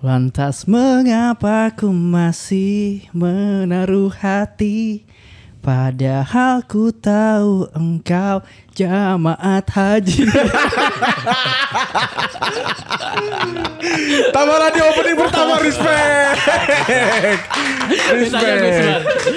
Lantas mengapa ku masih menaruh hati? Padahal ku tahu engkau jamaat haji Tambah di opening pertama respect. respect.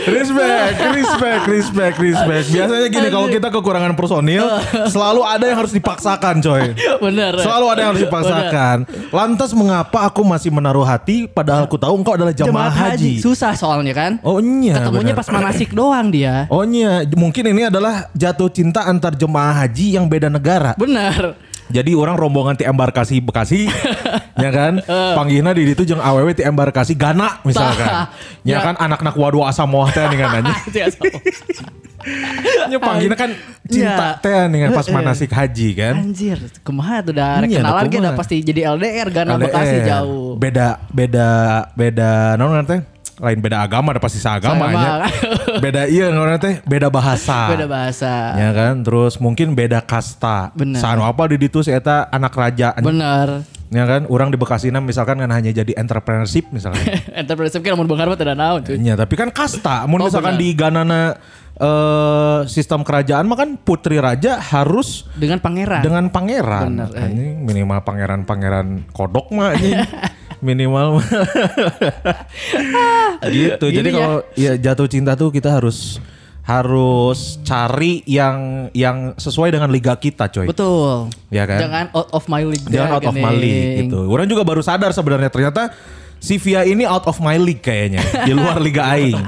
Respect, respect, respect, respect. Biasanya gini kalau kita kekurangan personil, selalu ada yang harus dipaksakan, coy. Bener Selalu ada yang harus dipaksakan. Lantas mengapa aku masih menaruh hati padahal aku tahu engkau adalah jamaah haji? Susah soalnya kan Oh iya. Ketemunya benar. pas manasik doang dia Oh iya, mungkin ini adalah jatuh cinta antar jemaah haji yang beda negara. Bener Jadi orang rombongan ti embarkasi Bekasi, ya kan? Panggihna di itu jeung awewe ti embarkasi Gana misalkan. Ya, Ya. kan anak-anak wadu asamoah teh nih kan nanya. Nya panggihna kan cinta Ya. teh kan pas manasik haji kan. Anjir Kumaha tuh udah Iya, kenalan da gitu kumaha. pasti jadi LDR Gana LDR. Bekasi jauh Beda beda beda naon teh? Lain beda agama ada pasti seagama Sama. nya. Beda iya naon teh? Beda bahasa. Beda bahasa Ya kan, terus mungkin beda kasta. Bener. Sanu apa di ditu eta anak raja. Bener Ya kan, orang di Bekasina misalkan kan hanya jadi entrepreneurship misalkan. Entrepreneurship kan mau mah tidak naon cuy Iya, tapi kan kasta. Mun Oh, misalkan benar. di Ganana eh, sistem kerajaan mah kan putri raja harus Dengan pangeran dengan pangeran. Bener, eh. Minimal pangeran-pangeran kodok mah. minimal mah. gitu. Jadi ya. kalau ya jatuh cinta tuh kita harus harus cari yang yang sesuai dengan liga kita, coy. Betul Ya kan? Jangan out of my league Jangan out of my league gitu. Orang juga baru sadar sebenarnya ternyata si Via ini out of my league kayaknya di luar liga aing.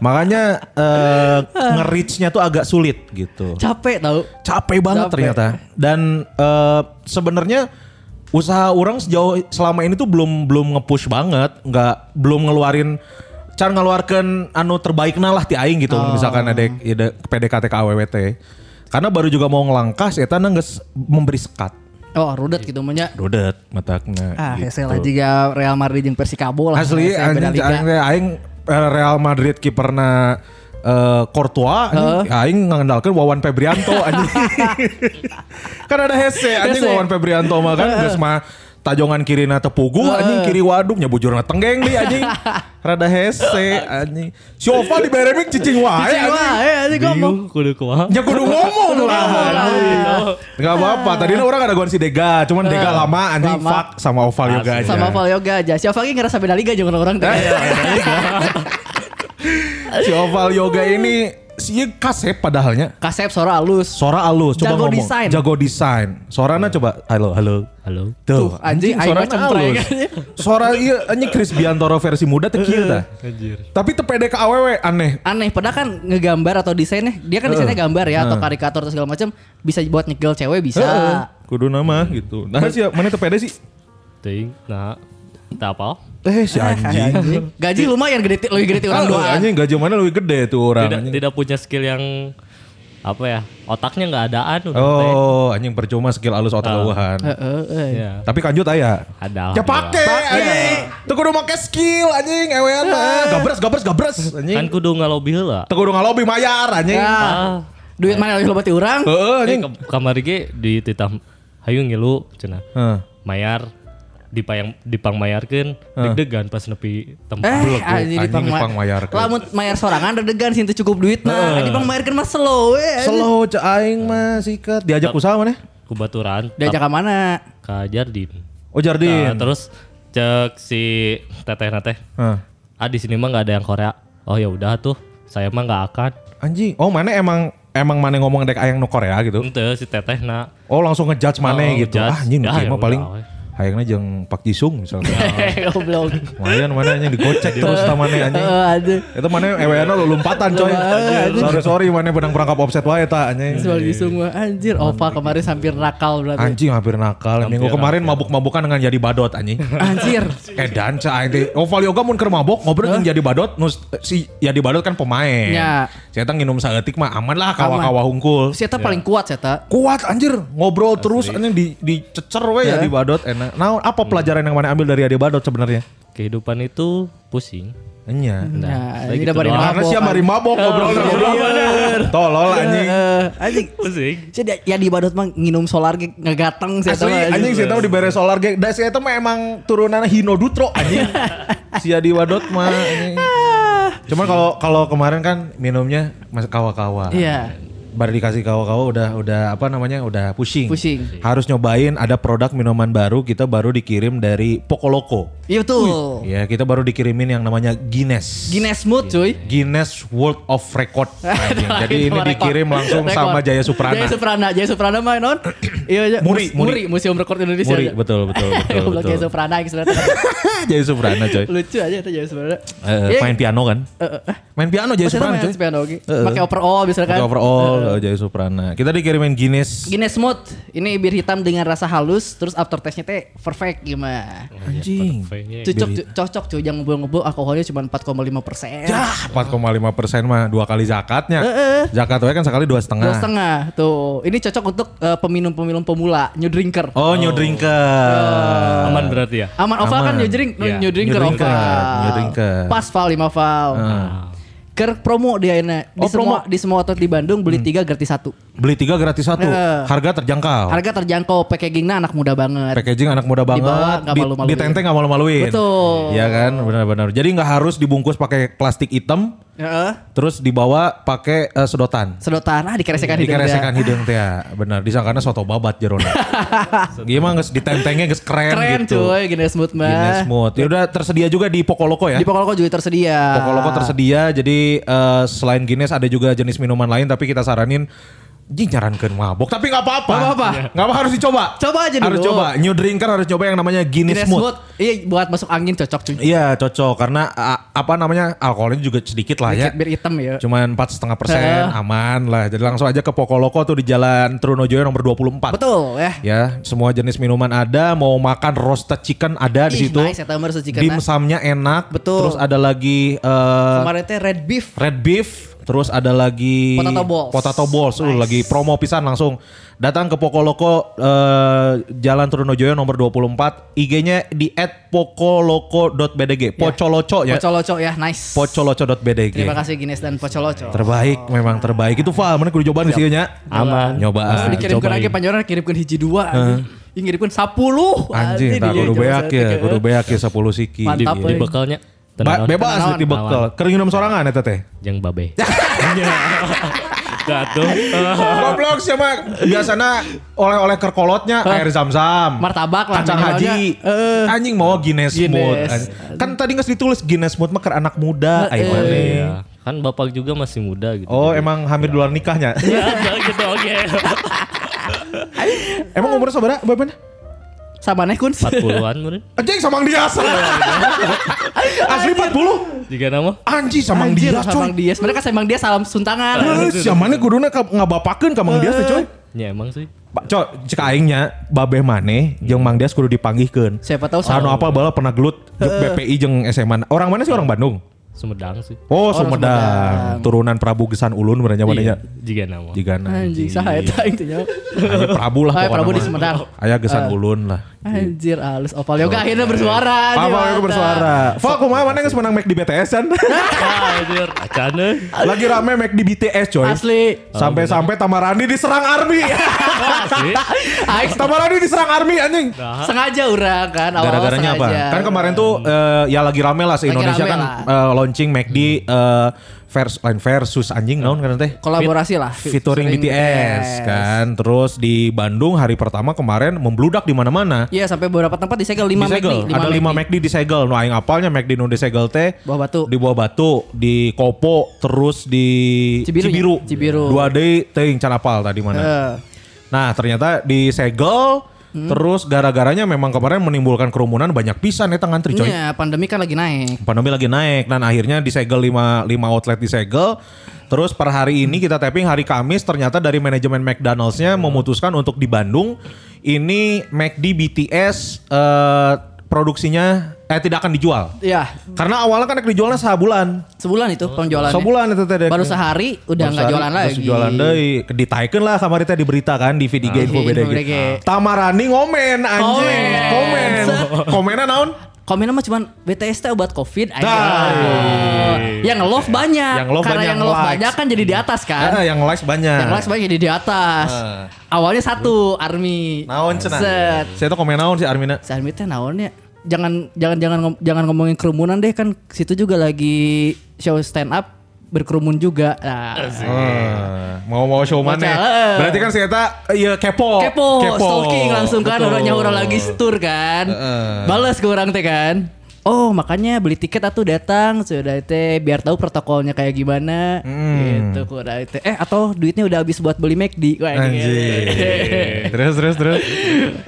Makanya eh nge-reach-nya tuh agak sulit gitu. Capek tau Capek banget Capek. ternyata. Dan eh sebenarnya usaha orang sejauh selama ini tuh belum belum nge-push banget, nggak belum ngeluarin cara ngeluarkan anu terbaiknya lah ti aing gitu. Misalkan ada, ada PDKT ke AWWT. Karena baru juga mau ngelangkah, saya geus memberi sekat. Oh rudet gitu banyak Rudet matakna Ah, gitu. hese lah juga Real Madrid yang Persikabo lah. Asli anjing aing eh, Real Madrid kiperna eh Courtois anjing, aing ngandalkeun Wawan Febrianto anjing. kan ada hese anjing Hese. Wawan Febrianto mah kan geus mah tajongan kirina tepugu anjing kiri waduk nya bujurna tenggeng di anjing. Rada hese anjing. Si Ova di beremik cicing wae Cicing anjing. wae, anjing ngomong. kudu kumaha Ya kudu ngomong lah. Gak apa-apa. Tadinya orang ada gua si Dega, cuman Dega lama anjing fuck sama Oval Yoga aja. Sama Val Yoga aja. Si Oval ngerasa beda liga jangan orang teh. si Oval Yoga ini si kasep padahalnya. Kasep suara halus. Sora alus, coba Jago ngomong. desain. Jago desain. Sorana coba halo halo. halo Tuh, Tuh, anjing, mah cempreng. halus. Sora iya anjing Chris Biantoro versi muda teh kieu Tapi teu pede ka awewe aneh. Aneh, padahal kan ngegambar atau desainnya, dia kan desainnya gambar ya atau karikatur atau segala macam bisa buat nyegel cewek bisa. Heeh. Kudu nama gitu. Nah sih mana teu pede sih? ting nah tak apa Eh si anjing. Anjing. Gaji lumayan gede ti- lebih gede ti orang doang. anjing gaji mana lebih gede tuh orang. tidak anjing. tidak punya skill yang apa ya otaknya nggak adaan udah. Oh, anjing percuma skill alus otak Ah. luahan. Heeh, eh. ya Tapi kanjut aya. ada Ya pake anjing. Teu kudu make skill anjing ewean mah. Gabres gabres gabres kan anjing. kudu ngalobi heula Teu kudu ngalobi mayar anjing. Ya. ah Duit mana lebih urang? Heeh eh, anjing. ke- kamar ge di titah hayu ngilu cenah Heeh. mayar dipayang dipang mayarkeun deg-degan pas nepi tempat Eh, anjing anjing dipang dipang mayar. mayarkeun. Lamun mayar sorangan dedegan sih teu cukup duit nah. Dipang mayarkeun mah slow we. Slow cek aing mah sikat diajak usaha mana? kubaturan Diajak ke mana? ka Jardin Oh Jardin. Nah, terus cek si teteh teh Heeh. ah di sini mah nggak ada yang Korea oh ya udah tuh saya mah nggak akan Anjing. Oh mana emang emang mana ngomong dek ayang nu Korea gitu. ente si teteh na Oh langsung ngejudge mana Oh, gitu. ngejudge. Ah anjing nu Ya, ya mah udah, paling we. Hayangnya jeung Pak Jisung misalnya. Goblok. Lumayan mana yang digocek terus tamane anjing. Eh, aduh. Itu mana eweana lo lompatan coy. Sorry sorry mana benang perangkap offset wae ta anjing. Soal gisung mah anjir Ova kemarin hampir nakal berarti. Anjing hampir nakal. Minggu kemarin mabuk-mabukan dengan jadi badot anjing. Anjir. Edan cah aing Oval yoga mun keur mabok ngobrol jeung jadi badot nus si jadi badot kan pemain. Ya. Saya nginum saeutik mah aman lah kawa-kawa hungkul. Si Eta paling kuat si Eta. Kuat anjir ngobrol terus anjing di dicecer we ya di badot enak. Nah, apa pelajaran yang mana ambil dari Adi Badot sebenarnya? Kehidupan itu pusing. Enya. Nah, saya ini gitu doang. Karena mabok. siapa mari mabok ngobrol Tolol anjing. Eh, anjing. Pusing. Si dia- ya di badut mah nginum solar ge ngegateng si Eta Asli mah, anjing saya tahu di beres solar ge. Da saya tahu mah emang turunan Hino Dutro anjing. si Adi Wadot mah anjing. Cuman kalau kalau kemarin kan minumnya masih kawa-kawa. Iya. Baru dikasih kawa-kawa udah udah apa namanya udah pusing. Pusing. Harus nyobain ada produk minuman baru kita baru dikirim dari Pokoloko. Iya betul. Ya kita baru dikirimin yang namanya Guinness. Guinness Mood cuy. Guinness World of Record. Jadi ini dikirim langsung Rekor. sama Jaya Suprana. Jaya Suprana, Jaya Suprana mah non. Iya aja. Muri, Muri. Museum Rekor Indonesia. Muri, betul betul betul. Betul. Jaya Suprana sebenarnya. Jaya Suprana coy. Lucu aja itu Jaya Suprana. Iya, main piano kan? eh, eh. Main piano Jaya Suprana main coy. piano. Pakai overall misalkan. Pakai overall eh, Jaya Suprana. Kita dikirimin Guinness. Guinness Mood. Ini bir hitam dengan rasa halus, terus aftertaste-nya teh perfect gimana. Anjing. Kayaknya Cocok, cu- cocok cuy, yang ngebul-ngebul alkoholnya cuma 4,5 persen. Ya 4,5 persen mah dua kali zakatnya. Zakat we kan sekali dua setengah. Dua setengah tuh. Ini cocok untuk eh, peminum-peminum pemula, new drinker. Oh, new drinker. aman berarti ya. Aman Oval kan new drink, Iya. new drinker New drinker, Oval. new drinker. Pas Val 5 Val. Ker promo dia. Di Oh, semua promo. Hmm. di semua outlet di Bandung beli tiga gratis satu. Beli tiga gratis satu. Eh. Harga terjangkau. Harga terjangkau, packagingnya anak muda banget. Packaging anak muda banget. Dibawa nggak Di- malu-maluin. Ditenteng nggak malu-maluin. Betul. Iya kan, benar-benar. Jadi nggak harus dibungkus pakai plastik hitam, Heeh. terus dibawa pakai eh, sedotan. Sedotan ah dikeresekan hidung Dikeresekan hidung teh. Benar, disangkana soto babat jerona. Gimana nges ditentengnya nges keren, Keren gitu. cuy, Guinness Mood mah. Guinness Mood. Ya udah tersedia juga di Pokoloko ya. Di Pokoloko juga tersedia. Pokoloko tersedia. Jadi eh, selain Guinness ada juga jenis minuman lain tapi kita saranin Jing nyarankeun mabok tapi nggak apa-apa. Nggak apa-apa. Nggak apa harus dicoba. Coba aja Harus dulu. coba. New drinker harus coba yang namanya Guinness, Guinness Mood. Iya buat masuk angin cocok cuy. Iya cocok karena a- apa namanya alkoholnya juga sedikit lah ya. Dikit bir hitam ya. Cuman empat setengah persen aman lah. Jadi langsung aja ke Pokoloko tuh di Jalan Trunojoyo nomor 24. Betul ya. Ya, semua jenis minuman ada. Mau makan roasted chicken ada di Ih, situ. nice, roasted chicken, nah. Dimsumnya enak. Betul. Terus ada lagi eh, Kemarin teh red beef. red beef. Terus ada lagi Potato balls. Potato balls. Uh, Nice. lagi promo pisan langsung. Datang ke Pokoloko eh, Jalan Trunojoyo nomor 24. IG-nya di @pokoloko.bdg. Pocoloco ya. Pocoloco ya, nice. Pocoloco.bdg. Terima kasih Guinness dan Pocoloco. Terbaik, memang terbaik. Itu Val, mana kudu cobaan sih nya? Aman. Nyoba. Terus dikirimkan lagi panjoran kirimkan hiji dua. Ini ngirimkan 10. Anjing, tak kudu beak ya, kudu beak ya 10 siki. Di, Mantap, di euy. bekalnya. Ba- bebas di bekal. Keur nginum sorangan eta teh. Yang babe. Gak tuh. Goblok siapa biasana oleh-oleh kerkolotnya air zam-zam. Martabak lah, Kacang haji. Eh. Anjing mau Guinness, Guinness. Mood. Anjing. Kan tadi nggak ditulis Guinness Mood mah keur anak muda. Ayo mana. Iya. Kan bapak juga masih muda gitu. Oh emang hamil di luar nikahnya. Ya, gitu oke. emang umurnya saudara berapa? Sama nih kun. 40-an mungkin. Anjing samang dia. Asli 40. Jika nama Anjing samang Anjir, dia Samang coy. Dias. Mereka Samang Dias salam suntangan. Eh, Siapa nih kuduna ka- ngabapakeun ka Mang Dias teh coy. Ya emang sih. Pak Cok, cek aingnya babeh maneh jeung Mang Dias kudu dipanggihkeun. Siapa tahu Anu apa bala pernah gelut BPI jeung SMA. Orang mana sih orang Bandung? Sumedang sih. Oh, Sumedang. Sumedang. Turunan Prabu Gesan Ulun berarti manehnya. Jika nama. Jigana. Anjing saha eta Prabu lah Aya pokokna Prabu di. Sumedang. Aya Gesan Ulun lah. Anjir halus Oval Yoga akhirnya bersuara. Apa anjing, aku mantap. bersuara? Fak, kumaha mana geus menang Mac di BTS kan? Ah, anjir. Acana. Lagi rame Mac di BTS coy. Asli. Sampai-sampai Tamarani diserang Army. Asli. Aing Tamarani diserang Army anjing. sengaja urang kan awal Gara-garanya apa? Kan kemarin tuh eh, ya lagi rame lah se Lagi Indonesia rame kan eh, launching McD eh, vers lain versus anjing naon kan teh. kolaborasi lah Featuring BTS kan. Terus di Bandung hari pertama kemarin membludak di mana-mana. Iya sampai beberapa tempat disegel 5 disegel. McD, Ada 5 McD disegel. Nu aing apalnya McD nu disegel teh Bawah Batu. Di bawah batu, di Kopo, terus di Cibiru Cibiru. Cibiru. Dua deui teuing can apal tadi mana. Eh, Nah, ternyata disegel Terus gara-garanya memang kemarin menimbulkan kerumunan banyak pisan eta ngantri coy. Iya, pandemi kan lagi naik. Pandemi lagi naik dan akhirnya disegel 5 5 outlet disegel. Terus per hari ini kita tapping hari Kamis ternyata dari manajemen McDonald's-nya memutuskan untuk di Bandung ini McD BTS eh, produksinya eh tidak akan dijual. Iya, Karena awalnya kan dijualnya sebulan. sebulan itu penjualannya. Sebulan itu teh. Baru sehari udah nggak jualan lagi. Jualan deui. Ditaikeun lah kamari teh diberitakan di VDG info Info BDG. BDG. Tamarani ngomen anjing. Komen. Komen. Komennya naon? Komennya mah cuman BTS teh obat covid aja. Yang love banyak. Yang love Karena banyak, yang love likes. banyak kan jadi di atas kan. Eh, yang likes banyak. Yang likes banyak jadi di atas. Awalnya satu Army. Naon cenah? Set. Saya tuh komen naon si Armina. Si Army teh naonnya? Jangan jangan jangan ngom- jangan ngomongin kerumunan deh kan situ juga lagi show stand up berkerumun juga. Nah, Ah, mau mau show mana? Baca, eh. Berarti kan saya iya kepo. kepo, stalking langsung kan orangnya orang lagi tour kan. Heeh. Balas ke orang teh kan. Oh makanya beli tiket atuh datang sudah teh biar tahu protokolnya kayak gimana Hmm. gitu kurang teh eh atau duitnya udah habis buat beli McD Wah, Anjing. terus terus terus.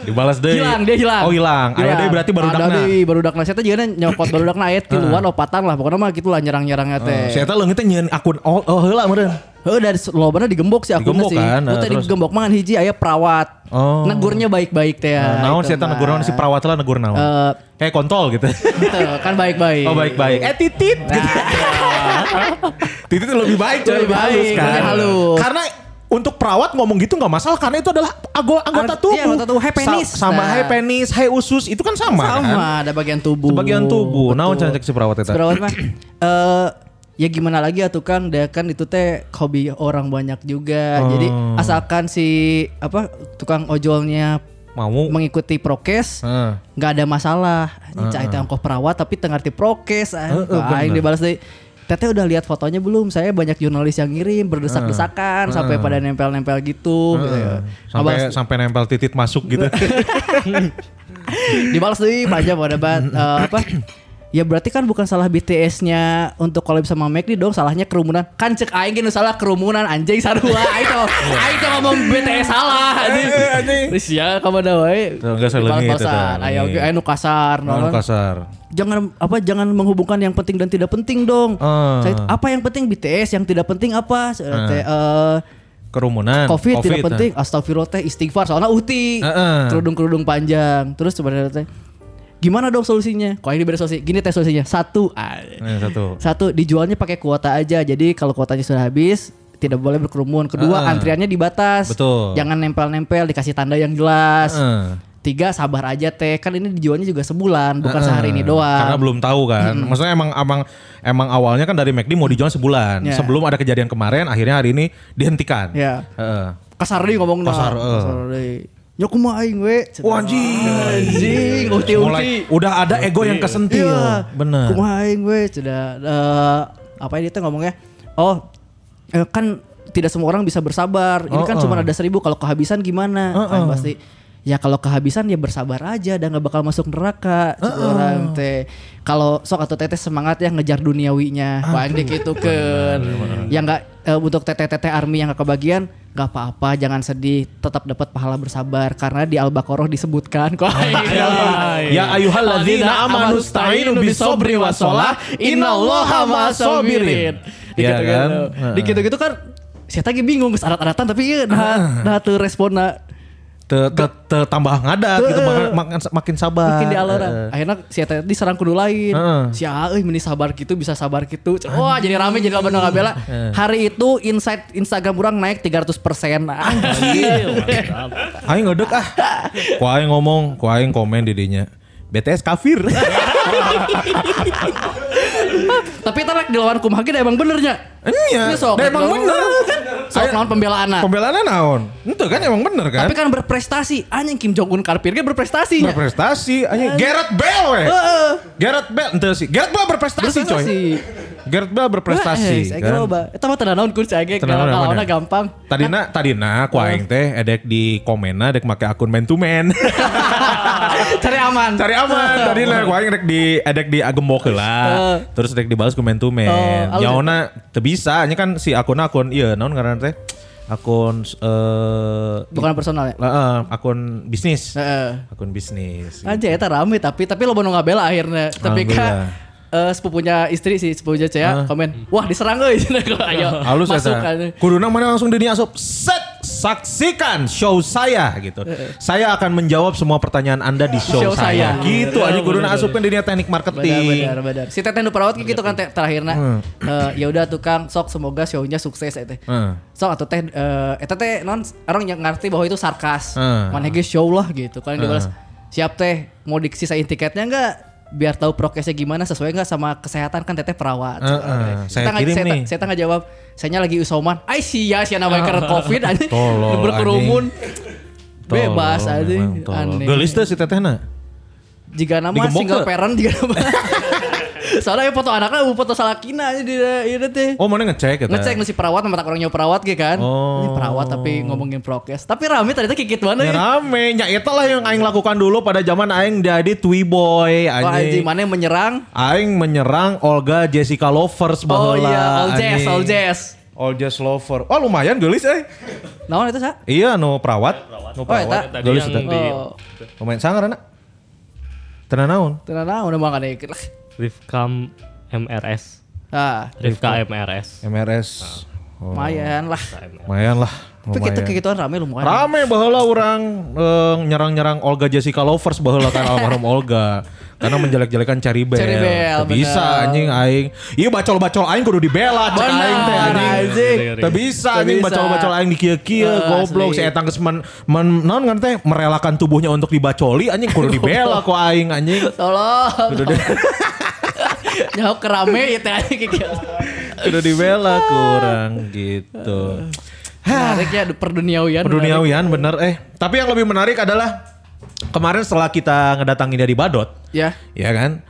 Dibalas deh. hilang dia hilang Oh hilang. Aya deh berarti baru Ada dakna. deui, baru dakna saya juga nyokot baru dakna aya tiluan opatan lah pokoknya mah gitu lah nyerang-nyerangnya teh. Saya tahu leungit teh nyieun akun oh oh heula meureun. Oh dari lobana digembok sih Digembok sih. kan, nah, tadi terus? digembok mangan hiji aya perawat. Oh. Negurnya baik-baik teh ya. Naon itu tahu mah. negur naon si perawat lah negur naon. Eh, Kayak kontol gitu. gitu, kan baik-baik. Oh baik-baik. Eh titit. gitu. titit lebih baik Lebih baik, kan. lebih halus. Karena untuk perawat ngomong gitu nggak masalah karena itu adalah anggota tubuh. iya, anggota tubuh. Hai penis. Sa- sama Nah. hai penis, hai usus itu kan sama, Sama, kan. ada bagian tubuh. Sebagian tubuh. Naon Betul. cara cek si perawat eta? Perawat mah eh ya gimana lagi ya tukang dia kan itu teh hobi orang banyak juga. Oh. Jadi asalkan si apa tukang ojolnya Mau. mengikuti prokes nggak ada masalah. Ini cai teh ongkoh perawat tapi tengah ngerti prokes. Heeh, Aing bener. dibalas deui. Teteh udah lihat fotonya belum? Saya banyak jurnalis yang ngirim berdesak-desakan sampai pada nempel-nempel gitu. gitu ya. Sampai Ngebalas- sampai nempel titit masuk gitu. dibalas deui panjang pada apa Ya berarti kan bukan salah BTS-nya untuk collab sama McD dong, salahnya kerumunan. Kan cek aing gini salah kerumunan anjing sarua. Aing tuh aing tuh ngomong BTS salah anjing. Eh, anjing. Terus ya kamu ada wae. Enggak salah gitu, Balas-balasan. tuh. Ayo Iya. oke, ayo nu kasar. Naon. kasar. Jangan apa jangan menghubungkan yang penting dan tidak penting dong. Ah. Saya, apa yang penting BTS, yang tidak penting apa? Teh, eh, Kerumunan. COVID, tidak nah. penting. Astagfirullah teh istighfar soalnya uti. Heeh. Kerudung-kerudung panjang. Terus sebenarnya teh gimana dong solusinya? Kok ini beda solusi? Gini teh solusinya. Satu, ah, satu. satu dijualnya pakai kuota aja. Jadi kalau kuotanya sudah habis tidak boleh berkerumun. Kedua, Heeh. antriannya dibatas. Betul. Jangan nempel-nempel, dikasih tanda yang jelas. Heeh. Tiga, sabar aja teh. Kan ini dijualnya juga sebulan, bukan sehari ini doang. Karena belum tahu kan. Maksudnya emang emang emang awalnya kan dari McD mau dijual sebulan. Ya. Sebelum ada kejadian kemarin akhirnya hari ini dihentikan. Ya. Heeh. Kasar deh ngomong Kasar, eh. deui. Nyok kumaha aing we. Wah, anjing. Anjing, uti-uti. Mulai udah ada ego yang kesentil. Iya, Bener. Kumaha aing we sudah eh, apa ini tuh ngomongnya? Oh, eh, kan tidak semua orang bisa bersabar. Ini kan Oh, cuma oh. ada seribu. Kalau kehabisan gimana? Oh, Aing oh. pasti ya kalau kehabisan ya bersabar aja dan nggak bakal masuk neraka. Cek orang teh. Kalau sok atau teteh semangat ya ngejar duniawinya. Wah, ini gitu kan. Yang nggak eh, untuk teteh-teteh army yang nggak kebagian nggak apa-apa jangan sedih tetap dapat pahala bersabar karena di al-baqarah disebutkan kok Ya ayyuhalladzina amanu sta'inu bisobri wassalah innallaha ma'as-sabirin. Iya kan? Di gitu-gitu kan saya tadi bingung geus arat-aratan tapi iya nah nah teu responna Te, te, te tambah ngadat gitu makin, makin, sabar. makin di alora. Heeh. Akhirnya si eta diserang kudu lain. Heeh. Si euy meni sabar gitu bisa sabar gitu. Wah, jadi rame jadi loba nu ngabela. Hari itu insight Instagram orang naik 300% Anjir. Aing ngedek ah. Ku aing ngomong, ku aing komen di dinya. BTS kafir. Tapi tarak di lawan kumaha ge emang benernya. Iya, sok. emang bener. Sok lawan pembelaan Pembelaannya naon? Itu kan emang bener kan? Tapi kan berprestasi. Anjing Kim Jong Un karpir ge berprestasi. berprestasi anjing Gareth Bale we. Heeh. Gareth Bale ente sih. Gareth Bale berprestasi, coy. Gareth Bale berprestasi Eh, saya kan. Eta mah tenan naon kun saya ge Tenan naon, kalau mana? gampang. Tadina tadina ku aing teh edek di komena edek make akun man to man. Cari aman. Cari aman tadina ku aing edek di edek di agembok heula. Terus edek dibalas ku man to man. Oh. Nyaona teu bisa nya kan si akun-akun ieu naon ngaranna teh? Akun eh Bukan personal ya. eh, akun bisnis. Heeh. Akun bisnis. Aja eta rame tapi tapi lo nu ngabela akhirnya. Tapi kan eh sepupunya istri sih sepupunya Cea komen, "Wah, diserang euy." Ayo. Halus masuk kan. Kuduna mana langsung dunia asup. Set saksikan show saya gitu. Saya akan menjawab semua pertanyaan Anda di show, Show saya. saya. Gitu aja kuduna asupkan dunia teknik Benar, marketing. benar, benar. Si Teteh nu perawat gitu kan terakhirnya. Hmm. Eh, ya udah tukang sok semoga show-nya sukses teh. Heeh. Sok atau teh eh eta teh non orang yang ngerti bahwa itu sarkas. Hmm. Mana ge show lah gitu. Kan dibalas siap teh mau disisain tiketnya enggak biar tahu prokesnya gimana sesuai nggak sama kesehatan kan teteh perawat. Heeh. Saya nggak- kirim saya, nih. Saya nggak jawab. Saya lagi isoman. Ai sia sia namanya karena covid aja. Berkerumun. Bebas aja. Aneh. Gelis teh si tetehna. Jika nama single parent jika nama. Soalnya foto anaknya foto salakina aja di ini teh. Oh mana ngecek eta? Ngecek si perawat sama tak orangnya perawat gitu kan. Oh. Ini perawat tapi ngomongin prokes. Tapi rame ternyata kikit mana Ya ya. rame, nya eta lah yang aing lakukan dulu pada zaman aing jadi boy Oh anjing anjing. mana yang menyerang? Aing menyerang Olga Jessica Lovers Oh baheula. iya, all jazz, all jazz. All jazz lover. Oh lumayan gelis eh. Naon itu sa? Iya no perawat. No Oh eta. Tadi Gelis di Oh, Lumayan sangar anak. Tenan naon? tenan naon udah makan dikit lah. Rifkam MRS. Ah, Rifka MRS. MRS. Oh, lumayan lah. lumayan lah. Tapi kita kegituan rame lumayan. Rame baheula orang eh, nyerang-nyerang Olga Jessica Lovers baheula kan almarhum Olga. Karena menjelek-jelekan Bell. Cherry Bell, Teu bisa anjing aing. Iya bacol-bacol aing kudu dibela cek Bener, aing teh anjing. anjing. Teu bisa anjing bisa. bacol-bacol aing di kieu-kieu Eh, goblok asli. si eta geus men, men naon ngan teh merelakan tubuhnya untuk dibacoli anjing kudu dibela ku aing anjing. Tolong. Jauh kerame ya teh gitu. kudu dibela kurang gitu. Menarik ya perduniawian. Perduniawian bener eh. Tapi yang lebih menarik adalah kemarin setelah kita ngedatangin dari Badot, Ya. ya kan?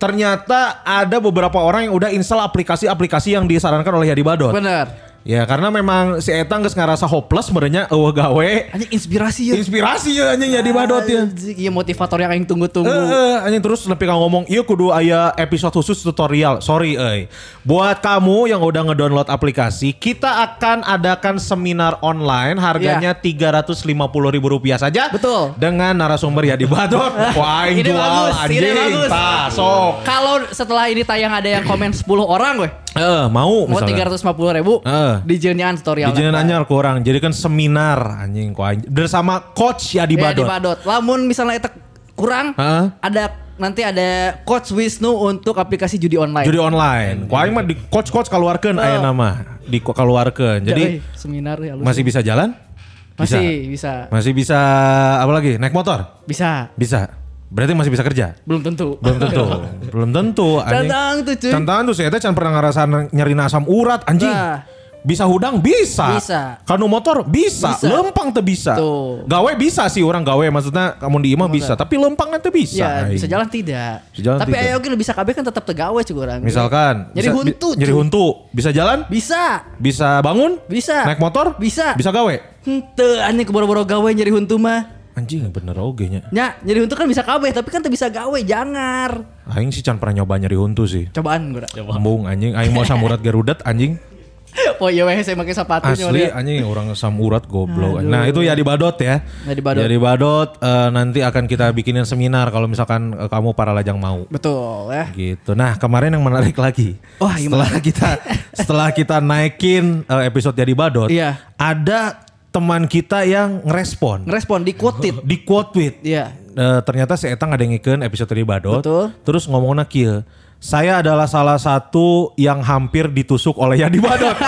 Ternyata ada beberapa orang yang udah install aplikasi-aplikasi yang disarankan oleh Yadi Badot. Bener. Ya karena memang si Eta geus ngerasa hopeless merenya eueuh gawe. Anjing inspirasi ya. Inspirasi ya anjing Yadi Badot ya. Anjing, Iya motivator yang aing tunggu-tunggu. Eh, anjing terus lebih ngomong, iya kudu aya episode khusus tutorial. Sorry euy. Buat kamu yang udah ngedownload aplikasi, kita akan adakan seminar online harganya tiga ratus lima puluh ribu rupiah saja. Iya. Betul. Dengan narasumber ya di Badot. Wah, aing Ide jual bagus, anjing. ide bagus. Sok. Kalau setelah ini tayang ada yang komen 10 orang gue, Eh, mau mau misalnya. 350 ribu, Eh. dijenian tutorial. Di anyar kurang. Jadi kan seminar anjing ku aing. Bersama coach ya di Ya, di Badot. Badot. Lamun misalnya itu kurang, Heeh. ada nanti ada coach Wisnu untuk aplikasi judi online. Judi online. Ku aing mah di coach-coach keluarkan aya nama. Di keluarkan. Jadi Eh, seminar ya. Masih bisa jalan? Masih bisa. Masih bisa apa lagi? Naik motor? Bisa. Bisa. Berarti masih bisa kerja? Belum tentu. Belum tentu. Belum tentu. anjing. Cantang tuh cuy. Cantangan tuh saya teh can pernah ngerasain nyeri asam urat anjing. Nah. Bisa hudang bisa. Bisa. Kanu motor bisa. Bisa. Lempang tuh bisa. Tuh. Gawe bisa sih orang gawe maksudnya kamu di imah bisa, tapi lempang tuh bisa. Ya, bisa jalan tidak. Bisa jalan Tapi ayo oke bisa KB kan tetap tegawe cuy orang. Misalkan Nyeri bisa- huntu, bi- nyeri cuy. huntu, bisa jalan? Bisa. Bisa bangun? Bisa. Naik motor? Bisa. Bisa gawe? Hente anjing keboro-boro gawe nyeri huntu mah. Anjing bener oge nya. Nya, nyeri huntu kan bisa KB tapi kan tuh bisa gawe, jangar. Aing sih can pernah nyoba nyeri huntu sih. Cobaan gue. Embung anjing, aing mau samurat garudat anjing. Oh iya weh saya pakai sepatunya Asli anjing orang samurat goblok. Aduh. Nah, itu ya di Badot ya. Ya di Badot. Ya di Badot eh, nanti akan kita bikinin seminar kalau misalkan eh, kamu para lajang mau. Betul ya. Gitu. Nah, kemarin yang menarik lagi. Wah, gimana? setelah kita setelah kita naikin eh, episode ya di Badot, Iya. ada teman kita yang ngerespon. Ngerespon di quoted. di quote tweet. Iya. Eh, ternyata si Eta ngadengikeun episode di Badot. Betul. Terus ngomongnya kieu. Saya adalah salah satu yang hampir ditusuk oleh Yadi Badot.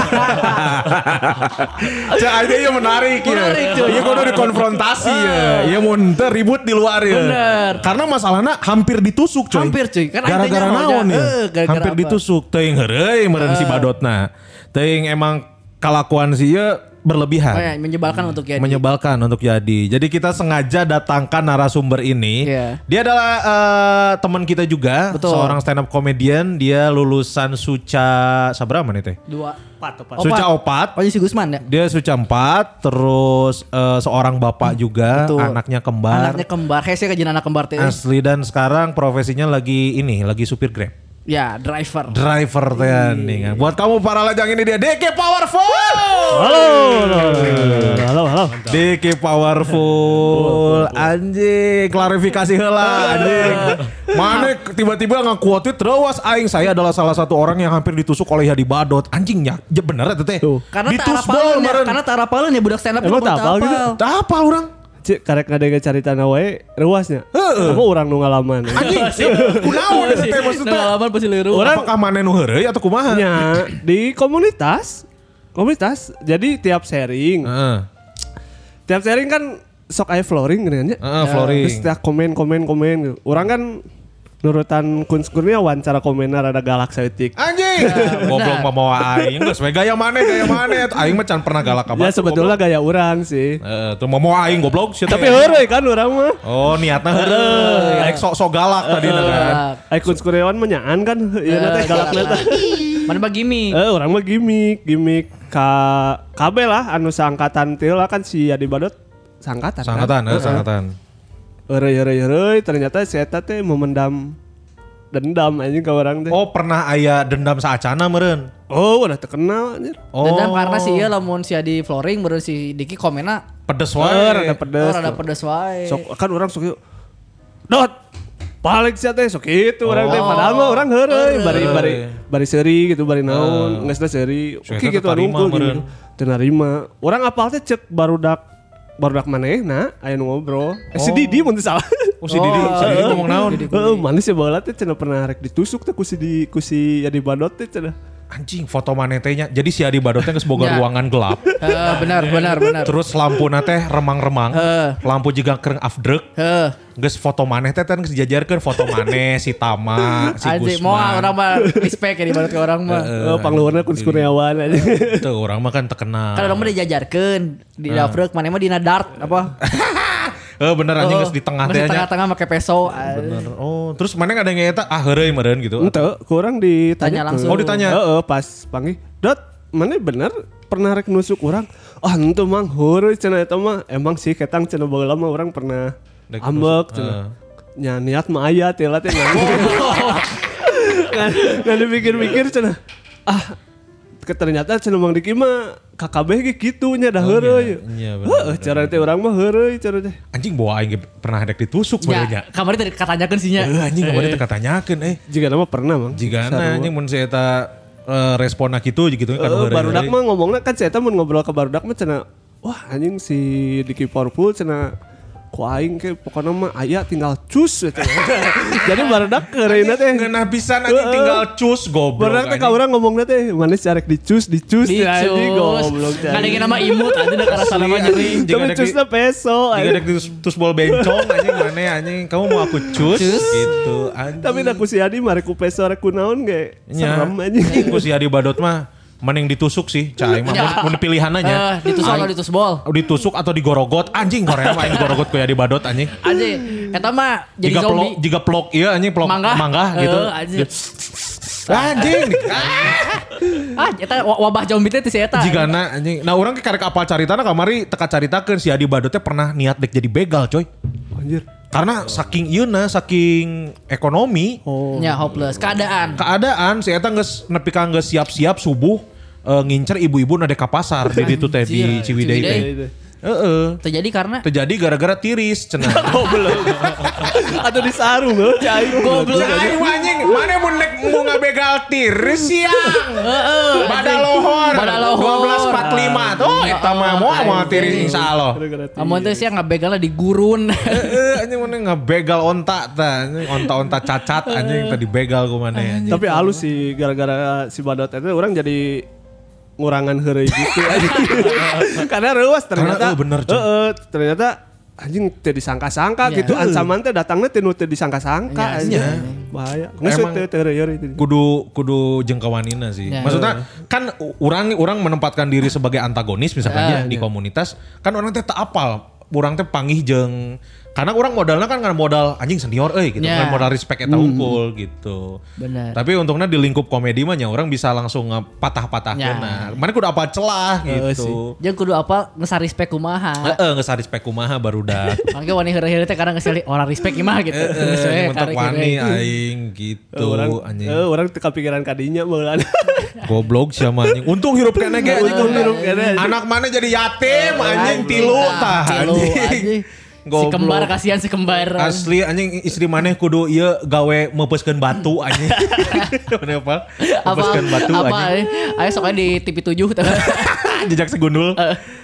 Cek aja ya menarik ya. Menarik, cuy. Iya kudu dikonfrontasi ya. Iya mau ente ribut di luar ya. Bener. Karena masalahnya hampir ditusuk coy. Hampir, cuy. Kan Gara-gara naon ya. eh, gara-gara hampir apa? ditusuk. Teuing heureuy meureun si Badotna. Teuing emang kelakuan sih ya berlebihan Oh ya, menyebalkan untuk Yadi. menyebalkan untuk Yadi. Jadi kita sengaja datangkan narasumber ini. Iya. Dia adalah eh, teman kita juga, Betul. seorang stand up comedian. Dia lulusan Suca sabrama nih teh? Dua. Pat, pat. Suca Opat. Oh si Gusman ya? Dia Suca 4, terus eh, seorang bapak juga, Betul. anaknya kembar. Anaknya kembar. Kayak saya kajian anak kembar teh. Asli dan sekarang profesinya lagi ini, lagi supir Grab. Ya, driver. Driver teh nih. Buat kamu para lajang ini dia DK Powerful. Halo, halo, halo, halo. DK Powerful. Anjing, klarifikasi heula anjing. Mana tiba-tiba ngakuatin terus aing saya adalah salah satu orang yang hampir ditusuk oleh Hadi Badot. Anjingnya, ya bener eta teh. Karena apalin ya, karena tak apalin ya budak stand up Emang itu tak apal gitu? Tah apa orang? Cik, karek ngadenge carita wae rewasnya. Heeh. Kamu orang nu ngalaman. Anjing, kunaon eta teh maksudnya? Pengalaman pasti liru. Orang- Apakah mana nu heureuy atau kumaha? Nya, di komunitas. Komunitas. Jadi tiap sharing, Heeh. tiap sharing kan sok aya flooring gini nya. Heeh, flooring. Terus tiap komen komen komen gitu. Orang kan nurutan Kun Kurniawan cara komennya rada galak saeutik. Anjing, goblok mah mau aing geus we gaya mana gaya mana aing mah can pernah galak ka Ya sebetulnya gaya orang sih. goblok. Heeh, tuh mau mau aing goblok sia Tapi teh. heureuy kan orang mah. Oh, niatna heureuy. Aing sok-sok galak tadi kan. Ai Kun Kurniawan menyaan kan. Iya Eh, teh galak nata. Mana bagi gimmick? Eh orang mah gimmick, gimmick ka KB lah anu sangkatan teh lah kan si Adi Badot sangkatan. Sangkatan, kan? eh, sangkatan. Heureuy heureuy heureuy ternyata si eta teh memendam dendam anjing ke orang teh. Oh, pernah aya dendam saacana meureun. Oh, udah terkenal anjir. Oh, Dendam karena si ieu lamun si di flooring baru si Diki komenna pedes Eh, wae. rada oh, pedes. rada pedes wae. Sok kan orang sok yuk. Dot. Balik sih teh sok itu orang teh Oh. padahal mah orang heureuy bari bari bari seuri gitu bari naon geus da seuri. Oke teh gitu anu gitu. Teu narima. Orang apal teh cek barudak barudak manehna aya nu ngobrol. Eh si Didi mun salah. Oh, si Didi, si Didi ngomong naon? Heeh, manis ya baheula teh cenah pernah rek ditusuk teh ku si di ku si Adi Badot teh cenah. Anjing, foto mana tehnya. Jadi si Adi Badotnya geus boga Ya. ruangan gelap. Heeh, benar benar benar. Terus lampu teh remang-remang. Heeh. Lampu juga kereng afdrek. Heeh. Geus foto maneh teh kan geus dijajarkeun foto maneh si Tama, si Anjing mau Gusman. orang mah respect ya dibanding ke orang mah. Eh pangluarna Kun Kurniawan aja. Tuh orang mah kan terkenal. Kan orang mah dijajarkeun di dafrek mana mah dina dart apa? Eh bener anjing geus di tengah teh di tengah-tengah make peso. Bener. Oh, terus mana ada yang ngeta ah heureuy meureun gitu. Ente, kurang ditanya Tanya langsung. Oh, ditanya. Heeh, pas panggil. Dot, mana bener pernah rek nusuk orang? Ah, itu mang heureuy cenah eta mah. Emang sih ketang cenah baheula mah orang pernah ambek nusuk, cenah. Nya niat mah aya teh lah teh Nggak dipikir-pikir cenah. Ah, ternyata cenah Mang Diki mah KKB ge kitu nya dah heureuy. iya, bener, Heeh, cara teh urang mah heureuy cara teh. Anjing bawa aing pernah ada ditusuk bae nya. Ya, kamarnya tadi katanyakeun sih nya. Eh anjing kemarin teh katanyakeun eh. Jika nama pernah mang. Jika Sarua. anjing mun si eta eh, responna kitu gitu kan Eh, heureuy. barudak mah ngomongnya kan saya mun ngobrol ke barudak mah cenah wah anjing si Diki Powerful cenah ku aing ke pokoknya mah aya tinggal cus cenah. jadi barudak kereuna teh Ngeunah pisan anjing tinggal cus goblok. barudak teh ka anjing. urang ngomongna teh mana carek dicus dicus Dicus. anjing goblok yang nama imut aja udah karena sana mah nyeri. Tapi cusna di- peso anjing. ada tus, bol bencong anjing mana anjing kamu mau aku cus, Cus. gitu anjing. tapi dah ku si Adi ku peso rek ku naon ge Nya. serem anjing Ku si Adi Badot mah mending ditusuk sih, cai mah Ya. mun pilihan aja. Eh, ditusuk atau ditusbol. ditusuk atau digorogot anjing Korea mah aing digorogot ku Adi Badot anjing. Anjing, eta mah jadi Jika pelok, zombie. jika pelok iya anjing pelok Mangga. mangga gitu. Eh, anjing. Anjing. Ah, eta wa- wabah zombie teh ti si eta. Jika na anjing. Nah orang ke karek apal caritana kamari teka caritakeun si Adi Badot teh pernah niat dek jadi begal coy. anjir Karena saking ieu na saking ekonomi oh Ya hopeless. Keadaan. keadaan si eta geus nepi ka geus siap-siap subuh eh, ngincer ibu-ibu nade ka pasar di ditu teh di Ciwidey teh. Heeh. Terjadi karena Terjadi gara-gara tiris cenah. belum atau di sarung loh cai Goblok. Cai anjing, mana mun nek mau ngabegal tiris siang. Bada lohor. Bada lohor. 1245 tuh eta mah mau mau tiris insyaallah. Amun teh sia ngabegalna di gurun. Heeh, anjing mana ngabegal onta tah, onta-onta cacat anjing tadi begal ku mana anjing. Tapi halus sih gara-gara si Badot itu orang jadi ngurangan heureuy gitu. Karena reuas ternyata. Karena, eh, bener, Cun. Heeh, ternyata anjing teu disangka-sangka Iya. gitu. Ancaman teh datangnya teh nu teu disangka-sangka Iya, anjing. Bahaya. Emang- itu. kudu kudu jengkawanina sih. Ya. Maksudnya kan orang orang menempatkan diri sebagai antagonis misalkan Ah, ya di komunitas kan orang teh tak apal. Orang teh panggih jeung karena orang modalnya kan kan modal anjing senior eh gitu Ya. kan modal respect eta unggul gitu. Bener. Tapi untungnya di lingkup komedi mah orang bisa langsung patah-patah Ya. kena. Mana kudu apa celah gitu. Jangan kudu apa ngesar respect kumaha. Heeh, geus respect kumaha baru dah. Makanya wani heureuh teh kadang ngeseli orang respect gimana gitu. Geus we, Eh, mentok wani aing gitu orang anjing. eh, orang teu kepikiran kadinya meulan. Goblok siapa anjing. Untung hirup kene ge anjing. Hirup kene. Anak mana jadi yatim anjing tilu tah Tilu, anjing. Anjing. Si Goblok. kembar kasihan si kembar. Asli anjing istri maneh kudu ieu gawe meupeskeun batu anjing. Bener apa? apa Meupeskeun batu apa anjing. ayo soknya di TV 7 tuh. Jejak segundul.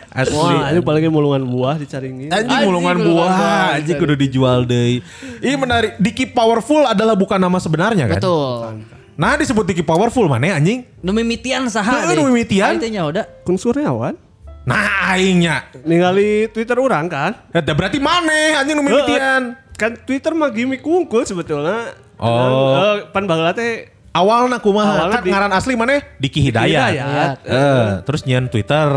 Asli. Wah, ini paling mulungan buah dicaringin. Anjing Anjing, mulungan buah, buah. anjing kudu dijual deui. Ini menarik. Diki Powerful adalah bukan nama sebenarnya kan? Betul. Nah disebut Diki Powerful mana anjing? Nu mimitian saha deh. mimitian. Aing teh udah. Kun Suryawan Nah aingnya. ningali Twitter orang kan. Eta berarti mana anjing nu mimitian? Kan Twitter mah gimmick kungkul sebetulnya. Oh. Eh, pan baheula teh Awalna kumaha? Kan di- ngaran asli mana? Diki Hidayat. Hidayat. Eh, terus nyian Twitter.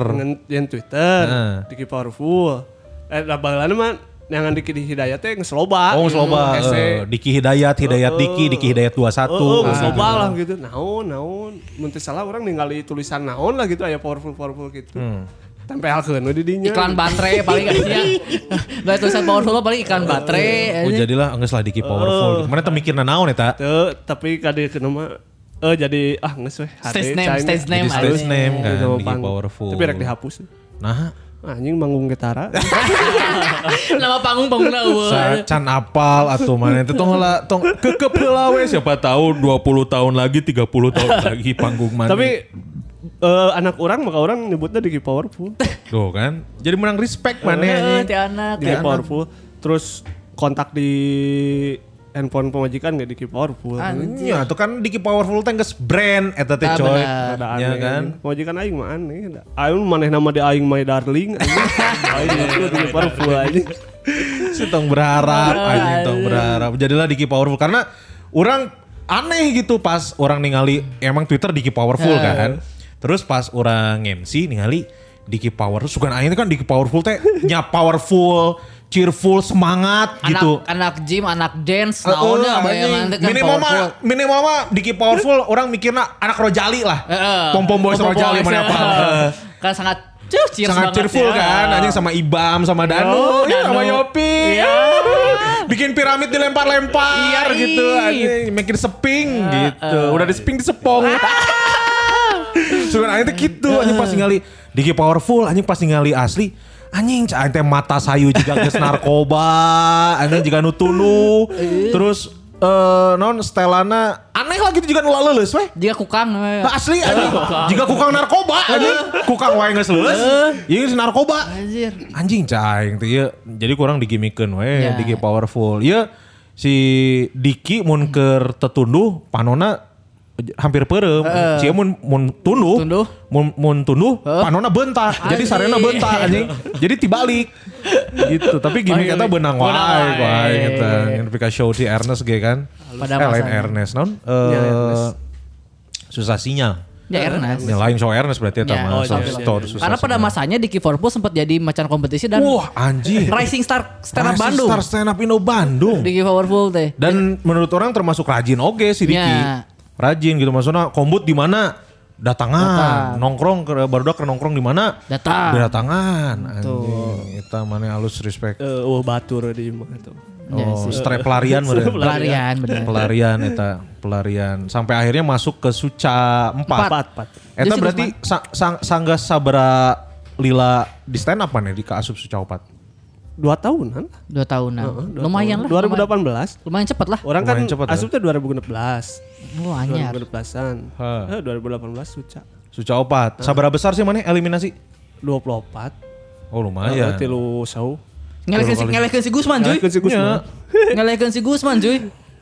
yang Twitter, Heeh. Diki Powerful. Eh, lah baheula mah yang Diki di Hidayat teh geus loba. Oh, loba. Hese. Eh, Diki Hidayat, Hidayat Diki, Diki Hidayat 21. Oh, geus Ah. loba lah gitu. Naon, naon. Mun salah orang ningali tulisan naon lah gitu aya powerful powerful gitu. Hmm. Tempelkeun we di dinya. Iklan baterai paling gak sih ya. Gak tulisan powerful paling iklan baterai. Oh jadilah geus lah Diki Powerful. Mana teu mikirna naon eta? Teu, tapi kade kena mah eh jadi ah geus we. Stage name, stage name. Jadi stage anjing. name kan Gitu, Diki pang- Powerful. Tapi rek dihapus. Nah, Anjing manggung getara. Nama panggung panggung Sa can apal atau mana itu tong lah tong kekep heula we siapa tahu 20 tahun lagi 30 tahun lagi panggung mana. tapi eh, anak orang maka orang nyebutnya Diki Powerful. tuh kan jadi menang respect mana Eh, anjing. ti anak. Diki Powerful. Terus kontak di handphone pemajikan gak Diki Powerful. Iya, tuh kan Diki Powerful teh geus brand eta teh Ah, coy. Ya aneh kan? Pemajikan aing mah aneh. Aing maneh nama di aing my darling. Aing aing itu Diki Powerful aing. Si tong berharap, anjing tong berharap. Jadilah Diki Powerful karena orang aneh gitu pas orang ningali emang Twitter Diki Powerful kan. Terus pas orang MC ningali Diki Powerful, suka aing itu kan Diki Powerful teh nya powerful, cheerful, semangat Anak, gitu. anak gym, anak dance, Heeh, naonnya bayangan teh kan minimal mah minimal mah Diki Powerful orang mikirnya anak Rojali lah. Heeh. Pom pom boys Pom-pom Rojali boys, mana apa. heeh. Kan sangat cuh, cheers sangat cheerful ya. kan anjing sama Ibam sama Danu, Oh, Ih, sama Danu. Yopi Iya. bikin piramid dilempar-lempar Iya, gitu anjing bikin seping gitu udah di seping di sepong Sugan anjing teh gitu anjing pas ningali Diki Powerful anjing pas ningali asli anjing cah teh mata sayu juga geus narkoba anjing juga nu tunu terus eh non stelana aneh lah gitu juga nu leuleus weh Dia kukang. we. Nah, asli anjing. Jika kukang narkoba anjing. Kukang wae geus leuleus. Ieu geus narkoba. Anjir. Anjing caing teh ieu. Jadi kurang digimikeun we Ya. Diki powerful. Ieu si Diki mun keur tetunduh panona hampir peureum. Si mun mun tunduh, Tunduh. mun mun tunduh panona bentak. Jadi sarena bentak anjing. Jadi tibalik. gitu. Tapi gimmick eta beunang wae wae. Nepi ka show si Ernest ge kan. Pada eh, lain masanya. Ernest non. Ya, Eh Ernest. susah sinyal. Ya Ernest. Yang lain show Ernest berarti eta Ya. mah. Oh, So- iya, iya, so- iya. susah Karena pada masanya di Liverpool sempat jadi macan kompetisi dan Wah anjing. Rising Star Stand Up Rising Bandung. Star Stand Up Indo Bandung. Di Liverpool teh. Dan menurut orang termasuk rajin oke si Diki. Ya. Rajin gitu maksudnya kombut di mana? Datangan, nongkrong ke baru ke nongkrong di mana? Datang. Datangan. Anjing, eta mana halus respect. Eh, oh batur di itu. Ya Oh, sih. strap pelarian bener. Pelarian bener. pelarian eta pelarian sampai akhirnya masuk ke Suca 4. Empat, empat. Eta Dia sih berarti sa sang sangga sabara lila di stand up mana di Kaasup Suca 4. Dua tahunan. Dua tahunan. Heeh, dua lumayan tahun. lah. 2018. Lumayan cepet lah. Orang kan Lumayan cepet ya? asupnya 2016. Oh, anyar. 2016-an. Hah. Eh, 2018 Suca. Suca 4. Sabara besar sih mana eliminasi? 24. Oh lumayan. Berarti lu sau. Ngelekin si, ngelekin si Gusman cuy. Ngelekin si Gusman. Ngelekin si Gusman cuy.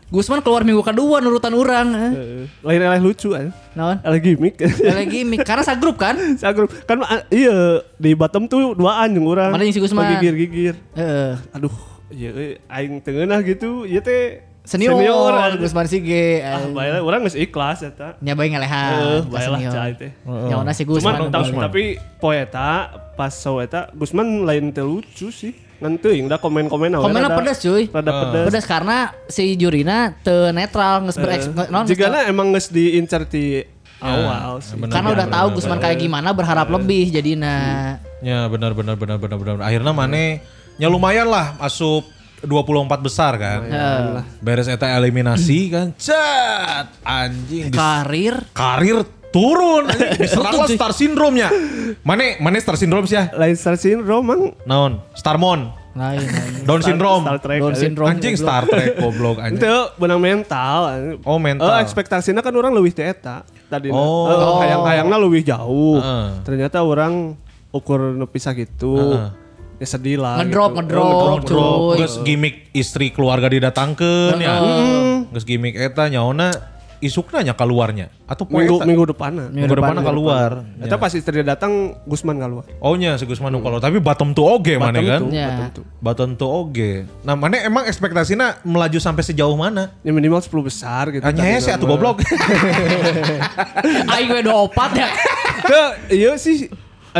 Gusman keluar minggu kedua nurutan orang. eh. Eh, Lain-lain lucu kan. Naon? Eleh gimmick. Ngelekin gimmick. Karena sagrup kan. Sagrup kan ah, iya di bottom tuh duaan yang orang. Mana yang si Gusman? Gigir-gigir. Heeh. Aduh, iya eh, aing tengenah gitu. Iya teh Senior, senior. Gusman Sige. Ah, baiklah orang geus ikhlas eta. Nyabai ngelehan. Eh, ke baiklah senior. cai teh. Nyawana si Cuman Gusman. tapi, tapi poeta pas sau eta Gusman lain teh lucu sih. ngan teuing da komen-komen awe Komennya pedas cuy. Rada pedas. Pedas karena si jurina te netral nges bereks non Jika emang geus diincar ti awal sih. karena udah tahu Gusman kayak gimana berharap lebih jadinya. Ya benar benar benar benar benar. Akhirnya Mane ya lumayan lah masuk 24 besar kan. Ya. Beres eta eliminasi kan. Cet anjing Karir karir turun anjing. diserang lah star syndrome-nya. Mane Mane star syndrome sih ya. Lain Star Syndrome mang Naon? Starmon. lain lain. Down syndrome. Star Trek. Down syndrome. Anjing Star Trek goblok anjing. Itu benang mental. Oh, mental. Eh, ekspektasinya kan orang lebih eta. Tadi Oh. oh. hayang-hayangnya lebih jauh. Heeh. Ternyata orang ukur nepi gitu. Heeh. Ya sedih lah. Ngedrop, gitu. ngedrop, Oh, cuy. Geus gimmick istri keluarga didatangkeun ya. Geus gimmick eta nyaona isukna nya keluarnya atau poe Minggu eta? minggu depanna. minggu depan keluar. Eta pas istri datang Gusman keluar. Oh nya si Gusman nu keluar tapi bottom to oge mana kan? Ya. bottom tuh. Bottom to oge. Nah mana emang ekspektasinya melaju sampai sejauh mana? Ya minimal 10 besar gitu. Hanya sih atuh goblok. Aing gue opat ya. Iya sih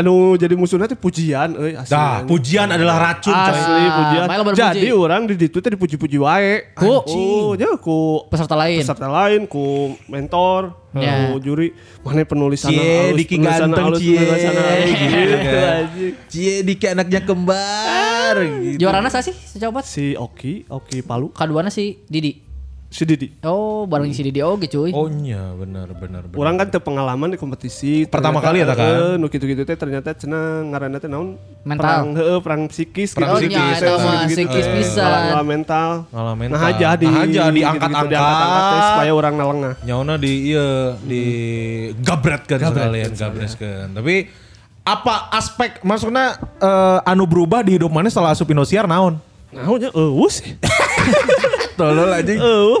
anu jadi musuhnya teh pujian euy asli. Dah, pujian adalah racun coy. Asli pujian. Malah berpuji. Jadi orang di ditu teh dipuji-puji wae. Ku. Oh, ya ku Peserta lain. peserta lain, ku mentor, Ya. ku juri, mana penulisan Cie, Diki ganteng cie. gitu anjing. Cie Diki anaknya kembar gitu. Juarana sah sih secoba. Si Oki, Oki Palu, Kaduana si Didi. Si Didi. Oh, bareng si Didi oge cuy. Oh nya benar benar benar. Orang kan teu pengalaman di kompetisi. Pertama Ternyata, kali eta kan? heueuh, nu kitu-kitu teh ternyata cenah ngaranna teh naon? Mental. Perang heueuh, perang psikis Perang Oh, gitu. psikis, eta eta. mah psikis pisan. Ngalah mental. Ngalah mental. Nah aja di Nah aja, gitu-gitu, diangkat-angkat. diangkat-angkat teh supaya orang nalengah. Nyauna di iya di gabret kan sekalian gabres kan. Tapi apa aspek maksudnya eh, anu berubah di hidup mana setelah asup Indosiar naon? Naon nya eueuh sih. Tolol aja. Eueuh.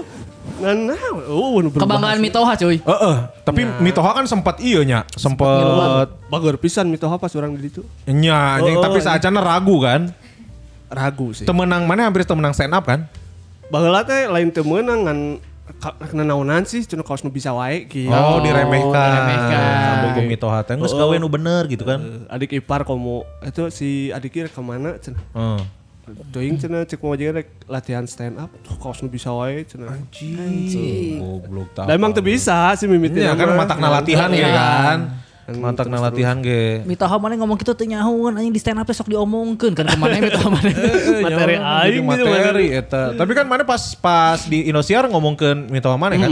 Nah, nu berubah. Kebanggaan Mitoha cuy. Heeh, tapi Mitoha kan sempat iya nya, sempat Bager pisan mitoha pas orang di ditu. nya anjing, Oh, tapi oh, saacana ragu kan. Ragu sih. Temenang mana hampir temenang stand up kan? Baheula teh lain teu meunang ngan ka- kena naonan sih cuma kaos nu bisa wae gitu. Oh, diremehkan. diremehkan. Sambil ke Mitoha teh geus gawe nu bener gitu kan. Adik ipar komo itu si adiknya ke mana cenah Heeh. Doing cenah cek mau aja latihan stand up tuh kaos nu bisa wae cenah. Goblok tau. Lah emang teu bisa sih mimitinya Iya kan matakna latihan ge Latihan. kan. Kan Matakna latihan ge. Mitoha mana ngomong gitu teh nyahuan anjing di stand up sok diomongkeun kan ke mana Mitoha mana. materi aing gitu materi eta. Tapi kan mana pas pas di Indosiar ngomongkeun Mitoha mana kan?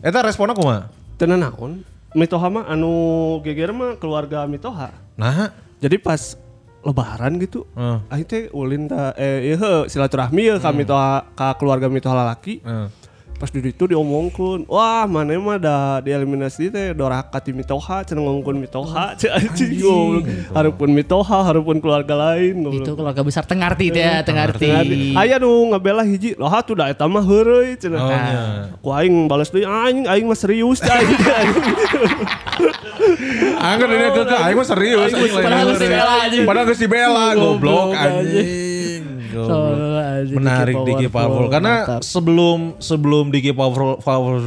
Eta responnya kumaha? Tenan naon? Mitoha mah anu geger mah keluarga Mitoha. Nah, Jadi pas lebaran gitu. Aing teh ulin ta eh heuh, silaturahmi ya ka Mitoha ka keluarga Mitoha lalaki. heeh. Pas di ditu diomongkeun, wah mana mah da dieliminasi teh doraka ti Mitoha cenah ngomongkeun Mitoha cek anjing goblok. Harupun Mitoha, harupun keluarga lain Itu goblok. keluarga besar tengarti teh ya, tengarti. Aya nu ngabela hiji, loh tuh da eta mah heureuy cenah. Oh, nya. Ku aing balas deui aing aing mah serius cai. Angger dia ke aing mah serius. aing padahal geus dibela, anjing. Padahal geus dibela goblok anjing. Goblok. Menarik Diki Powerful karena mantap. sebelum sebelum Diki Powerful, Powerful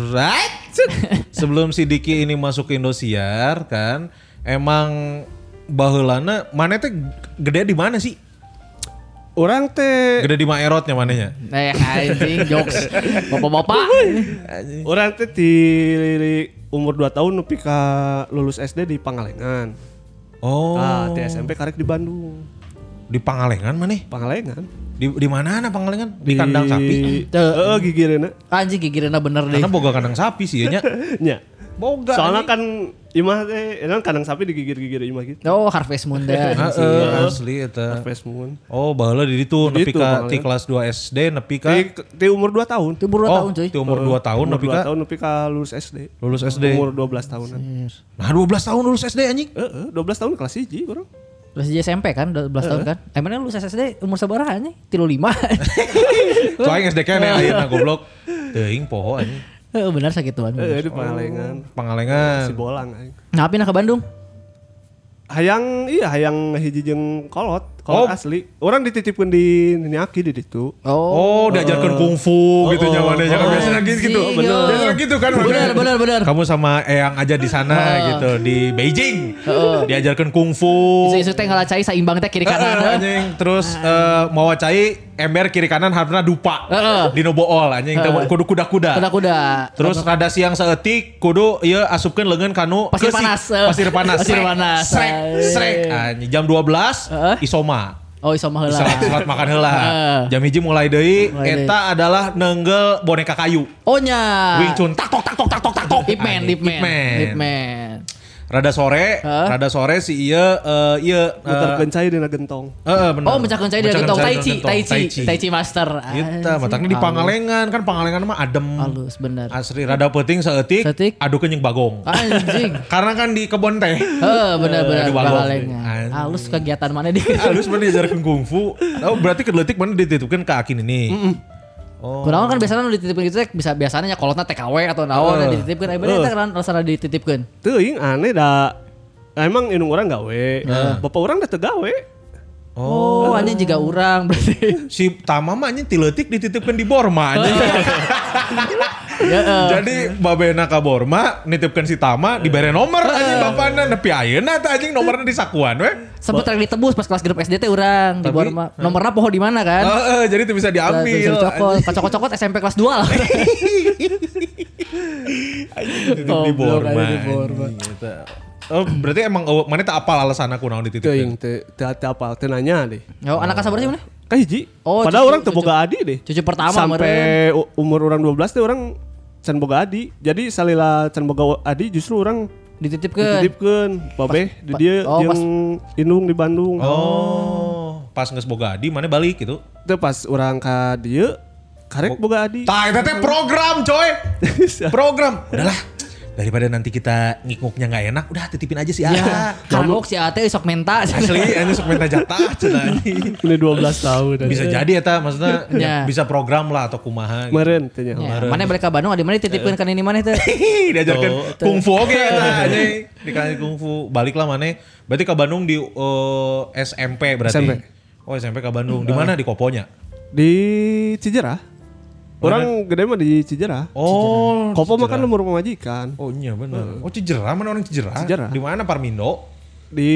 sebelum si Diki ini masuk ke Indosiar kan emang baheulana mana teh gede di mana sih? Orang teh Gede di Maerotnya mananya? Eh anjing jokes. Bapak-bapak. Orang teh di umur 2 tahun nepi ka lulus SD di Pangalengan. Oh, Ah, di SMP karek di Bandung. Di Pangalengan mana? Pangalengan. Di di mana na Pangalengan? Di kandang sapi. Heeh, gigireuna. Anjing gigirna bener deh. Karena boga kandang sapi sih ya nya. Nya. Boga. Soalnya kan imah teh kan kandang sapi digigir-gigir imah gitu. Oh Harvest Moon dah. Heeh, asli eta. Harvest Moon. Oh, baheula di ditu Di nepi ka ti kelas 2 SD nepi ka Di, di umur 2 tahun. Itu baru Oh, tahun cuy. di umur 2 tahun umur nepi 2 ka tahun nepi ka lulus SD. lulus SD. Umur 12 tahunan. Nah, 12 tahun lulus SD anjing. Heeh, 12 tahun kelas 1 bro. Terus dia SMP kan 12 tahun kan. Emangnya lu SSD umur sabaraha nya? 35. Tuh aing SD kene ayeuna goblok. Teuing poho anjing. Heeh benar sakituan. Heeh, di Pangalengan. Pangalengan. Si bolang. Nah, pindah ke Bandung. Hayang iya hayang hiji jeung kolot. Oh. asli. Orang dititipkan di Niaki di itu. Oh, diajarkan kungfu gitu nyamannya jangan biasanya gitu gitu. Bener. yo. Biasanya gitu kan. Bener, makanya. bener, bener. Kamu sama Eyang aja di sana gitu di Beijing. Diajarkan kungfu. Isu-isu teh ngalacai saimbang teh kiri kanan. anjing terus eh, mau cai ember kiri kanan harna dupa. Heeh. Dino bool anjing teh kudu kuda-kuda. Kuda-kuda. Terus rada siang seetik kudu ieu asupkeun leungeun kanu Pasir panas. Pasir panas. Pasir panas. Srek, srek. Anjing jam 12 Heeh. isoma. Oh, iso mah heula. Salat, makan heula. Jam hiji mulai deui eta adalah nenggel boneka kayu. Oh nya. Wing Chun tak tok tak tok tak tok tak tok. Ip Man, Anjing, Rada sore, rada sore si ieu eh ieu Muter eh, kencai dina gentong. Heeh bener. Oh, saya dia Mencahkeun gentong cai Tai dina Chi, gentong, Tai Chi, Tai Chi Master. Kita Anjing, mataknya di halus. Pangalengan kan Pangalengan mah adem. Halus bener. Asli rada penting seetik, Seetik. aduh kenyang bagong. Anjing. Karena kan di kebon teh. Heeh, bener-bener Aduh, bagong. Pangalengan. Halus kegiatan mana di. Halus mana diajarkan kungfu. Oh, berarti kedeletik mana dititipkan ke Akin ini. Oh. Kunaon kan biasanya nu dititipkeun gitu teh bisa biasanya kolotna TKW atau naon Heeh. dititipkeun. Ai bener teh kan rasana dititipkeun. Teuing aneh dah. Emang indung orang gawe. Bapak orang dah teu gawe. Oh, anjing juga urang berarti. Si Tama mah anjing tiletik dititipkan di Borma anjing. Heeh. Jadi babena ka Borma nitipkan si Tama dibere nomor anjing bapana nepi ayeuna teh anjing nomornya di sakuan we. Sempet rek ditebus pas kelas grup SD teh urang di bawah rumah. Nomornya poho di mana kan? Heeh, jadi itu bisa diambil. Bisa dicokot. Kocok-kocokot SMP kelas 2 lah. Dititip di Borma. Borma. anjing, gitu. Oh, berarti emang oh, mana tak apal alasan aku naon Teuing dititipkan. teu teu teu apal teu nanya deh. Yo, anak kasabar sih mana? Ka hiji. Oh, Padahal cucu- orang teu cucu- boga adi deh. Cucu pertama Sampai umur orang 12 teh orang can boga adi. Jadi salila can boga adi justru orang dititipkeun. dititipkeun babe di dia oh, yang pas- indung di Bandung. Oh, pas geus boga adi mana balik gitu. Itu pas orang ka dia karek boga adi. Tah program coy. program. Udahlah. Daripada nanti kita ngikuknya nggak enak, udah titipin aja si Ya, Aa. kagok si Ate sok menta. Asli, ini sok minta jatah cenah. Ini 12 tahun. Bisa jadi eta maksudnya Ya. bisa program lah atau kumaha. gitu. Meren tanya. Ya, mana mereka Bandung di mana dititipkeun kan ini mana teh? Diajarkan kungfu oke eta anjing. Dikasih kungfu. Balik lah mana. Berarti ke Bandung di eh, SMP berarti. SMP. Oh SMP ke Bandung. Di mana di Koponya? Di Cijerah. Orang gede mah di Cijerah. Oh. Kopo mah kan nomor pemajikan. Oh iya benar. Oh Cijerah mana orang Cijerah? Cijerah. Di mana Parmindo? Di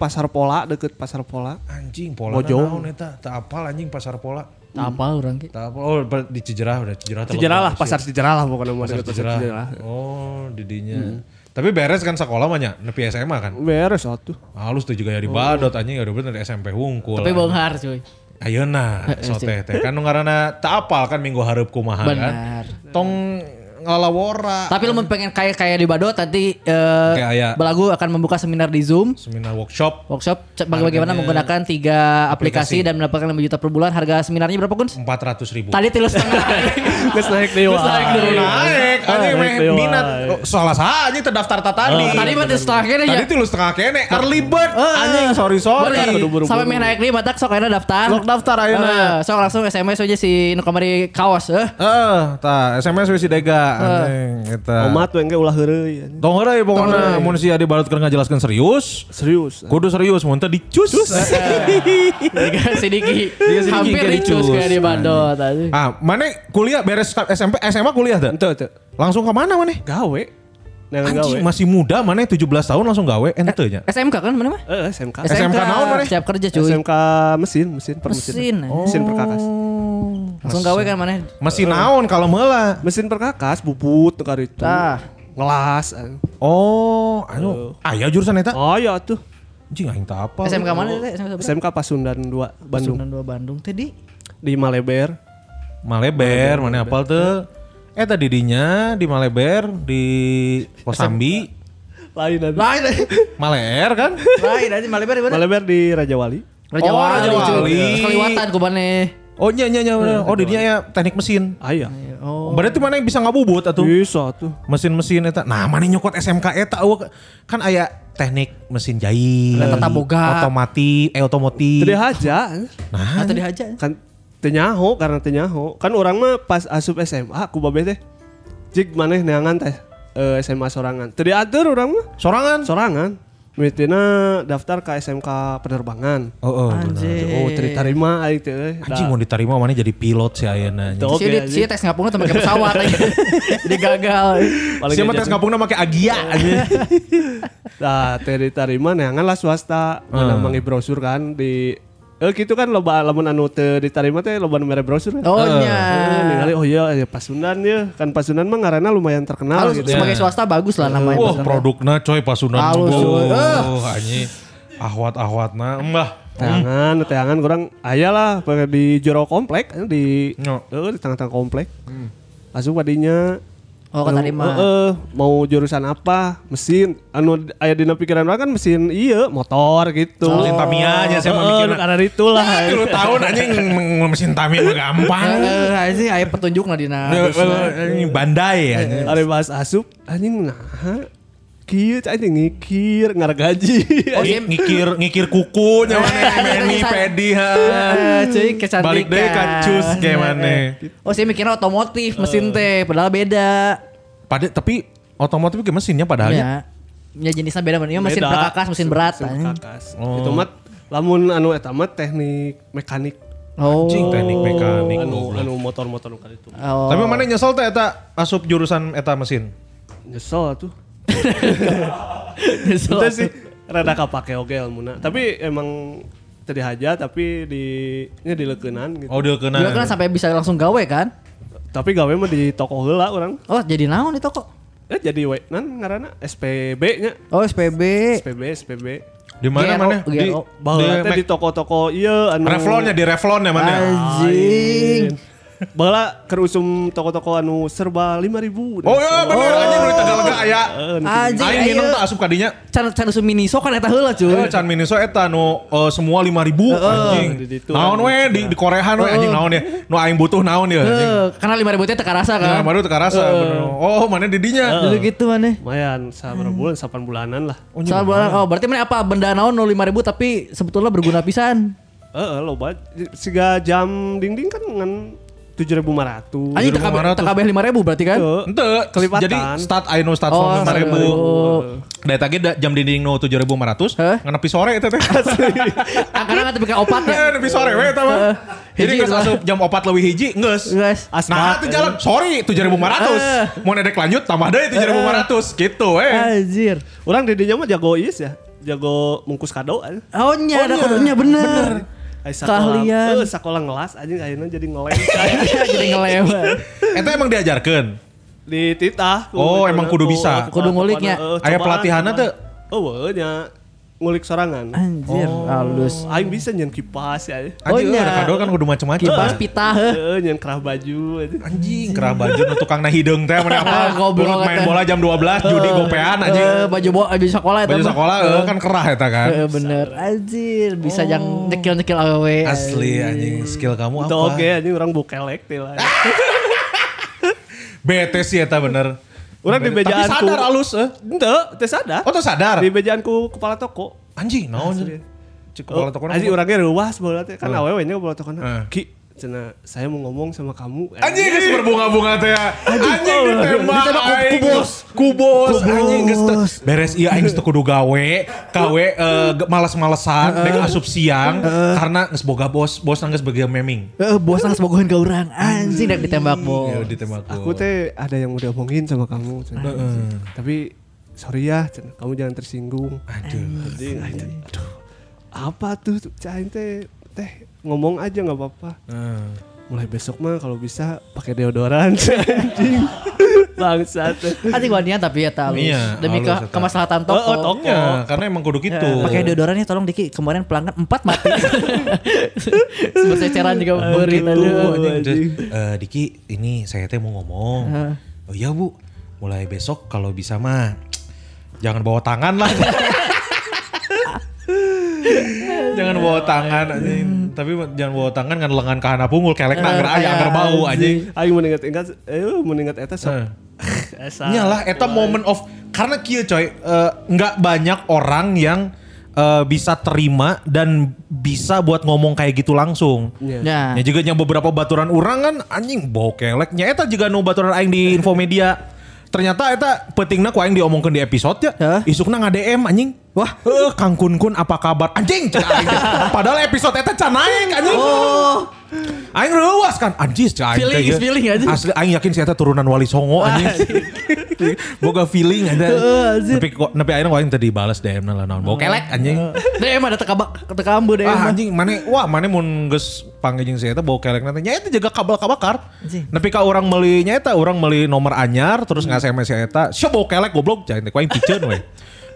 Pasar Pola deket Pasar Pola. Anjing pola Mojong. naon eta? Tak apal anjing pasar pola. Apa orang ki? Tak apal. Oh di Cijerah udah Cijerah. Cijerah lah. Pasar Cijerah lah pokoknya mah Pasar deket Cijerah. Oh, didinya. Tapi beres kan sekolah mah nya, nepi SMA kan. Beres satu. Halus tuh juga ya di Badot anjing ya udah bener SMP hungkul. Tapi beunghar cuy. Ayeuna soteh teh kan nu ngaranna tak apal kan minggu hareup kumaha kan. Benar. Tong ngalawora. Tapi lu pengen kayak kayak di Badot tadi eh Kayak aya. Belagu akan membuka seminar di Zoom Seminar workshop workshop bagaimana menggunakan tiga aplikasi, dan mendapatkan 5 juta per bulan. Harga seminarnya berapa kun? 400 ribu. Tadi tilu setengah. Geus naik deui. Geus naik deui. naik, anjing naik minat. Oh, Salah anjing terdaftar tadi. Tadi mah setengah kene ya. Tadi tilu setengah kene, early bird. Eh, Anjing, sorry sorry. Sampai main naik nih batak sok ayeuna daftar. Sok daftar ayeuna. Eh, sok langsung SMS aja si nu kamari kaos eh. Eh, tah SMS si Dega anjing eta. Omat we engke ulah heureuy. anjing. Tong heureuy pokona mun si Adi Balut keur ngajelaskeun serius. Serius. Kudu serius mun teh dicus. Dia si Diki Hampir kayak dicus kayak di Badot tadi. ah, mana kuliah beres SMP SMA kuliah tuh? Langsung ke mana mana? Gawe. Anjing masih muda mana 17 tahun langsung gawe ente nya. SMK kan mana mah? Eh SMK. SMK naon mana? Siap kerja cuy. SMK mesin, mesin permesin. Mesin. Mesin perkakas. Langsung gawe kan mana? Masih naon kalau meula. Mesin perkakas bubut teu itu. Tah. Ngelas. Oh, anu aya jurusan eta? Oh iya tuh. Anjing aing apa. SMK mana teh? SMK Pasundan 2 Bandung. Pasundan 2 Bandung tadi. Di Maleber. Maleber, mana apal teu? Eta didinya di Maleber di Kosambi. Lain ada. Lain. Maleer kan? Lain aja Malebar di mana? Maleber di Raja Wali. Raja Oh, Wali. Raja. Wali. Sekaliwatan ku maneh. Oh nya nya nya. bener. Oh didinya ya teknik mesin. Ah iya. Oh. Berarti mana yang bisa ngabubut atuh? Bisa tuh. mesin-mesin eta. Nah, mana nyokot SMK eta eueuh. kan aya teknik mesin jahit, Tata boga. otomotif, eh otomotif. Teu haja. Nah, Atau dihaja. Kan teu nyaho karena teu nyaho. Kan orang mah pas asup SMA ku babe teh. Jig maneh neangan teh eh, SMA sorangan. Teu diatur orang mah. sorangan. Sorangan. Mitina daftar ke SMK penerbangan. Oh, oh benar. Anjing. Oh, terima aing teh. Anjing mau diterima mana jadi pilot ayeuna. Si Oke, dia si tes ngapungna teman ke pesawat aja. Jadi gagal. Paling Siapa aja tes tuh. ngapungna make Agia anjing. Nah, teh diterima neangan lah swasta. Mana Hmm. mangi brosur kan di Eh gitu kan loba lamun anu teu diterima teh loba mere brosur. Oh Eh, nya. ningali oh iya ya Pasundan ya. Kan Pasundan mah ngaranna lumayan terkenal Halus gitu. sebagai swasta bagus lah namanya. Wah, produkna coy pasunan. Halus, coy. Oh, anjing. Ahwat-ahwatna embah. Teangan, teangan kurang aya lah pake di jero komplek di No. eh, di tengah-tengah komplek. Langsung padinya Oh anu, keterima. eh, eh, mau jurusan apa? Mesin. Anu aya dina pikiran orang kan mesin iya, motor gitu. Mesin Tamiya nya saya mau Heeh, mikirna. karena itulah. Tilu tahun anjing mesin Tamiya mah gampang. Eh, sih aya petunjuk lah dina. Bandai anjing. Ada bahas asup anjing nah. Kieu cai teh ngikir ngargaji. Oh, Ngi- iya. ngikir ngikir kuku nya mana Eh, meni bisa. pedi ha. Eh, cuy kecantikan. Balik deh kan cus kayak mana. Oh saya mikirnya otomotif mesin teh padahal beda. Pada tapi otomotif ke mesinnya padahal ya. Ya. Ya jenisnya beda Ini mesin perkakas, mesin berat. Mesin anjing. perkakas. Oh. Itu mah lamun anu eta mah teknik mekanik. Oh. Anjing teknik mekanik. Anu anu motor-motor nu itu. Oh. Tapi mana nyesel teh eta asup jurusan eta mesin. Nyesel tuh. Nyesel Itu sih rada kapake oge ilmuna. Tapi emang tadi haja tapi di nya dileukeunnan gitu. Oh kena. Dia kan sampai bisa langsung gawe kan? Tapi gawe mah di toko heula orang. Oh jadi naon di toko? Eh jadi we nan ngaranna SPB nya. Oh SPB. SPB SPB. Di mana mana? Di Mek- di toko-toko iya anu Revlonnya di Revlon ya mana? Anjing. Baheula keur usum toko-toko anu serba 5000. Oh iya bener anjing nu Tegalega aya. Anjing. Aing minum tuh asup kadinya. Can can usum miniso kan eta heula cuy. Eh, Can Miniso eta nu eh, semua 5000 anjing. di ditu. Naon we di di Koreaan we anjing naon ya. Nu aing butuh naon ya anjing. Eh, karena lima ribu teh teka rasa Nah, kan. baru teka rasa bener. Oh, mana di dinya? Dulu gitu mana? Lumayan sabar bulan 8 bulanan lah. Soal bulan, oh berarti mana apa benda naon nol lima ribu tapi sebetulnya berguna pisan. Heeh, loba siga jam dinding kan ngan 7500. Anjing TKB 1.500. TKB lima ribu berarti kan? Ente, Kelipatan. jadi start aino start Oh, from 5000. ribu. Dari tadi jam dinding nu 7500, Hah? ngenepi sore itu teh. Karena kan tapi ka opat Eh, ya. nepi sore we eta mah. Jadi lah. asup jam 4 leuwih hiji. Guys. Nah, itu jalan. Sorry, 7500. Mau nedek lanjut tambah deui 7500 gitu eh. Anjir. Orang dedinya mah jago is ya. Jago mungkus kado. Oh nya ada kodonya bener. Sakola- Keahlian. Eh, sekolah ngelas aja ayeuna jadi ngelem. Jadi ngelewat. Eta emang diajarkeun. di titah. Oh, emang kudu bisa. Kudu nguliknya. Aya pelatihanna teu? Oh, nya ngulik sorangan. Anjir, halus. Aing bisa nyen kipas ya. Nya. ada kado kan kudu macam-macam. Kipas pita heuh. Heeh, nyen kerah baju. Anjing, kerah baju nu tukang na hideung teh mana apa? Goblok main bola jam 12 judi gopean anjing. Eh, baju bo baju sekolah eta Baju sekolah eh, kan kerah eta kan. Eh, bener. Anjir, bisa yang nyekil-nyekil awewe. Asli anjing skill kamu Itu apa? oke anjing orang bukelek teh lah. Bete sih eta bener. Urang di Tapi bejaanku. sadar alus eh. Henteu, teu sadar. Oh tuh sadar. Di bejaanku kepala toko. Anjing naon. Cek kepala toko Anjing orangnya ruas bola teh kan awewe nya kepala toko Heeh. Ki, cenah saya mau ngomong sama kamu. Anjing geus berbunga-bunga teh. Anjing ditembak Ditembak ku- aing. ku bos. Ku bos. Ku Anjing geus beres ieu aing geus teu kudu gawe. Gawe eh, males-malesan dek asup siang karena geus boga bos. Bos geus bagi meming. Eh, bos nangis bogohin ke orang. Anjing dak ditembak bos. Ya ditembak Aku teh ada yang udah omongin sama kamu. Tapi sorry ya, cenah, kamu jangan tersinggung. Aduh. Anjing, anjing. aduh. Apa tuh cain teh teh ngomong aja nggak apa-apa. Eh. Mulai besok mah kalau bisa pakai deodoran anjing. Bangsat. Anjing wanian tapi ya halus. Iya, Demi ke, eta. kemaslahatan toko. Oh, oh, toko. Ya, karena emang kudu gitu. Pakai deodorannya tolong Diki kemarin pelanggan empat mati. Seperti ceceran juga beri aduh. anjing. Terus, eh, Diki ini saya teh mau ngomong. Heeh. Oh iya bu, mulai besok kalau bisa mah jangan bawa tangan lah. jangan bawa tangan anjing. Tapi jangan bawa tangan kan lengan kahana pungul kelek na agar aya agar bau anjing. Aing mau ingat-ingat eh mau ingat eta sok. Eh. Esa. Iyalah eta moment of karena kieu coy eh, nggak banyak orang yang eh, bisa terima dan bisa buat ngomong kayak gitu langsung. Iya. Ya. Ya juga yang beberapa baturan orang kan anjing bau kelek. Nya eta juga nu baturan aing di infomedia. Ternyata eta pentingna ku aing diomongkeun di episode ya. Hah? Isukna nge-DM anjing. Wah. Eh, Kang Kun Kun apa kabar? Anjing, teh. Padahal episode eta can naik anjing. Oh. Aing reuas kan anjing cek aing. Feeling is ya. feeling, anjing. Asli aing yakin si eta turunan Wali Songo anjing. Boga feeling ada. Tapi kok nepi aing aing tadi balas DM lah naon. Bau kelek anjing. DM ada teka teka ambu DM. Ah anjing mana wah mana mun geus panggil si eta bau kelek nanti nya eta jaga kabel kabakar. Anjing. Nepi ka orang meuli nya eta orang meuli nomor anyar terus nge-SMS si eta. Sio bau kelek goblok jangan teh aing piceun we.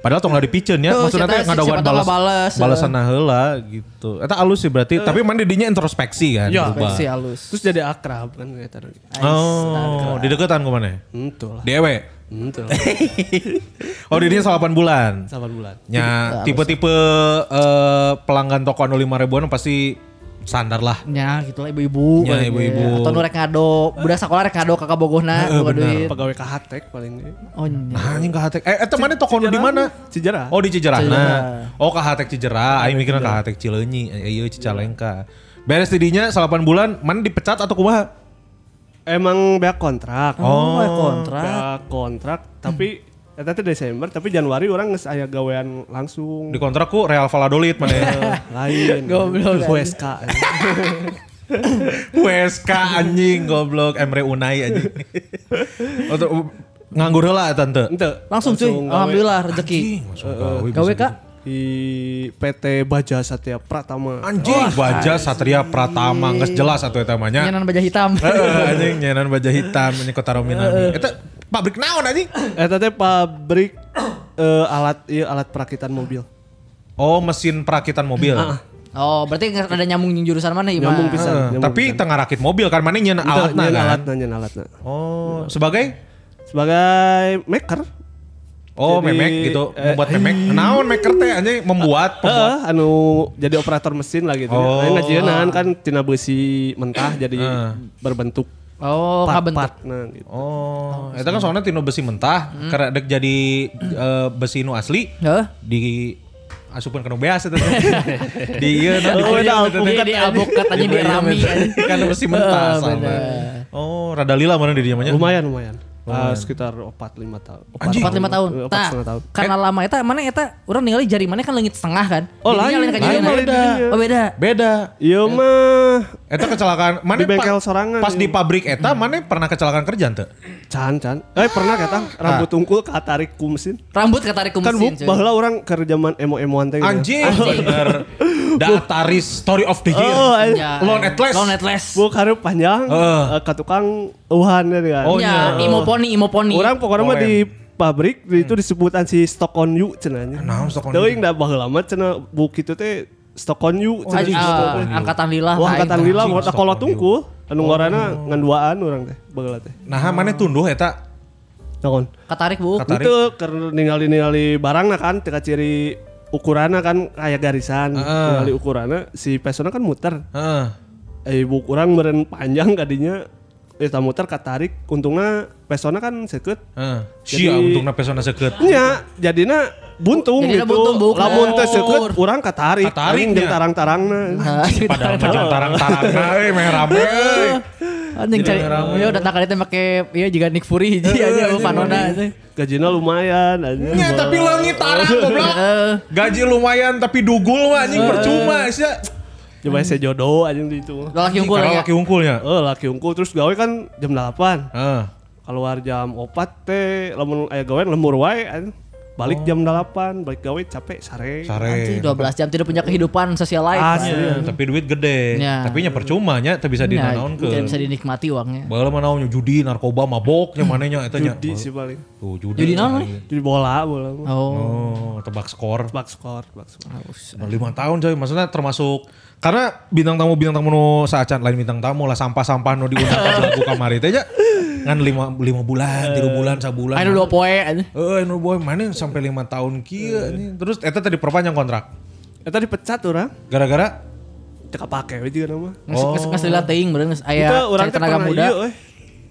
Padahal tong lah dipiceun ya. Tuh, Maksudnya teh ngadawan tahu balas bales, balasan heula gitu. Eta alus sih berarti. Tapi mana didinya introspeksi kan. Ya. berubah. Versi halus. Terus jadi akrab kan kita. Oh, di deketan ke mana? Itu lah. Dewe. Itu. Oh, didinya 8 bulan. 8 bulan. Ya, tipe-tipe eh, pelanggan toko anu 5 ribuan pasti sandar lah. Ya gitu lah ibu-ibu. Ya, ibu-ibu. ya. Atau nu rek ngado, budak sekolah rek ngado kakak bogohna, Heeh, boga benar. duit. Pegawai KHTek paling ini. Oh nya. Nah, anjing kahatek. Eh, eta mana toko nu di mana? Cijarah. Oh, di Cijerah. Cijerah. Nah. Oh, kahatek Cijerah. Aing mikirnya kahatek Cileunyi. Eh, Iya, Cicalengka. Beres tidinya 8 bulan, mana dipecat atau kumaha? Emang beak kontrak. Oh, kontrak. Beak kontrak, tapi eta teh Desember, tapi Januari orang geus aya gawean langsung. Di kontrak ku Real Valladolid mana? lain. Goblok, WSK. WSK anjing goblok Emre Unai anjing. Untuk nganggur lah tante. Ente. Langsung cuy, alhamdulillah rezeki. Gawe kak? Di PT Baja Satya Pratama. Anjing Baja Satria Pratama geus jelas atuh eta mah nya. Nyanan baja hitam. Heeh, anjing nyenan baja hitam ini kota Rominami. Eta pabrik naon anjing? Eta teh pabrik eh, alat iya, alat perakitan mobil. Oh, mesin perakitan mobil. Oh, berarti nggak ada nyambung jurusan mana Ima? Nyambung pisan. Nyambung tapi pisan. tengah rakit mobil kan mana alatna nyeun kan. alatna, nyeun alatna. Oh, sebagai Sebagai maker. Oh, Jadi, memek gitu, eh, membuat memek. Naon maker teh anjing membuat, pembuat. Heeh, anu jadi operator mesin lah gitu. Oh. Oh. ngajieun kan tina besi mentah jadi Heeh. berbentuk Oh, ngabentuk. part nah gitu. Oh, eta kan soalnya tino besi mentah, karena dek jadi eh, besi nu asli Heeh. di asupan kena beas teh. di ieu nah, di Oh, puyeng eta eta teh. Di di alpukat aja di rami. kan besi mentah Heeh, sama. Oh, rada lila mana di dieu mah nya? Lumayan lumayan. Ah, sekitar 4 5 tahun. Anjing. Empat lima tahun. Eh, Empat Tah, tahun. karena lama eta mana eta orang ningali jari mana kan leungit setengah kan. Oh, lain. lain lain didinya. Oh beda. Beda. Iya mah Eta kecelakaan mana Di bengkel pa- sorangan, Pas iya. di pabrik eta mana pernah kecelakaan kerjaan teu? can can. Eh pernah kata rambut unggul katarik ku mesin. Rambut ketarik ke Kan mesin. bu, cuy. baheula orang keur zaman emo-emoan teh. gitu. Anjing, bener. Dataris story of the year. Oh. Ya, Lone Atlas. Lone Atlas. Bu karep panjang Heeh. eh, ke tukang uhan ya kan. Oh, Ya, iya. imo poni, imo poni. Orang pokoknya mah di pabrik di itu disebutan si stock on you cenanya. Naon stock on you? da baheula mah cenah bu kitu teh stock on you cenah. Ah, on you. angkatan lila. Wah, angkatan lila on you. tungkul anu ngaranna ngan duaan urang teh baheula teh. Nah, mana tunduh eta Naon? Katarik bu. Katarik. Itu keur ningali-ningali barang kan teka ciri ukurannya kan kayak garisan. Ningali ukurannya si pesona kan muter. Heeh. Eh ibu kurang meren panjang kadinya Eta muter katarik untungnya pesona kan seket Heeh. Sia untungna pesona seukeut. Nya jadinya buntung Jadinya gitu. buntung, bukan. Lamun teh seukeut Ukur. urang katarik. Katarik jeung tarang-tarangna. Nah, Padahal macam tarang-tarangna euy meh rame euy. Anjing cari. Ya udah tak teh make ya juga Nick Fury hiji aja panona. Gajina lumayan anjing. Nya tapi leungit tarang goblok. Gaji lumayan tapi dugul mah anjing percuma sia. Coba saya jodoh anjing di itu. Laki unggul Karena ya. laki unggulnya. Oh, laki unggul terus gawe kan jam 8. Heeh. Keluar jam 4 teh lamun aya gawean lembur wae. Balik jam 8, balik gawe capek sare. Anjing Sare. 12 jam tidak punya kehidupan sosial life. Asli. Pak. Tapi duit gede. Ya. Tapi nya percuma nya teu bisa Ya, dinanaon ke. Tidak bisa dinikmati uangnya. Baheula mah naon judi, narkoba, mabok nya manehnya eta nya. Judi sih paling. Tuh judi. Judi naon, Judi bola, bola. Oh. Oh, tebak skor. Bak skor, bak skor. lima tahun coy maksudnya termasuk karena bintang tamu bintang tamu nu saacan lain bintang tamu lah sampah sampah nu diundang ke lagu kamari teh nya kan lima lima bulan tiga bulan sabulan Ayo dua poe aja. eh nu boy mana sampai lima tahun kia ini terus eta tadi perpanjang kontrak Eta dipecat urang. gara-gara Cek pake we juga nama. Nges nges nges lila teuing bener nges Itu aya orang tenaga pernah muda.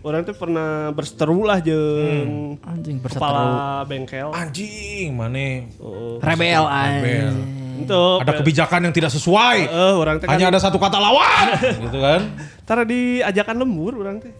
Orang tuh pernah berseteru lah jeung Anjing berseteru. kepala bengkel. anjing mana Oh. Rebel Rebel. anjing. Itu ada kebijakan yang tidak sesuai Eh, orang teh kan hanya ada satu kata lawan gitu kan tara diajakan lembur orang teh.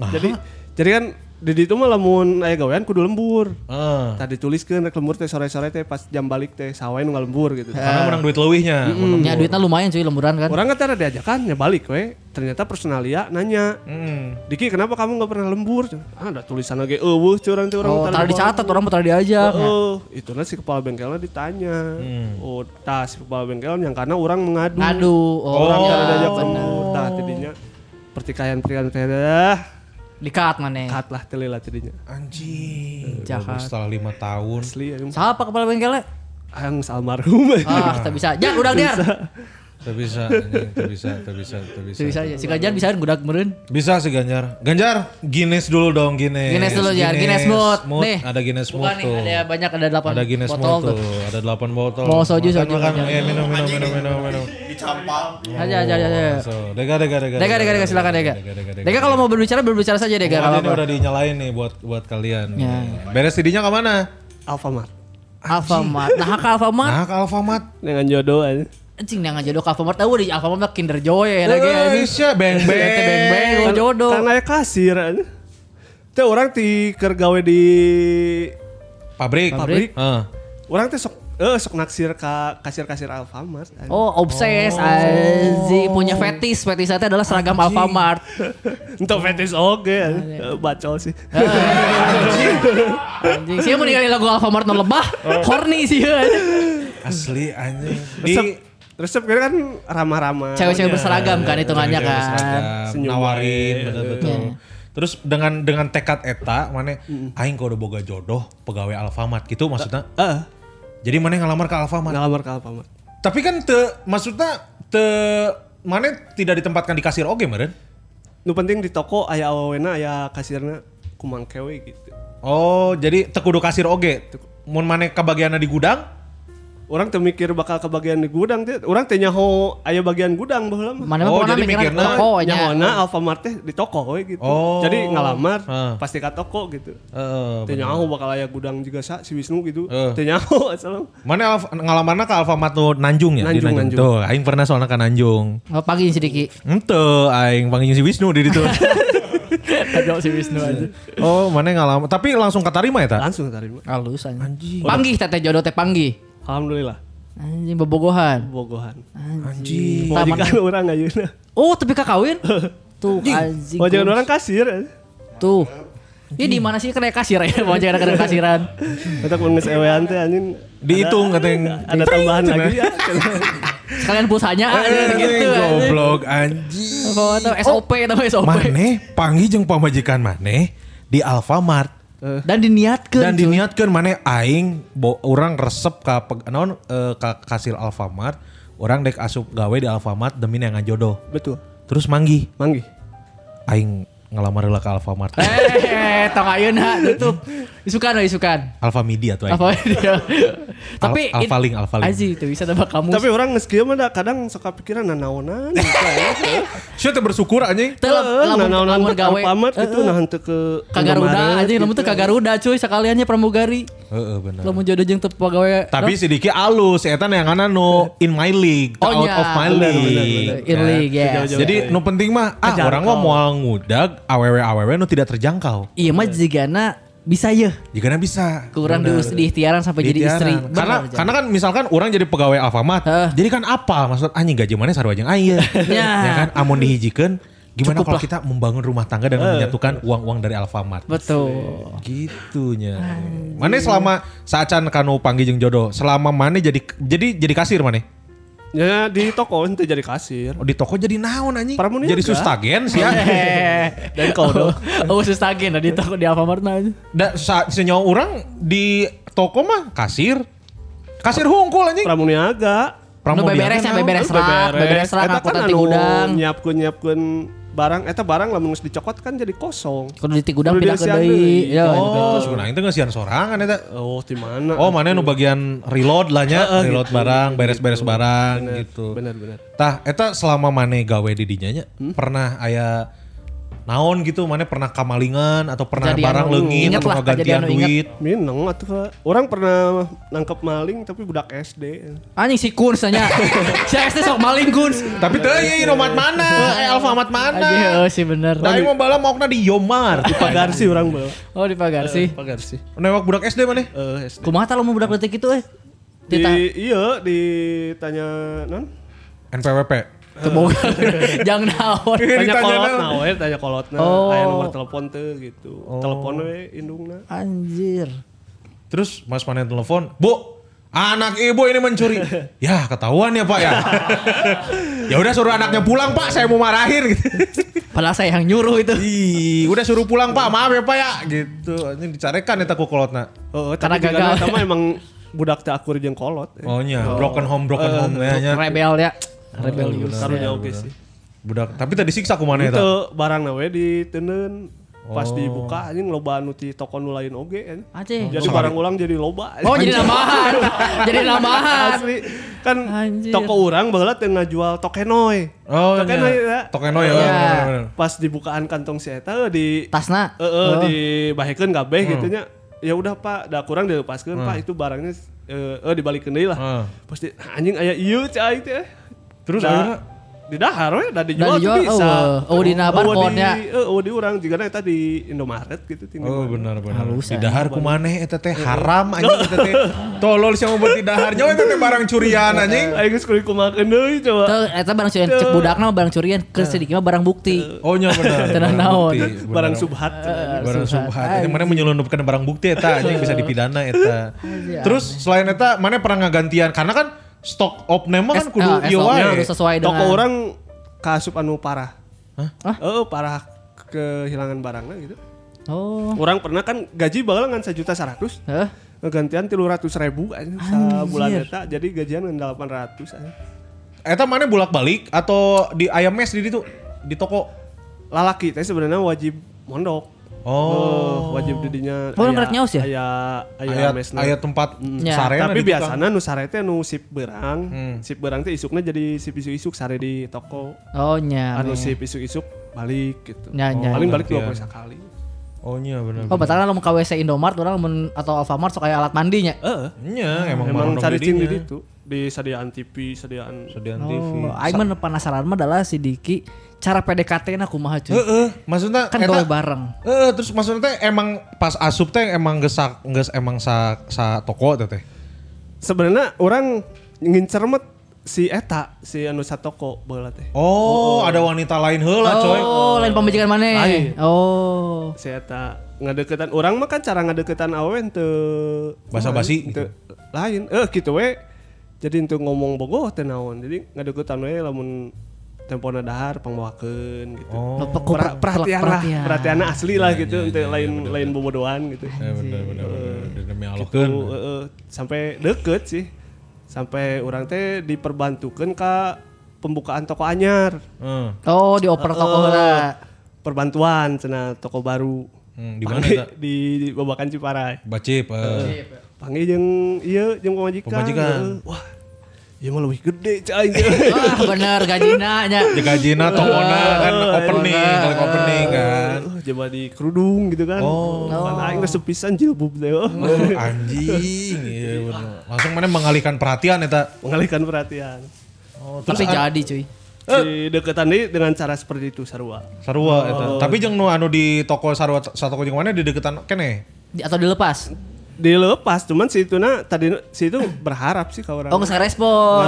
Nah. Jadi jadi kan di ditu mah lamun aya gawean kudu lembur. Eh, Tadi tuliskeun rek lembur teh sore-sore teh pas jam balik teh sawain nu lembur gitu. karena menang duit leuwihnya. Ya duitnya lumayan cuy lemburan kan. Orang kan tadi diajakan ya balik we. Ternyata personalia nanya, Hmm. Diki kenapa kamu nggak pernah lembur? Ah, ada tulisan lagi eueuh curang teh orang Oh, tadi dicatat orang mau tadi diajak. Oh, itu si kepala bengkelnya ditanya. Oh, tah si kepala bengkel yang karena orang mengadu. Ngadu. Oh, Orang kada diajak lembur. Tah tidinya pertikaian pertikaian teh dah. Dikat mana? Kat lah teh lah tidinya. Anjing. Jahat. Baru Setelah lima tahun. Asli yang Siapa kepala bengkelnya? yang almarhum. Ah, tak bisa. Jak udah dia. Tak bisa, tak bisa, tak bisa, tak bisa. Bisa aja. Si Gajan bisa kan gudak meureun. Bisa sih Ganjar. Ganjar, Guinness dulu dong Guinness. Guinness dulu ya, Guinness Mood. Nih. Ada Guinness Mood Bukan nih, tuh. ada banyak ada 8 Ada Guinness botol Mood tuh. Ada 8 botol. Mau soju, soju, makan. soju. Eh, minum, minum, minum, minum, minum. Aja aja aja. aja. So, Dega, dega, dega. Dega, dega, dega, silakan Dega. Dega, dega, dega. Dega kalau mau berbicara berbicara saja Dega, enggak ini udah dinyalain nih buat buat kalian. Ya. Beres tidinya ke mana? Alfamart Alfamart. Nah, ke Alfamart. Nah, ke Alfamart. dengan jodoh aja. Anjing yang jodoh ke Alfamart tahu di Alfamart mah Kinder Joy ya lagi Eh, anjing. Isya, beng beng. Teh beng-beng oh, jodoh. Karena aya kasir aja. Teh orang ti keur gawe di Pabrik. pabrik. Heeh. Orang teh sok eh sok naksir ka kasir-kasir Alfamart. Oh, obses anjing punya fetis. Fetis saya adalah seragam Alfamart. Untuk fetis oke, bacol sih. Anjing, sih mau ninggalin lagu Alfamart no lebah. Horny sih ya. Asli anjing. Resep, Di resep kira kan ramah-ramah. Cewek-cewek berseragam kan hitungannya kan. Senyum nawarin betul-betul. Terus dengan dengan tekad eta mana aing kok udah boga jodoh pegawai Alfamart gitu maksudnya. Heeh. Jadi mana ngelamar ke Alfamart. Ngalamar ke Alfamart. Tapi kan te maksudnya te mana tidak ditempatkan di kasir oge meren. Nu penting di toko aya awena aya kasirna kumangkewe gitu. Oh, jadi tekudu kasir oge. Mun mana kebagianna di gudang? Orang teu mikir bakal kebagian di gudang teh. Orang teh nyaho aya bagian gudang baheula mah. Mana Oh, jadi mikirnya mikirna toko nya. Nyahona Alfamart teh di toko we gitu. Oh. Jadi ngalamar Heeh. pasti ka toko gitu. Heeh. Teu nyaho bakal aya gudang juga sa si Wisnu gitu. Eh. Teu nyaho asal. Mana Alf ngalamarna ke Alfamart tuh Nanjung ya? di Nanjung, Nanjung. Nanjung. Tuh, aing pernah soalnya ke Nanjung. Oh, pagi sedikit. Ente, aing panggil si Wisnu di situ. Ada si Wisnu aja. oh, mana ngalamar. Tapi langsung ketarima ya, tak? Langsung terima. Halus anjing. Panggih teteh jodoh teh panggih. Alhamdulillah. Anjing bobogohan. Bogohan. Anjing. Mau Taman. kan orang ayeuna. Oh, tapi kakawin? Tuh anjing. Mau jangan orang kasir. Tuh. Ini di mana sih kena kasir ya? Mau jangan kena kasiran. Kita ngeus ewean teh anjing. Dihitung katanya. Ada tambahan lagi ya. Sekalian pulsanya Eh, gitu. Goblok anjing. Oh, SOP itu SOP. Maneh panggil jeung pamajikan maneh di Alfamart Dan diniatkan. dan diniatkan maneh aing bo, orang resep ka naon eh, ka kasir Alfamart, orang dek asup gawe di Alfamart demi yang ngajodoh. Betul. Terus manggi Manggi. aing ngelamar heula ka Alfamart. Eh, tong ayeuna tutup. Isukan we isukan. Alfa Media tuh aing. Apa dia? Tapi Al- Alphalink, Alphalink. Aji, tuh bisa tebak kamu. Tapi orang nges kieu mah da kadang suka pikiran nanaonan. gitu ya. Saya teh bersyukur anjing. Teu lamun Nanaonan gawe Alfamart gitu nah henteu ke ka Garuda Indomaret aja lamun teu ka Garuda cuy sekaliannya pramugari. Heeh bener. Lamun jodoh jeung teu pagawe. Tapi si Diki alus, eta yang ana nu in my league, Oh, out nya. of my league. bener, bener. In Kan? league, yes. Jadi nu penting mah ah orang mah mau ngudag awewe-awewe nu tidak terjangkau. Iya mah jigana bisa ya. Jika bisa. Kurang di, Bener. di ikhtiaran sampai jadi istri. Karena Bener, karena kan misalkan orang jadi pegawai Alfamart, Heeh. jadi kan apa maksud anjing gaji mana sarua jeung aya. Ya. ya kan amun dihijikeun gimana Cukup kalau lah. kita membangun rumah tangga dengan menyatukan uang-uang dari Alfamart. Betul. Gitunya. Mana selama saacan kanu panggil jeung jodoh, selama mana jadi jadi jadi kasir mana? Ya di toko henteu jadi kasir. Oh, di toko jadi naon anjing? Pramuniaga. Jadi sustagen sih ya. Dan kodo. Oh, khusus tagen di toko di Alfamart mah. Da, sa, senyawa orang di toko mah kasir. Kasir hungkul anjing. Pramuniaga. Nu beberes ya, beberes rak, beberes angkutan ti anu gudang. Nyiapkeun nyiapkeun barang eta barang lamun geus dicokot kan jadi kosong. Kudu di gudang ke deui. Ya, Oh, sebenarnya itu ngasihan sorangan eta. Oh, di mana? Oh, mana nu bagian reload lah nya, reload barang, beres-beres barang gitu. Bener bener. Tah, eta selama mana gawe di dinya nya, pernah aya naon gitu mana pernah kamalingan atau pernah Kejadian barang leungit atau lah, gantian duit. Mineng atuh Kak. Orang pernah nangkep maling tapi budak SD. Anjing si Kuns nanya. si SD sok maling Kuns. Tapi teu ieu nomat mana? Eh Alfamart mana? Anjing oh sih bener. Da mah bala maokna di Yomar. Di pagar sih orang bawa. Oh di pagar sih. Pagar sih. Newak budak SD mana? Eh SD. Kumaha lo mau budak detik itu eh? Di, iya ditanya non NPWP. Teboga. Jangan naon. tanya kolot naon? tanya kolotna Oh. aya nomor telepon teu gitu telepon we indungna Anjir. Terus Mas mana telepon, "Bu, anak ibu ini mencuri." ya, ketahuan ya, Pak ya. ya udah suruh anaknya pulang, Pak. Saya mau marahin gitu. Padahal saya yang nyuruh itu. Ih, udah suruh pulang, Pak. Maaf ya, Pak ya. Gitu. Ini dicarekan eta ku kolotna. oh Karena tapi gagal. sama emang budak teu akur jeung kolot Oh nya, broken home, broken home ya nya. Rebel ya. Rebel karunya oge sih Budak, tapi tadi siksa kumaha eta? itu barang we diteuneun pas Oh. dibuka anjing loba anu ti toko nu lain oge kan Aceh. jadi barang ulang jadi loba Oh jadi nambahan. jadi nambahan. asli kan Anjir. toko orang baheula teu ngajual tokenoy Oh, tokenoy nya. ya Tokenoy ya. Iya. bener-bener. pas dibukaan kantong si eta di Tasna. eh eh, dibahekeun kabeh gitu nya ya udah pak da kurang dilepaskeun pak itu barangnya eh eh dibalikeun deui lah Heeh. pasti anjing aya ieu cai teh Terus Da- akhirnya di dahar we da Da dijual tuh bisa oh, oh, dina barcode-nya. di eh, oh di urang jigana eta di Indomaret gitu tinggal Oh benar benar. Halusan. Di dahar kumaneh eta teh haram anjing eta teh. Tolol sia mau di dahar nyawa eta teh barang curian anjing. aing geus kudu kumakeun deui coba Tuh, eta barang curian cek budakna mah barang curian ke sedikit mah barang bukti. Oh nya benar. Tenang Barang naon. barang subhat barang Subhat. subhat. Itu mana menyelundupkan barang bukti eta anjing bisa dipidana eta. Terus selain eta mana pernah ngagantian karena kan stok of name Es- kan kudu ieu SO-nya wae. sesuai dengan toko orang kaasup anu parah Hah? Heeh, parah kehilangan barangnya gitu Oh. orang pernah kan gaji bakal ngan sejuta seratus Hah? gantian tilu ratus ribu aja bulan eta jadi gajian ngan delapan ratus aja Eta mana bolak-balik atau di ayam mes di itu di toko? lalaki teh sebenarnya wajib mondok Oh. wajib didinya Oh, ngerek nyaus ya? aya aya Ayat mesna. ayat tempat Ya, sarena tapi biasanya nu sare teh nu sip berang Hmm. sip berang teh isuknya jadi sip isuk-isuk sare di toko Oh nya. anu sip isuk-isuk balik gitu Ya, ya, paling ya. balik dua kali sekali Oh iya benar. Oh, batalnya lo mau ke WC Indomart, orang mun atau Alfamart sok kayak alat mandinya. eh Iya, emang emang barang cari cing di di sediaan TV sediaan Sediaan TV. Oh, aing mah penasaran mah adalah si Diki cara PDKT na kumaha cuy. Heeh, maksudnya Kan eta- gawe bareng. Heeh, terus maksudnya teh emang pas asup teh emang gesak geus emang sa sa toko teh teh. sebenarnya orang ngincer mah si eta si anu satoko bola teh Oh, ada wanita lain heula coy. Oh, lain pemajikan mana? Lain. Oh. si eta ngadeketan orang mah kan cara ngadeketan awen teu Basa-basi teu lain eh gitu we jadi untuk ngomong bogoh teh naon jadi ngadeketan we lamun tempona dahar pangbawakeun gitu Oh. Per- perhatian lah perhatian. asli lah gitu untuk lain lain bobodohan gitu Ya bener bener bener demi Gitu, eh, sampai deket sih sampai orang teh diperbantukan ke pembukaan toko anyar Heeh. Oh, dioper toko Eh, heula. perbantuan cina toko baru Hmm, di mana di, di Babakan Ciparai Bacip. eh. panggil jeung iya jeung pemajikan Pemajikan. Heeh. wah iya mah lebih gede cai Wah, bener gajina nya. Di gajina tokona kan opening, kali opening kan. coba di kerudung gitu kan Oh. kan aing geus sepisan jilbab teh oh. Oh, anjing. Iya bener. Langsung mana mengalihkan perhatian eta. mengalihkan perhatian Oh, Tapi jadi cuy. si deketan ini dengan cara seperti itu sarua Sarua eta. Tapi jeung nu anu di toko sarua satu toko jeung mana di deketan kene. Di- Atau dilepas. Dilepas cuman si itu na tadi si itu berharap sih kalau orang Oh, nggak respon.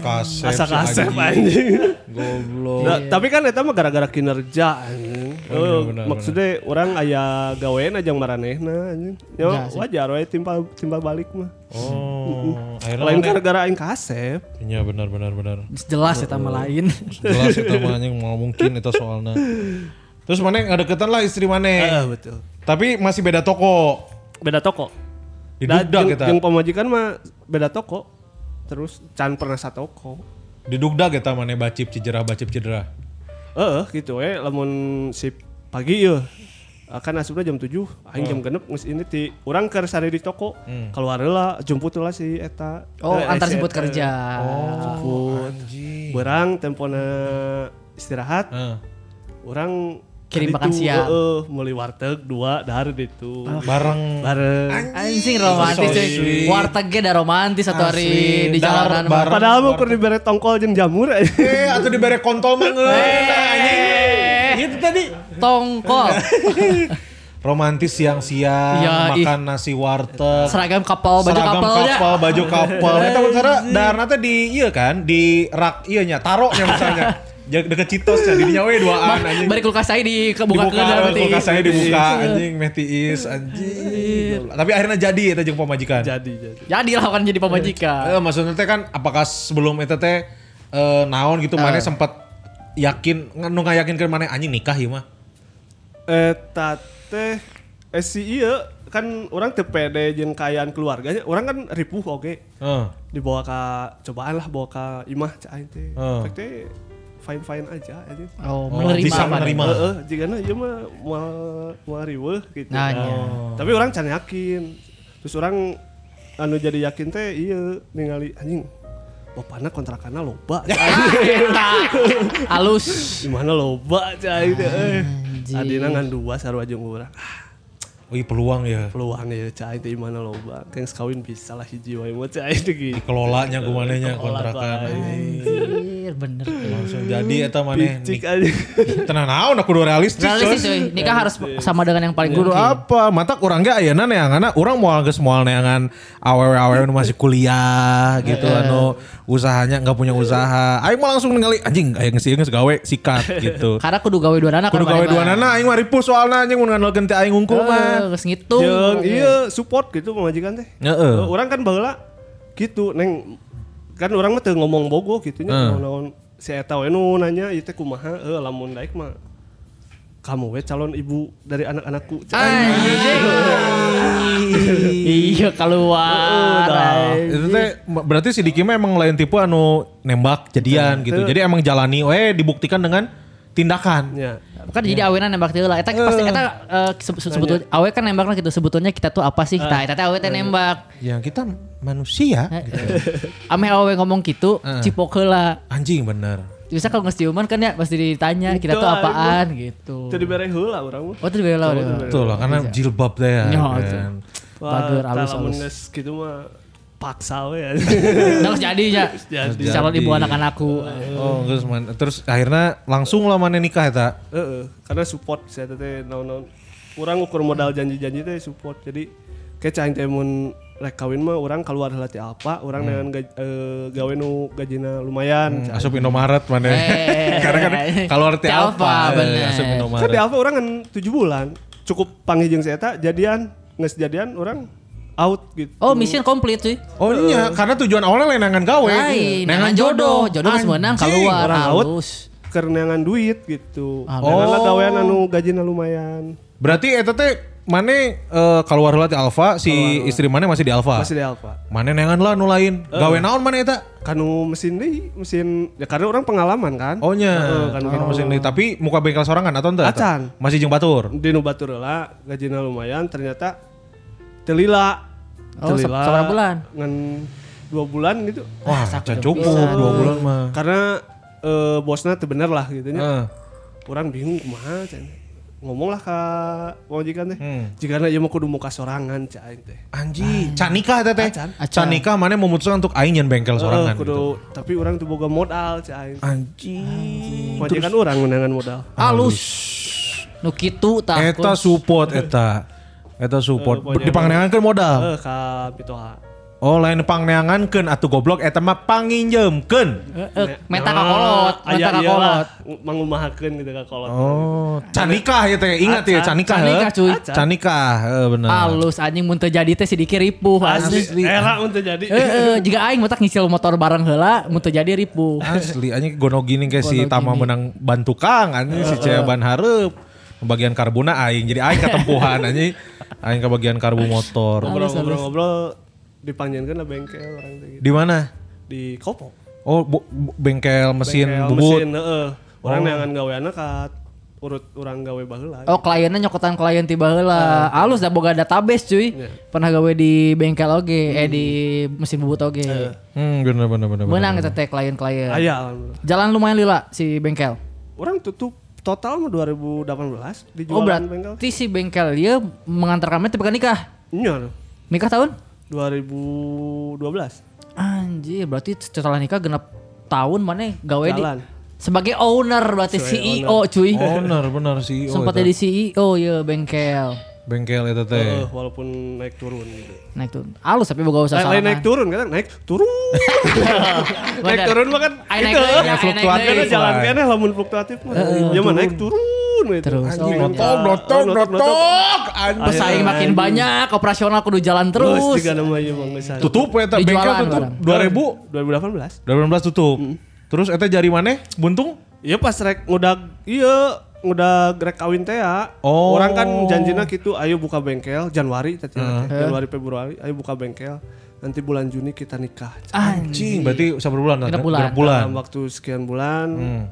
Kasep. asa si kasep anjing. Goblok. Nah, tapi kan eta mah gara-gara kinerja anjing. Oh, iya, Oh, benar, maksudnya orang aya gawean aja maranehna anjing. Ya wajar we timbal timbal balik mah. Oh, akhirnya Lain gara-gara aing kasep. Iya benar benar benar. Jelas ya sama lain. Jelas itu mah anjing mau mungkin itu soalnya. Terus mana yang deketan lah istri mana. betul. Tapi masih beda toko. Beda toko. Di Da- Dugdag jeung- kita. jeung pemajikan mah beda toko. Terus can pernah satu toko. Di Dugdag kita mana bacip cijerah bacip cijerah. Eh gitu we lamun si pagi ya akan asupna jam 7 aing jam genep geus ini ti urang keur sare di toko keluar heula jemput heula si eta Oh, Eh, antar si jemput eta. kerja. jemput Anjing. berang tempona istirahat Heeh. orang Kirim makan siang. heeh, meuli warteg dua dahar itu. Bareng Bareng. Anjing romantis So cuy. sweet. Warteg ge da romantis satu hari Asli. di jalanan. bar- mah. Padahal mau keur dibere tongkol jeung jamur aja. Eh, atau diberi kontol mah ngeun, anjing. Itu tadi Tongkol. romantis siang-siang Ya, ih. makan nasi warteg Seragam kapal, baju seragam kapalnya. kapal, baju kapal. Eta maksudnya darna teh di iya kan, di rak iya nya, taruhnya misalnya. Deket Citos nya, di dinya we duaan anjing. Bari kulkas saya di kebuka dibuka, ke berarti. kulkas saya dibuka anjing, metiis anjing. Tapi akhirnya jadi eta jeung pamajikan. jadi jadi. Jadi lah kan jadi pemajikan. Eh, maksudnya teh kan apakah sebelum eta teh eh, naon gitu mana sempat yakin nu ngayakinkeun mana anjing nikah ieu mah. Eta teh eh si iya kan orang teu pede jeung kayaan keluarganya. Orang kan ripuh oke. Heeh. Dibawa ke cobaan lah bawa ke imah cak aing teh. Oh. Efek teh fine-fine aja aja. Oh, Oh, menerima. bisa menerima. Heeh, jika na ieu mah moal moal riweuh gitu. Nah, iya. Tapi orang can yakin. Terus orang anu jadi yakin teh iya ningali anjing bapakna kontrakanna loba. Halus. Di mana loba cai eh. Adina ngan dua sarua jeung urang. Wih peluang ya. Peluang ya cai di mana loba. Teng kawin bisa lah hiji wae mah cai teh gitu. Dikelolanya kumananya Dikelola kontrakan. bae. Anjir, bener. Langsung jadi eta maneh Picik nik- aja. Tenang naon aku udah realistis. Realistis cuy. Nikah harus sama dengan yang paling Kudu apa? Mata kurang ge ayeuna neanganna urang moal geus moal neangan awewe-awewe masih kuliah gitu anu usahanya nggak punya usaha. Aing mah langsung ningali anjing aya geus ieu geus gawe sikat gitu. Karena kudu gawe dua anak. Kudu gawe dua nana aing mah ripuh soalna anjing mun ngandalkeun teh aing unggul mah. Geus ngitung. Jeung iya support gitu pemajikan teh. Heeh. Eh, Orang kan baheula gitu neng kan orang mah teu ngomong bogo gitu nya Heeh. naon si eta we nu nanya ieu teh kumaha heuh lamun daek mah kamu we calon ibu dari anak-anakku. Iya keluar. ay. Itu teh berarti si Diki mah emang lain tipe anu nembak jadian gitu. Jadi emang jalani we dibuktikan dengan tindakan. Ya. Kan jadi awenan nembak dia lah. Eta pasti eta eh, se- se- sebetulnya awe kan nembaknya gitu. Sebetulnya kita tuh apa sih? Nah, eta teh awe teh nembak. Ya kita manusia. gitu. Ame awe ngomong gitu, cipok heula. Anjing bener. Bisa kalau nggak ciuman kan ya pasti ditanya kita Itu tuh aja. apaan gitu. Teu dibere heula urang mah. Oh itu bela udah. Betul lah karena jilbab teh ya. Ya, kan. Bager, alus, alus. geus kitu mah paksa we ya. Terus jadinya Jadi. calon ibu anak-anakku. Oh, terus man, terus akhirnya langsung lah mana nikah eta. Heeh, karena support saya teh naon-naon. Urang ukur modal janji-janji teh support. Jadi kayak cai teh mun rek kawin mah urang keluar heula teh apa, urang dengan gaj, eh, gawe nu gajina lumayan. cai. Asup Indomaret mana. Eh. Karena kan kalau arti Teh apa? eh, bener. Asup Kan di Indomaret. apa orang kan 7 bulan. Cukup panggil jeung saya eta jadian, nges jadian orang out gitu. Oh mission komplit cuy. Oh iya, karena tujuan awalnya lain nangan gawe. Lain, nangan jodoh, jodoh meunang Anjing. keluar orang out. halus. Kerenangan duit gitu. Ah, oh. gawean anu gajina lumayan. Berarti eta teh mana eh, keluar heula ti Alfa, si istri mana masih di Alfa. Masih di Alfa. Mana nengan lah nu lain. Gawe naon mana eta? Kanu mesin deh, mesin ya karena orang pengalaman kan. Oh nya. Heeh, kan Kan mesin deui. tapi muka bengkel sorangan atau ente? Acan. Masih jeung batur. di nu batur lah gajina lumayan ternyata telila Oh, se- seberapa bulan? ngan dua bulan gitu Wah, can cukup dua bulan mah. karena eh, bosnya teu bener lah gitu nya Heeh. orang bingung kumaha can ngomong lah ke majikan teh Hmm. jika ieu mah kudu muka sorangan cai aing teh Anji, can nikah teh teh. Can nikah mana memutuskan untuk aing nyen bengkel sorangan Eh, kudu gitu. tapi orang tuh boga modal cai aing Anji. majikan orang ngunangan modal Halus. Nu kitu tah. Eta support eta. Eta support. Eh, pokoknya- Dipangneankeun modal. eh ka pitoha Oh, lain pangneangankeun atuh goblok eta mah panginjemkeun. Eh, Meta ka kolot, meta aya ka ieu lah, kolot. mangumahakeun gitu ka kolot Oh, can nikah ya teh. Ingat ya, can nikah. Can nikah, cuy. Can nikah, heuh, bener. Halus anjing mun teu jadi teh sedikit ripuh asli. era untuk jadi Heeh, jika aing mah tak ngisil motor bareng heula mun teu jadi ripuh. Asli anjing gono gini kayak si Tama menang bantu Kang anjing si Cia ban hareup. Bagian karbuna aing jadi aing ketempuhan anjing. Aing ke bagian karbu motor. ngobrol-ngobrol dipanjangkan lah bengkel orang teh gitu. Di mana? di Kopo Oh, bu- bu- bengkel mesin bengkel bubut. mesin heeh orang neangan gaweana ka urut orang gawe baheula Oh kliennya nyokotan klien tiba heula. Halus da boga database cuy. Iya. Pernah gawe di bengkel oge, eh di mesin bubut oge. Hmm, bener bener bener. Menang eta teh klien-klien. aya Jalan lumayan lila si bengkel. orang tutup total mah 2018 dijual Oh bengkel. berarti si bengkel dia mengantarkan mana tapi nikah. Iya. Nikah tahun? 2012. Anjir, berarti setelah nikah genap tahun mana gawe di Jalan. sebagai owner berarti Sebagai CEO cuy. Owner bener sih. Sempat jadi CEO ya bengkel. bengkel itu teh. Heeh, walaupun naik turun gitu. Naik tuh. Halus tapi boga usah Eh, lain naik turun kan naik turun. naik turun mah kan itu. Ya, fluktuatif kan jalan kene lamun fluktuatif mah. Ya mah naik turun gitu. Terus, Anjing, oh, notok, Notok, notok, notok. Anjing. Pesaing makin banyak, operasional kudu jalan Terus terus. juga namanya Bang. Tutup ya eta Di bengkel tutup barang. 2000 2018. 2018 tutup. Terus eta jari mana? Buntung? Iya pas rek ngudag iya ngudag rek kawin teh ya. Oh. Orang kan janjina gitu ayo buka bengkel Januari tadi Januari Februari ayo buka bengkel. Nanti bulan Juni kita nikah. Anjing, berarti sabar bulan? Kan? bulan. Bulan. Dalam waktu sekian bulan ah,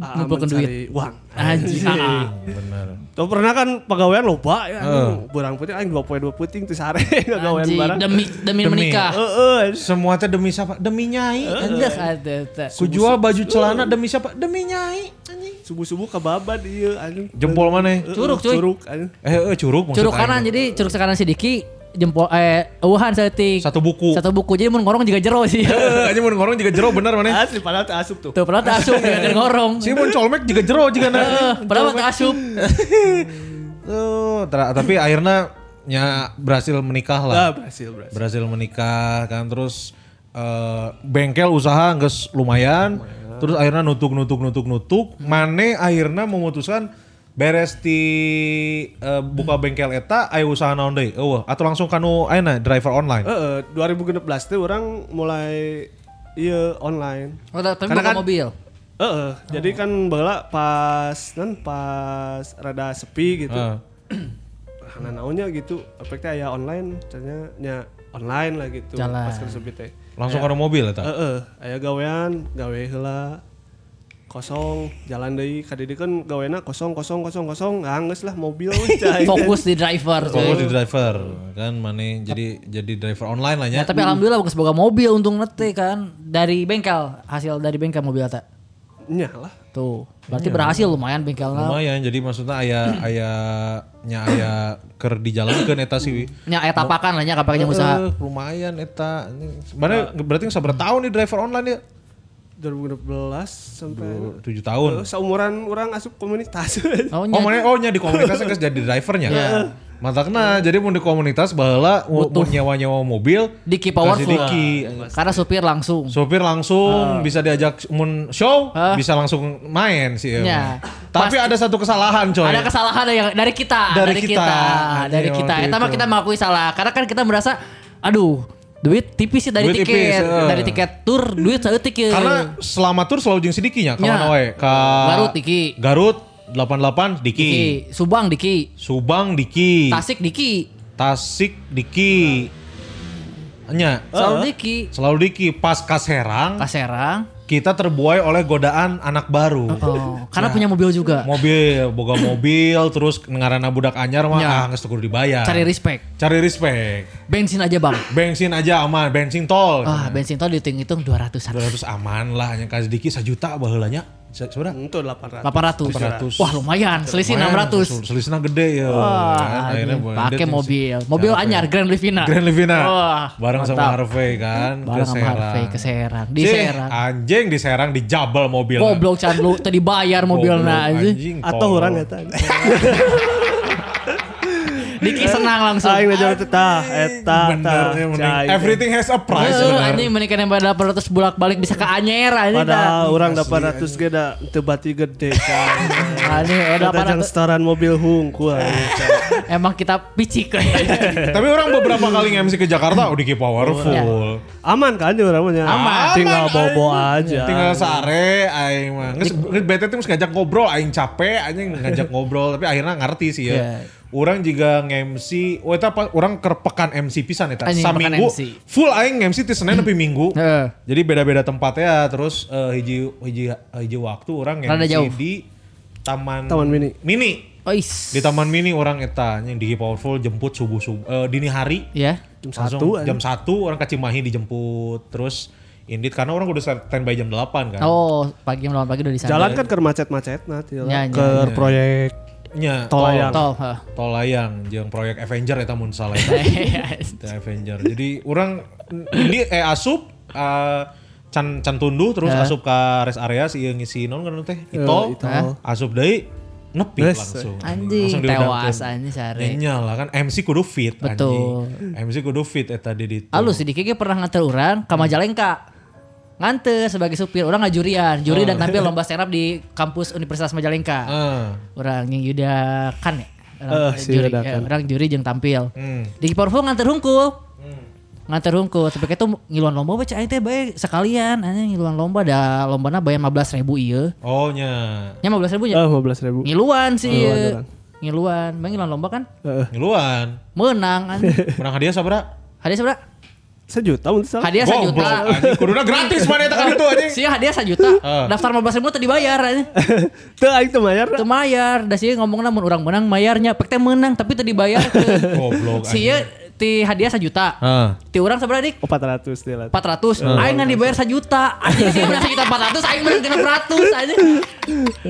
Ngumpulkan mencari uang. Anjir. ah. Bener. Tuh pernah kan pegawaian loba ya. Uh. Burang putih aing dua poe dua puting teu sare pegawaian Anjing, barang. demi demi Demi. menikah. Heeh. Semua teh demi siapa? Demi nyai. Enggak ada. ada. Ku jual baju celana demi siapa? Demi nyai. Anjing. Subuh-subuh kababad ieu anjing. Jempol mana? Curug, cuy. Curug anjing. Eh, eh curug Curug kanan jadi curug kanan si Diki jempol eh eueuhan saeutik. Satu buku. Satu buku jadi mun ngorong juga jero sih. Eh, anjing mun ngorong juga jero bener mana? Asli padahal teu asup tuh. Tuh pernah tak asup juga kan ngorong. Si mun colmek juga jero juga na. Eh, Padahal tak asup. Tuh, tra- tapi akhirnya nya berhasil menikah lah. Ah, berhasil, berhasil. berhasil menikah kan terus eh, bengkel usaha nges lumayan, terus akhirnya nutuk nutuk nutuk nutuk mane akhirnya memutuskan beres di eh, buka bengkel eta ayo usaha naon deui eueuh atau langsung kanu ayeuna driver online Heeh, 2016 teh orang mulai iya online. Oh, tapi Karena kan- mobil. Heeh, jadi kan bala pas kan pas rada sepi gitu. Heeh. Nah, naonnya gitu, efeknya ya online, caranya nya online lah gitu. Jalan. Pas keur sepi teh. langsung kanu mobil eta Heeh, aya gawean, gawe heula kosong jalan deui ka dieu kan gawena kosong kosong kosong kosong ah, geus lah mobil. Fokus di driver. Fokus di driver kan mane jadi jadi driver online lah Ya, nya tapi alhamdulillah bagus boga mobil untung nete kan dari bengkel hasil dari bengkel mobil eta. Nya lah. Tuh, berarti berhasil lumayan bengkelnya. lumayan jadi maksudnya aya aya nya aya keur dijalankeun eta sih Nya aya tapakan lah nya kapaknya usaha. Lumayan eta. Mana berarti sabar tahun nih driver online ya? 2016 sampai 7 tahun. Eh, seumuran orang asup komunitas. Oh, Oh, mana oh nya di komunitasnya geus jadi drivernya. Mantakna jadi mau di komunitas baheula mau nyewa-nyewa mobil Diki powerful. Diki. Karena supir langsung. Sopir langsung bisa diajak mun show, Ah. bisa langsung main sih. emang. Ya. Tapi ada satu kesalahan coy. Ada kesalahan yang dari kita, Dari dari, kita. kita, dari kita. Eta mah itu. kita mengakui salah. Karena kan kita merasa, aduh, duit tipis sih dari Duit tiket, tipis, eh. dari tiket tur, duit saeutik ya. Karena selama tur selalu jeung si Diki nya kawan Ya. Ka Garut, Diki. Garut 88 Diki. Diki, Subang Diki, Subang Diki. Tasik Diki, Tasik Diki. Nya, selalu Diki, selalu Diki pas Kaserang Kaserang. Kita terbuai oleh godaan anak baru. Oh, karena punya mobil juga. Mobil, boga mobil terus ngarana budak anyar mah Ya. ah kudu dibayar. Cari respect. Cari respect. Bensin aja bang. Bensin aja aman, bensin tol. Ah, bensin tol dihitung-hitung 200-an. 200 aman lah nya kasih Diki 1 juta baheula nya. Seberapa? Itu 800. 800. 800. Wah lumayan, selisih Lumayan, 600. sel- Selisihnya gede ya. Wah, akhirnya pakai mobil. Mobil capek. anyar Grand Livina. Grand Livina. Wah, bareng sama. Harvey kan Bareng sama. Harvey ke Serang. Di Cih, Serang. Anjing di Serang di jabal mobil. Goblok can lu tadi bayar mobilnya anjing. Atau orang eta. Diki senang langsung. Aing teh tah eta tah. everything has a price. Bener. anjing menikah yang pada 800 bulak balik bisa ke Anyer anjing Padahal dah. orang 800 ge da teu bati gede cai. Anjing jang 800 setoran mobil cai. emang kita picik Tapi orang beberapa kali MC ke Jakarta udah ki powerful. Aman kan ya orang mah? Aman. Tinggal bobo aing. aja. Tinggal sare aing mah. Geus geus bete tuh ngajak ngobrol aing capek anjing ngajak ngobrol tapi akhirnya ngerti sih ya. Orang juga nge-MC, oh itu apa, orang kerpekan MC pisan pekan Saminggu, MC. full aing nge-MC ti Senin sampai Minggu. Jadi beda-beda tempatnya, terus eh, hiji, hiji, hiji waktu orang Rada nge-MC jauh. di Taman, Taman Mini. Mini. Ois. Di Taman Mini orang eta, yang di Powerful jemput subuh-subuh, eh, dini hari. Ya. Jam Langsung satu jam satu orang ke Cimahi dijemput terus Indit karena orang udah standby jam 8 kan. Oh, pagi jam 8 pagi udah di sana. Jalan kan ke macet-macet nanti Ya, lah. ya, Ke ya. proyek Nya, Tol layang. Tol. Tol layang jeung proyek Avenger eta mun salah eta. Eta Avenger. Jadi orang ini eh asup eh, can can tunduh terus Ya. asup ka rest area si ieu ngisi non kan teh Ito. Hah? Asup deui nepi Yes. langsung. Anjing, Langsung tewas anjing sare. Nya lah kan MC kudu fit Betul. anjing. MC kudu fit eta di ditu. Alus sedikit pernah nganter orang ke Majalengka. Nganter sebagai supir, orang ngajurian, juri dan tampil lomba stand up di kampus Universitas Majalengka. Ah. Orang yang Yuda kan ya. Orang si juri, ya, orang juri jeung tampil. Hmm. Di Porfo nganter hungkul. Nganter hungkul, tapi itu ngiluan lomba baca aing teh bae sekalian anjing ngiluan lomba da lombana bayar 15 ribu ieu. Oh nya. Nya 15 ribu eh nya. 15 ribu. Ngiluan sih Ngiluan, ieu. orang. Ngiluan, bang ngiluan lomba kan Ngeluan. menang anjing. Menang hadiah sabra? Hadiah seberapa? Sejuta mungkin salah. Hadiah Goblok, sejuta. anjing. Kuduna gratis mana eta kan itu anjing. Sih hadiah sejuta. Daftar 15 ribu tadi bayar aja. Tuh aing teu mayar. Itu mayar. Da sih ngomongna mun urang menang mayarnya. Pek teh menang tapi tadi bayar. Goblok. Sih ti hadiah sejuta. Ah. Ti urang seberapa dik? 400 dia lah. 400. Aing ngan dibayar sejuta. Anjing sih menang sejuta 400, aing menang genep ratus aja.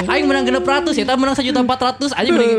Aing menang genep ratus, ya menang sejuta 400 aja mending.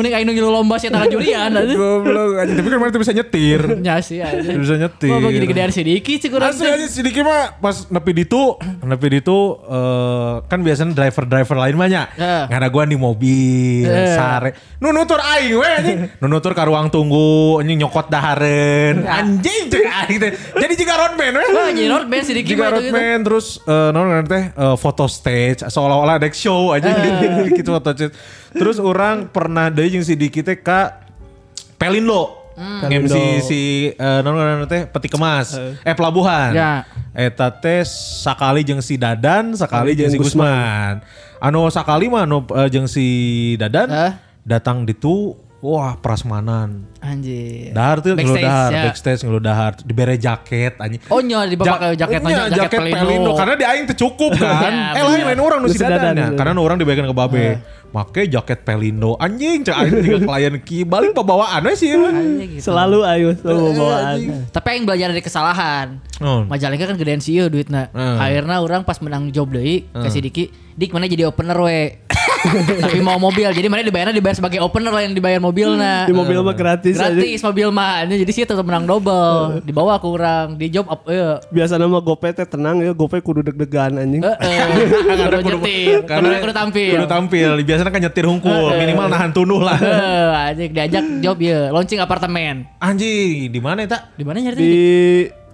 Mending aing nu ngilu lomba sih tangga jurian aja. Goblok anjing. Tapi kan mana tuh bisa nyetir. Ya sih aja. Bisa nyetir. Mau gede gedean sedikit sih kurang. Asli aja sedikit mah pas nepi ditu, nepi ditu eh, kan biasanya driver-driver lain banyak. Karena gua di mobil, Eh. sare. Nu nutur aing we anjing. Nu nutur ka ruang tunggu, anjing nyokot daharen. Anjing cek aing teh. Jadi jika roadman we. Wah, jadi road band sedikit Jika mah itu gitu. roadman terus eh non teh eh, foto stage seolah-olah ada show aja gitu foto stage. Terus orang pernah deui jeung si Diki teh ka Pelindo. MC si eh, non non teh peti kemas. Eh pelabuhan. Ya. Eta teh sakali jeung si Dadan, sakali jeung si Gusman. Anu sakali mah anu eh, jeung si Dadan Eh. datang ditu wah prasmanan. Anjir. Dahar tuh Backstage, dahar, ya. backstage ngeluh dahar, dibere jaket anjing. Oh nyo di bapak jaket Iya, jaket, Pelindo. Karena di aing cukup kan. Ya, eh lain lain orang nu si Nu si Dadan, bener. Karena nu orang dibagikan ke babe. Make jaket Pelindo anjing cek aing juga klien ki balik pembawaan we sih. Anjing gitu. Selalu ayo selalu bawaan. Tapi yang belajar dari kesalahan. Oh. Majalengka kan gedean sih duitna. Hmm. Akhirnya orang pas menang job deui ke si Diki, Dik mana jadi opener we. Tapi mau mobil. Jadi mana dibayarnya dibayar sebagai opener lah yang dibayar mobilnya. Di mobil mah gratis aja. Gratis mobil mah. Jadi sih tetap menang double. Dibawa ke orang di job up eh Biasa nama gope teh tenang ya, gope kudu deg-degan anjing. eh kudu nyetir, kudu kudu tampil. Kudu tampil. Biasanya kan nyetir hungkul, minimal nahan tunuh lah. Eh, anjing diajak job ya, launching apartemen. Anjing, di mana eta? Di mana nyari Di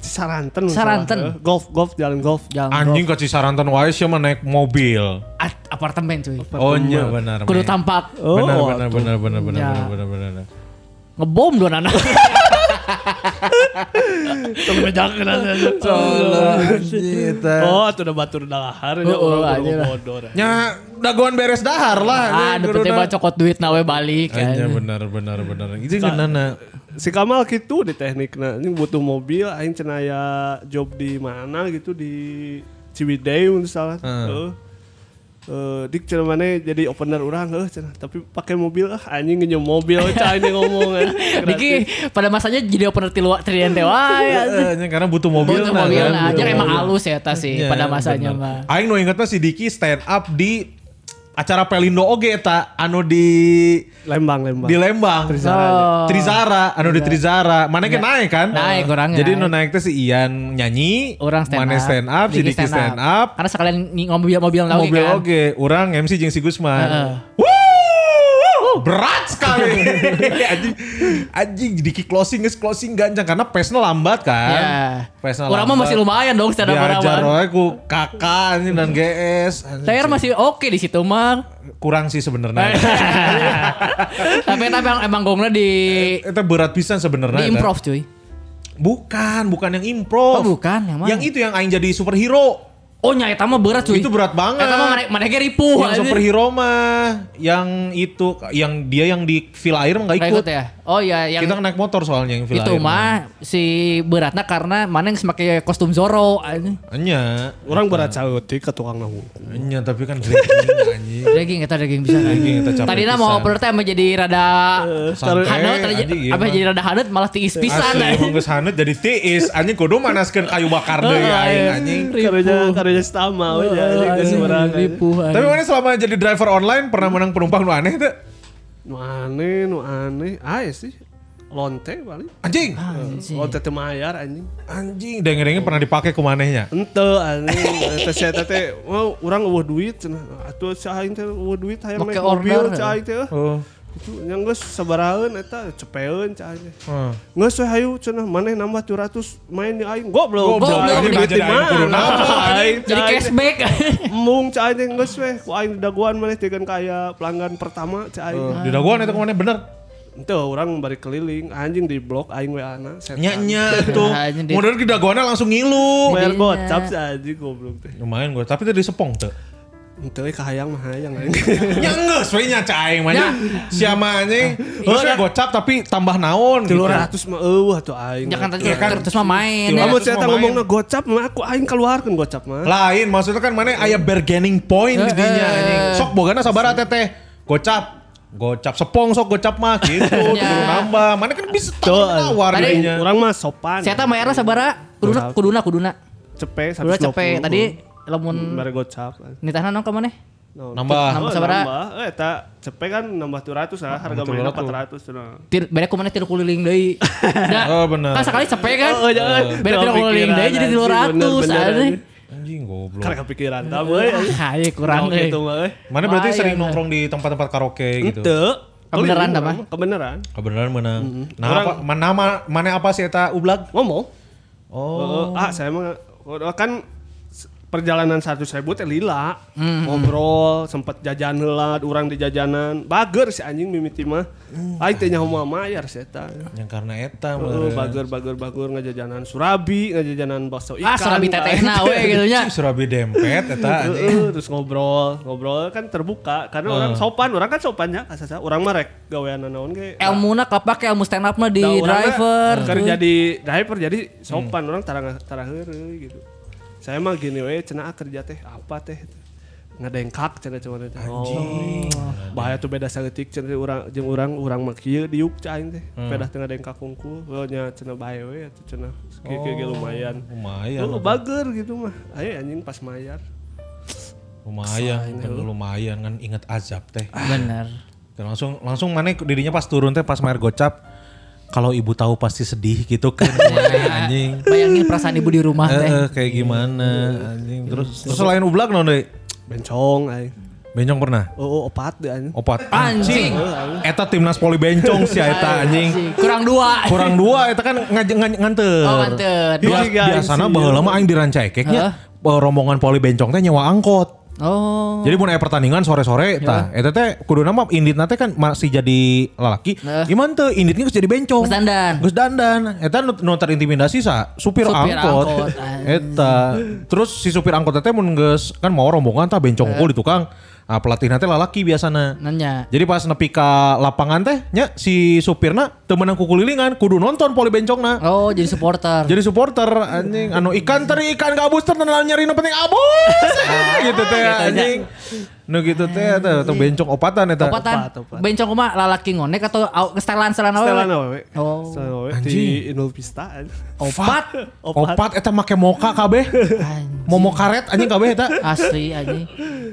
Saranten. Saranten. salah. Golf, golf, jalan golf. Jalan Anjing ke Cisarantan wae sih mah naik mobil. At- apartemen cuy. Oh iya benar. Kudu tampak Oh, Benar oh, benar benar benar benar Ya. benar benar benar. ngebom dong anak. Oh, itu udah batur dahar ya Oh, oh, orang aja lah. Nya dagoan beres dahar lah. Ah, coba cokot duit nawe balik kan. Hanya benar benar benar. Itu kan nana. Si Kamal gitu di teknik nah, ini butuh mobil aing cenaya job di mana gitu di Ciwidey misalnya. Heeh. Eh, dik cenah mana jadi opener orang heuh cenah tapi pakai mobil ah anjing ngenyem mobil cah ini ngomong kan. Diki pada masanya jadi opener tilu Tridente wae. Eh, nya karena butuh mobil. Butuh nah, mobil kan. nah, aja Butuh emang halus ya tas sih Iya, pada masanya mah. Aing nu ingetna si Diki stand up di acara Pelindo oge eta anu di Lembang Lembang. di Lembang. Oh. Trizara, anu di Trizara. Mana kan naik kan? Naik, orangnya Jadi nu naik teh si Ian nyanyi, Orang stand Mane up, stand up, si Diki stand up, Karena sekalian mobil mobil lagi mobil kan. oge, orang MC jeung si Gusman. Heeh. Wuh, berat sekali. anjing, anjing Diki closing geus closing gancang karena pace-nya lambat kan. Ya. Pace-nya Orang lambat. masih lumayan dong stand up Diajar wae ku kakak anjing dan GS. Saya masih oke di situ mah. kurang sih sebenarnya. tapi tapi emang, emang gongnya di Itu berat pisan sebenarnya. di eta. improv cuy. Bukan, bukan yang improv. Oh, bukan, yang mana? Yang itu yang aing jadi superhero. Oh nya eta mah berat cuy. Itu berat banget. Eta mah mana mana ge ripuh. yang superhero mah yang itu yang dia yang di feel air mah nggak ikut. ikut ya? Oh iya yang Kita naik motor soalnya yang villa itu mah si beratnya karena mana yang semakin kostum Zoro anjing. Enya. Orang berat sautik ke tukang nahu. Enya tapi kan drinking anjing. Daging kita daging bisa. Daging eta capek Tadi pisan. mau opener teh emang jadi rada Santai, haneut tadi iya apa mah. jadi rada haneut malah tiis pisan. Asli geus haneut jadi tiis anjing kudu manaskeun kayu bakar deui Heeh, aing anjing. Jadi ke seberang. Ripuh. Tapi mana selama jadi driver online pernah menang penumpang nu aneh tuh? Nu aneh, nu aneh. Ah ya sih. Lonte paling. Anjing. Lonte teu mayar anjing. Anjing, dengeng-dengeng pernah dipakai ku manehnya. Ente anjing. Eta saya teh mau urang eueuh duit cenah. Atuh sa aing teh eueuh duit hayang Make mobil order, ca aing teh. Itu yang geus sabaraheun eta cepeun ca aing. teh. Heeh. Geus we hayu cenah maneh nambah 200 main di aing. Goblok. Goblok, Aing anjing, duit jadi di aing Aing Jadi cashback. Mung ca aing teh geus we ku aing daguan maneh tegan kaya pelanggan pertama ca aing. Di daguan itu ke mana bener? Itu orang bari keliling anjing di blok aing we ana. Nya-nya tuh. Anjing di- Modern di daguannya langsung ngilu. Bayar gocap sih anjing goblok teh. Lumayan gue, tapi tadi sepong tuh. Ente we kahayang mah hayang aing. Ya enggak, sebenarnya nya caing mah nya. Siapa anjing? Terus ya. gocap tapi tambah naon gitu. 300 mah eueuh atuh aing. Tadi Iya kan? terus mah main. Tilu ya. Lamun ratus saya mah main. ngomongna gocap mah aku aing keluarkeun gocap mah. Lain, maksudnya kan mana aya bargaining point di dinya anjing. Sok bogana sabaraha teteh. Gocap. Gocap sepong sok gocap mah gitu. Ya. Kudu nambah. Mana kan bisa Tuh, tawar Tadi- dinya. Urang mah sopan. Saya teh mayarna sabaraha? Kuduna kuduna kuduna. cepe Kuduna 120. cepet tadi lamun bare gocap. nitahna naon ka maneh? No, Nambah. Nambah Oh, nambah. Eh eta cepe kan nambah 200 lah harga mainnya 400 cenah. Tir beda ku maneh tiru kuliling deui. Oh, bener. Kan sekali cepet kan? Oh, jangan. Beda tiru kuliling deui jadi 200 anjing. Anjing goblok. Karena kepikiran tah euy. Ah, iya kurang Gitu euy. mah euy. Mana berarti sering lah. nongkrong di tempat-tempat karaoke gitu. Ente. Kebeneran dah, mah? Kebeneran. Kebenaran menang. Nah, Orang- apa, mana, nama mana apa sih eta ublag? Ngomong. Oh. ah saya mah kan perjalanan seratus ribu teh lila. Hmm. ngobrol sempet jajan heula urang di jajanan. Bager si anjing mimiti mah. Aing teh nyaho moal mayar si eta. Yang karena eta Heeh, meureun. bager bager bager ngajajanan surabi ngajajanan bakso ikan Ah, surabi tetehna we gitu nya. Surabi dempet eta anjing. Terus ngobrol ngobrol kan terbuka karena orang sopan orang kan sopannya kasasa orang mah rek gawean naon ge. Elmuna kapake ilmu stand up mah di mah driver. keur jadi driver jadi sopan orang tara tara heureuy gitu saya mah gini we cenah ah, kerja teh apa teh? Ngadengkak cenah cuman teh oh. Bahaya tuh beda saeutik cenah urang jeung urang urang mah kieu diuk ca aing teh. Beda teu ngadengkak hungkul we nya cenah bae we atuh cenah. Kieu kieu ge lumayan. Lumayan. Oh, bager gitu mah. Ayo anjing pas mayar. Lumayan, kan lumayan kan inget azab teh. Bener. Dan langsung langsung mana dirinya pas turun teh pas mayar gocap kalau ibu tahu pasti sedih gitu kan anjing. Bayangin perasaan ibu di rumah teh. Eh, kayak gimana anjing. Terus terus selain ublag non deui? bencong aing Bencong pernah? oh, oh opat deh anjing Opat. Anjing. Eta timnas poli bencong sih eta anjing. Anjing. Kurang dua. Kurang dua eta kan ngaj ngan- nganter. Oh, nganter. Biasana baheula mah aing dirancekeknya rombongan poli bencong teh nyewa angkot. Oh. Jadi mun aya pertandingan sore-sore tah eta teh kuduna mah inditna teh kan masih jadi lalaki. Nah. Iman teh inditnya geus jadi bencong. Geus dandan. Geus dandan. Eta nu, nu terintimidasi sa supir, Supir angkot. angkot. Eta. Terus si supir angkot teh mun geus kan mau rombongan tah bencong unggul di tukang. Ah pelatihna teh lalaki biasana. Nanya. Jadi pas nepi ka lapangan teh nya si supirna teu meunang kukulilingan kudu nonton poli bencongna. Oh, jadi supporter. Jadi supporter anjing anu ikan teri ikan gabus nah, nyari nu penting abus gitu teh anjing. Nu gitu teh teh teh bencong opatan eta. Opatan. Opat, opat. Bencong mah lalaki ngonek atau au- setelan setelan awewe? Setelan awewe. Oh. Di Inul Pista. Opat. Opat eta make moka kabeh. Momo karet anjing kabeh eta. Asli anjing.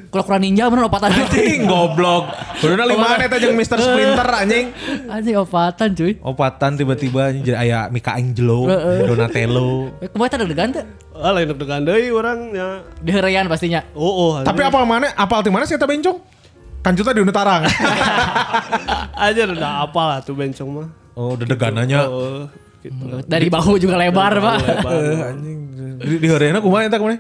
Kalau kurang ninja bener opatan. Anjing goblok. Kuduna limaan eta jeung Mr. Splinter anjing. Anjing opatan cuy. Opatan tiba-tiba jadi aya Michelangelo, Donatello. Eh, Kemarin tadi deg-degan tuh. Ah lain deg-degan deui urang nya. Di heureyan pastinya. Oh oh. Tapi apal mana? Apal ti mana sih eta bencong? Kan juta di Unetarang. aja udah apa lah tuh bencong mah. oh, dedegananya. Oh gitu. Dari bahu juga lebar, Pak. Lebar. Eh, anjing. Di, di Horena kumaha eta kumaha?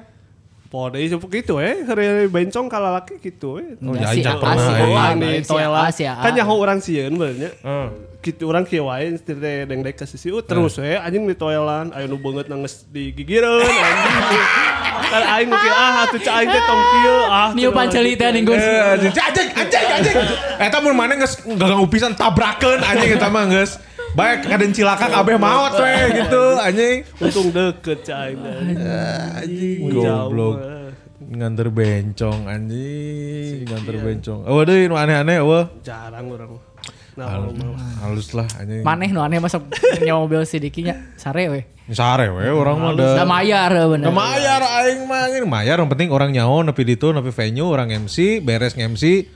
Pode sepuh gitu eh, hari bencong kalau laki gitu eh. Oh, Ya, si pernah, nih A, toilet. Kan nyaho orang sieun benernya. Heeh. Gitu orang kieu wae teh deng dek ke sisi uh, terus we anjing di toilet aya nu beungeut nangis di gigireun anjing. Kan aing mungkin ah atuh cai aing teh tong kieu ah. Niu panceli teh anjing. ning Gus. Eh, anjing, anjing, anjing. Eta mun mana geus ganggu pisan tabrakeun anjing eta mah geus. Baik kaden cilaka kabeh maot we gitu anjing. Untung deket cai aing. Anjing goblok. Nganter bencong anjing, nganter bencong. Oh deui nu aneh-aneh eueuh. Jarang orang. Nah, Halus lah anjing. Maneh nu aneh masuk nyawa mobil sidikinya sare we. Sare we orang mah Da da. mayar bener. Da mayar aing mah anjing mayar yang penting orang nyaho nepi ditu nepi venue orang MC beres nge-MC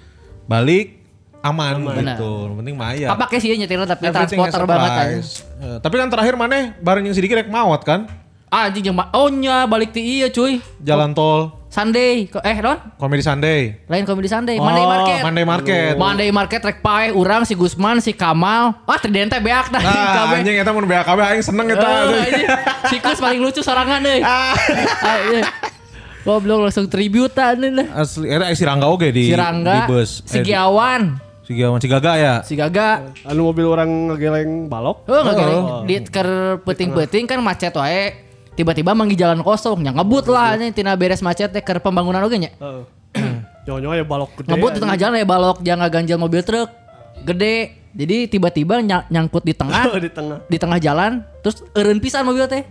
balik aman, Benar. gitu. Yang penting mayar. Kapake sih nyetirnya tapi transporter banget aja. price. Eh, tapi kan terakhir maneh bareng yang sedikit rek mawat kan? Ah, anjing ma- oh nya balik ti iya cuy. Jalan tol Sunday eh Don Comedy Sunday. lain komedi Sunday Monday Market. Monday Market. Monday Market rek pae urang si Gusman si Kamal. Wah tridente beak dah Nah, kabeh. anjing eta mun BKB aing seneng eta. Oh, anjing. anjing. Si Kus paling lucu sorangan deh. Ah, iya. Goblok langsung tributan nih. Asli eta si Rangga oge di Si Rangga, di bus. si Eh, Giawan, si Giawan si Gaga ya. si Gaga. Anu mobil orang ngegeleng balok. Oh, nggak oh. di ker peting-peting kan macet wae. Tiba-tiba manggil jalan kosong, nya ngebut lah nya tina beres macet teh keur pembangunan oge nya. Heeh. Nyonya ya balok gede. Ngebut di tengah jalan ya balok jangan ganjal mobil truk gede. Jadi tiba-tiba ny- nyangkut di tengah di tengah. di tengah jalan terus eureun pisan mobil teh.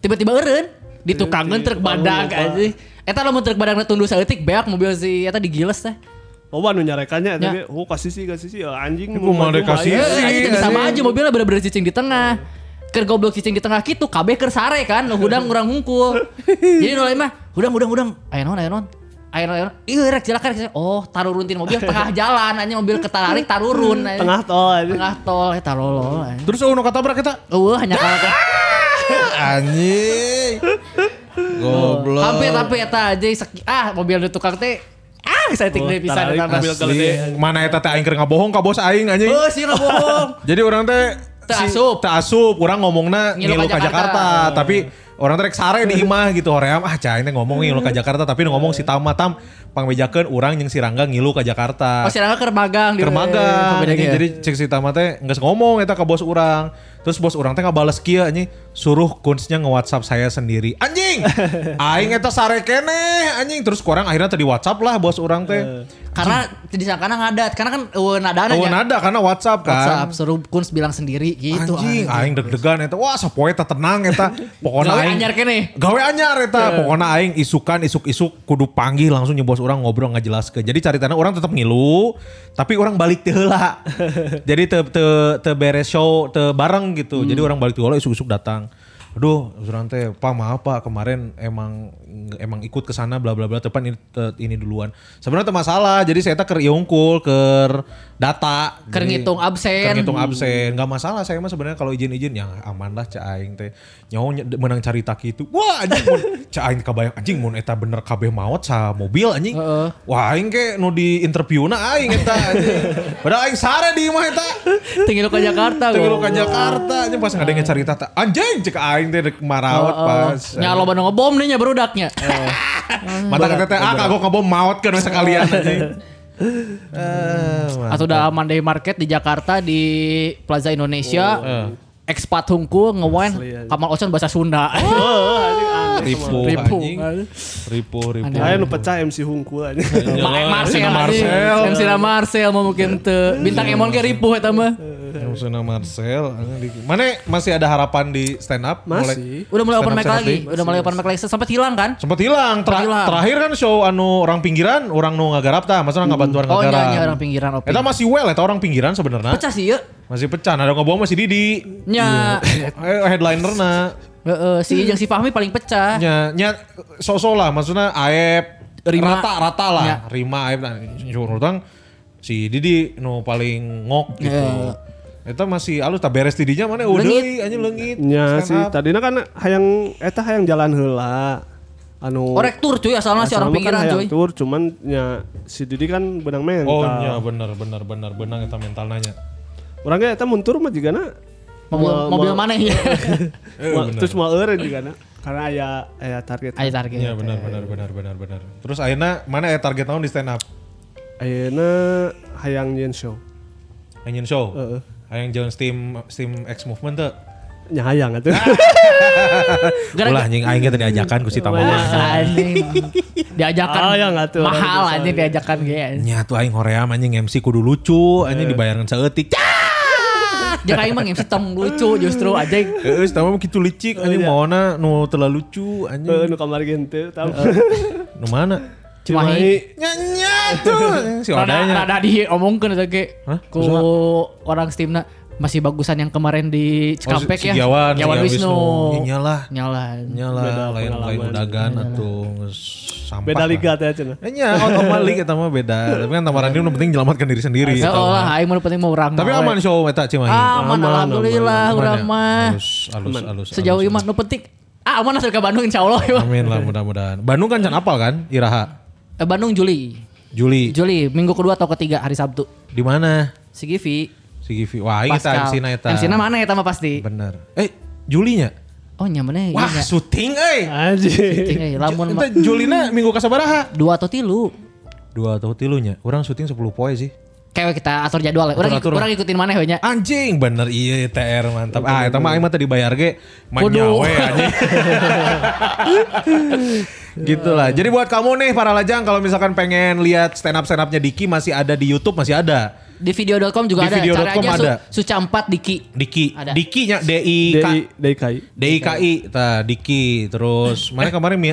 Tiba-tiba eureun ditukangeun truk badak aja. Eta lamun truk badak tunduk saeutik beak mobil si eta digiles teh. Oh, anu nyarekannya Ya. tadi, oh kasih sih kasih sih, Ya, anjing. maju deh kasih mah, sih. ya. Eh, sama aja mobilnya bener-bener cicing di tengah. Keur goblok cicing di tengah gitu, kabeh keur sare kan, nu hudang urang hungkul. Jadi nu lain mah, hudang hudang hudang, aya naon aya naon. Aya naon, aya naon. Ih rek rek. Oh, tarurun tin mobil tengah jalan, anjing mobil ketararik tarurun. anjing. Tengah tol tengah tol, eh tarolol. Terus oh nu katabrak eta. Eueuh hanya kalah teh. Anjing. Goblok. Hampir tapi eta aja ah mobil di tukang teh ah saya Oh, tinggal bisa mah. mobil Asli. Mana eta teh aing keur ngabohong ka bos aing anjing. Oh, sih bohong. Jadi orang teh si- asup. teu asup, orang ngomongna Ngilu ka ka Jakarta. Jakarta, tapi orang teh rek sare di imah gitu hoream ah cai teh ngomong ngilu ka Jakarta tapi nu ngomong si Tama Tam pangbejakeun urang jeung si Rangga ngilu ka Jakarta. Oh, si Rangga keur magang di Keur magang Pembeda anjing. ge. jadi cek si Tama teh geus ngomong eta ka bos urang. Terus bos urang teh ngabales kieu anjing suruh kunsnya nge-WhatsApp saya sendiri. Anjing. Aing eta sare keneh anjing terus kurang akhirnya tadi WhatsApp lah bos urang teh. Karena disangkana ngadat, karena kan eueuh nadana Oh, nya. nada karena WhatsApp kan. WhatsApp suruh Kuns bilang sendiri gitu. anjing, aing deg-degan eta. Wah, sapoe eta tenang eta. Pokona Gawe aing anyar keneh. Gawe anyar eta. Pokona aing isukan isuk-isuk kudu panggil langsung nyebos orang ngobrol ngajelaskeun. Jadi caritana orang tetap ngilu, tapi orang balik teu heula. Jadi teu teu teu beres show teu bareng gitu. Jadi orang balik heula isuk-isuk datang. Aduh, urang teh, Pak maaf Pak, kemarin emang emang ikut ke sana bla bla bla tepan ini, ini duluan. Sebenarnya masalah. Jadi saya teh keur iungkul keur data. Keur Jadi- ngitung absen. Keur ngitung absen. Gak masalah saya mah sebenarnya kalau izin-izin ya aman lah cak aing teh. Nyaho ny- menang carita gitu. Wah anjing mun cak aing kabayang anjing mun eta bener kabeh maot sa mobil anjing. Wah aing ke nu di interviewna aing eta anjing. Padahal aing sare di imah eta. Tinggal ke Jakarta gua. ke Jakarta anjing pas ngadenge carita teh anjing cek aing teh dek marawat pas. Nya loba ngebom nih nya berudaknya. Mata kata teh ah kagok ngebom maot kan sekalian anjing. Eh, Atau udah Monday Market di Jakarta di Plaza Indonesia. Expat hungkul ngewen Kamal Ocean bahasa Sunda. Oh, anjing. Ribu ribu. Aneh. Aya nu pecah MC hungkul aja. Ma- Marcel, Marcel. MC na Marcel mau mungkin teu. Bintang Emon ge ripuh eta mah. Yang Suna Marcel. Mana masih ada harapan di stand up? Masih. Udah mulai open mic lagi. Udah mulai open mic lagi sempat hilang kan? Sempat hilang. Ter- Hilang. Terakhir kan show anu orang pinggiran, orang nu ngagarap tah, masa nggak bantuan Oh ngagarap. nya nya orang pinggiran open. Eta masih well, eta orang pinggiran sebenarnya. Pecah sih ya. Masih pecah, ada ngobong masih Didi. Nya Eh, headlinerna. Heeh, si Ijeng si Fahmi paling pecah. Nya nya so-so lah maksudnya Aep Rima. rata rata lah. Nya. Rima Aep nah, urang si Didi nu paling ngok gitu. Ya. Eta masih alus tak beres Didinya mana udah anjing leungit. Nya up. tadina kan hayang eta hayang jalan heula. Anu Orek tur cuy asalnya si orang Asalna pinggiran kan cuy. tur cuman nya si Didi kan benang mental. Oh iya benar benar benar benar eta mental nanya. Orangnya eta mun tur mah jigana Mobil mobil mau- mana ya? Eh, terus mau eureun jigana. karena aya aya target. Ayo target. Iya benar benar benar benar benar. Terus ayeuna mana ya target tahun di stand up? Ayeuna hayang nyeun show. Angin show. Heeh. Hayang jeung steam steam X movement tuh. Nya hayang atuh. Gara- Ulah anjing aing teh diajakan ku si. Anjing. Diajakan Ah, ya nggak tuh, orang mahal anjing diajakan ge. Nya tuh aing hoream anjing MC kudu lucu, anjing dibayarkan saeutik. Jangan aing mah MC tong lucu justru anjing. Heeh, Tamama kitu licik anjing maona nu terlalu lucu Heeh anjing. nu kamar gitu tahu. Nu mana? Cimahi. Nya tuh si odanya. rada diomongkeun eta ge. Hah? Ku orang Steamna masih bagusan yang kemarin di Cikampek si ya. Giawan, Giawan si Wisnu. Nyalah. Nyala. Nyala lain lain udagan atuh geus sampah. Beda liga teh cenah. Nya, out of my league eta mah beda. Tapi kan Tamarandi nu penting menyelamatkan diri sendiri. Ya Allah, aing mah penting mau urang. Tapi aman show eta Cimahi. Aman, Aman, alhamdulillah urang mah. Halus, halus. Sejauh iman nu penting Ah, aman asal ke Bandung insyaallah ya. Amin lah mudah-mudahan. Bandung kan can apal kan? Iraha. Eh, Bandung Juli. Juli. Juli minggu kedua atau ketiga hari Sabtu. Di mana? Si Givi. Si Givi. Wah, ini kita MC na eta. MC na mana eta mah pasti. Bener. Eh, Julinya? Oh nyamannya Wah, iya. syuting euy. Anjing. Ting, eh, lamun Eta mah Julina minggu kasabaraha? dua atau tilu. Dua atau tilunya. Orang syuting 10 poe sih. Kayak kita atur jadwal. ya. Orang Atur, atur. orang ikutin mana we nya. Anjing bener iya TR mantap. Ah, eta mah aing mah tadi bayar ge main nyawe anjing. gitu lah. Jadi buat kamu nih para lajang kalau misalkan pengen lihat stand up stand upnya Diki masih ada di YouTube masih ada. Di video.com juga Di ada. video.com Cara aja ada. Su, Suca 4 Diki. Diki, Ada. Diki nya D I K DI DIKI. D I K I, ta Diki. Terus mana kemarin mi,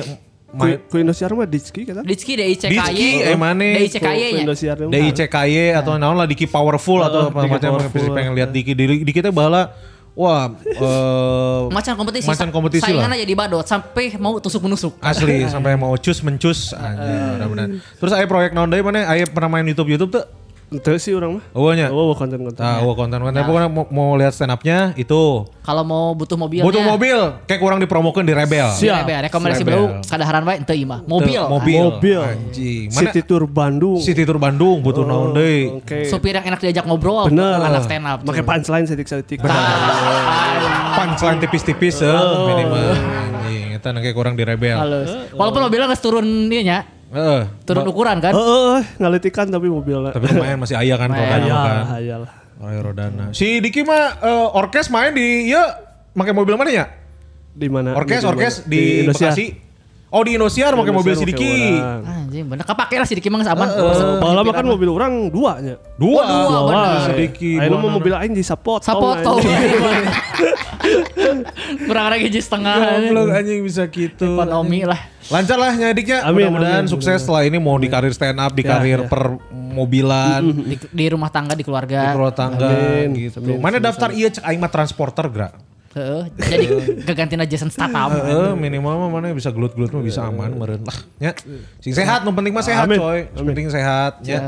Ku ku Indosiar mah Dizki kata. Dizki DICKY. Dizki, eh, mana? DICKY Ku nya. Indosiar mah. D I C K Y atau naon lah Diki Powerful atau apa macam pengen lihat Diki Diki, Diki teh bahala wah eh Macan kompetisi. Macan kompetisi lah. Saingan aja di badot sampai mau tusuk menusuk. Asli sampai mau cus mencus anjir benar-benar. Terus aya proyek naon deui mana aya pernah main YouTube YouTube tuh? Itu sih orang mah. Oh nya. Oh, konten-konten. Ah, oh konten-konten pokoknya mau, mau lihat stand up-nya itu. Kalau mau butuh mobilnya. Butuh mobil kayak kurang dipromokeun di Rebel. Siap. Rekomendasi Rebel. baru kadaharan wae teu imah. Mobil. Mobil. Mobil. Anjing. Mana City Tour Bandung. City Tour Bandung butuh naon deui. Oke. Supir yang enak diajak ngobrol. Bener. Anak stand up. Pakai punchline setik-setik. Punchline tipis-tipis eh minimal. Anjing eta nake kurang di Rebel. Halus. Walaupun mobilnya nggak turun dia nya. Heeh. Turun ukuran kan. Heeh, ngalitikan tapi mobilnya. Tapi lumayan masih aya kan rodana kan. hayal. Aya rodana. Si Diki mah eh, orkes main di ieu make mobil mana ya? Di mana? Orkes, Di- di orkes mana? di, Indosiar. Bekasi. Oh di Indosiar pakai mobil si Indosiar Diki. pakai orang. Anjing bener kepake lah si Diki Mang aman. Bahala mah kan mobil orang dua nya. Dua, Oh, dua, bener. Si Diki. Ayo mah mobil aing di sapot. Sapoto. Kurang lagi hiji setengah. Goblok anjing bisa gitu. Ekonomi lah. Lancar lah nyadiknya. Amin, Mudah-mudahan sukses setelah ini mau di karir stand up, di Ya, karir ya. per mobilan, Di, di rumah tangga di di keluarga. rumah tangga Amin, gitu. amin, Mana daftar iya cek aing mah transporter gra. Heeh. Jadi kegantina Jason Statham. Heeh, minimal mah mana bisa gelut-gelut mah bisa aman meureun lah. Ya. Sing sehat, nu penting mah sehat Amin. coy. Penting sehat Ya. ya.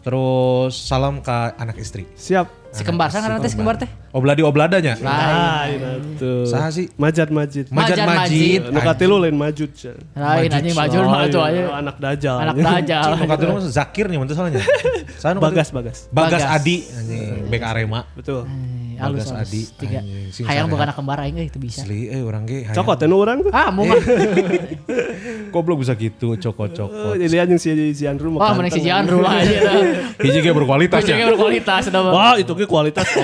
Terus salam ke anak istri. Siap. Si kembar sana nanti si kembar teh. Obladi obladanya. Lain. Tuh. Saha sih? Majad Majid. Majid Majid. Nu katilu lain Majud. Lain anjing majur Oh, mah tuh iya, aja. Anak dajal. Anak dajal. Nu katilu mah Zakir nih mantu salahnya. Bagas. Bagas Bagas. Adi anjing bek Arema. Betul. Eh, Halus Bagas. Adi, Tiga. Hayang bukan anak kembar aing itu bisa. Asli eh orang ge. hayang. Cokot anu orang tuh. Ah, mau mah. Goblok bisa gitu cokot-cokot. Oh, Jadi anjing si si Andrew mah. Wah, mending si. Jandro lah aja. Hiji ge berkualitas ya. berkualitas udah mah. Wah, itu ke kualitas.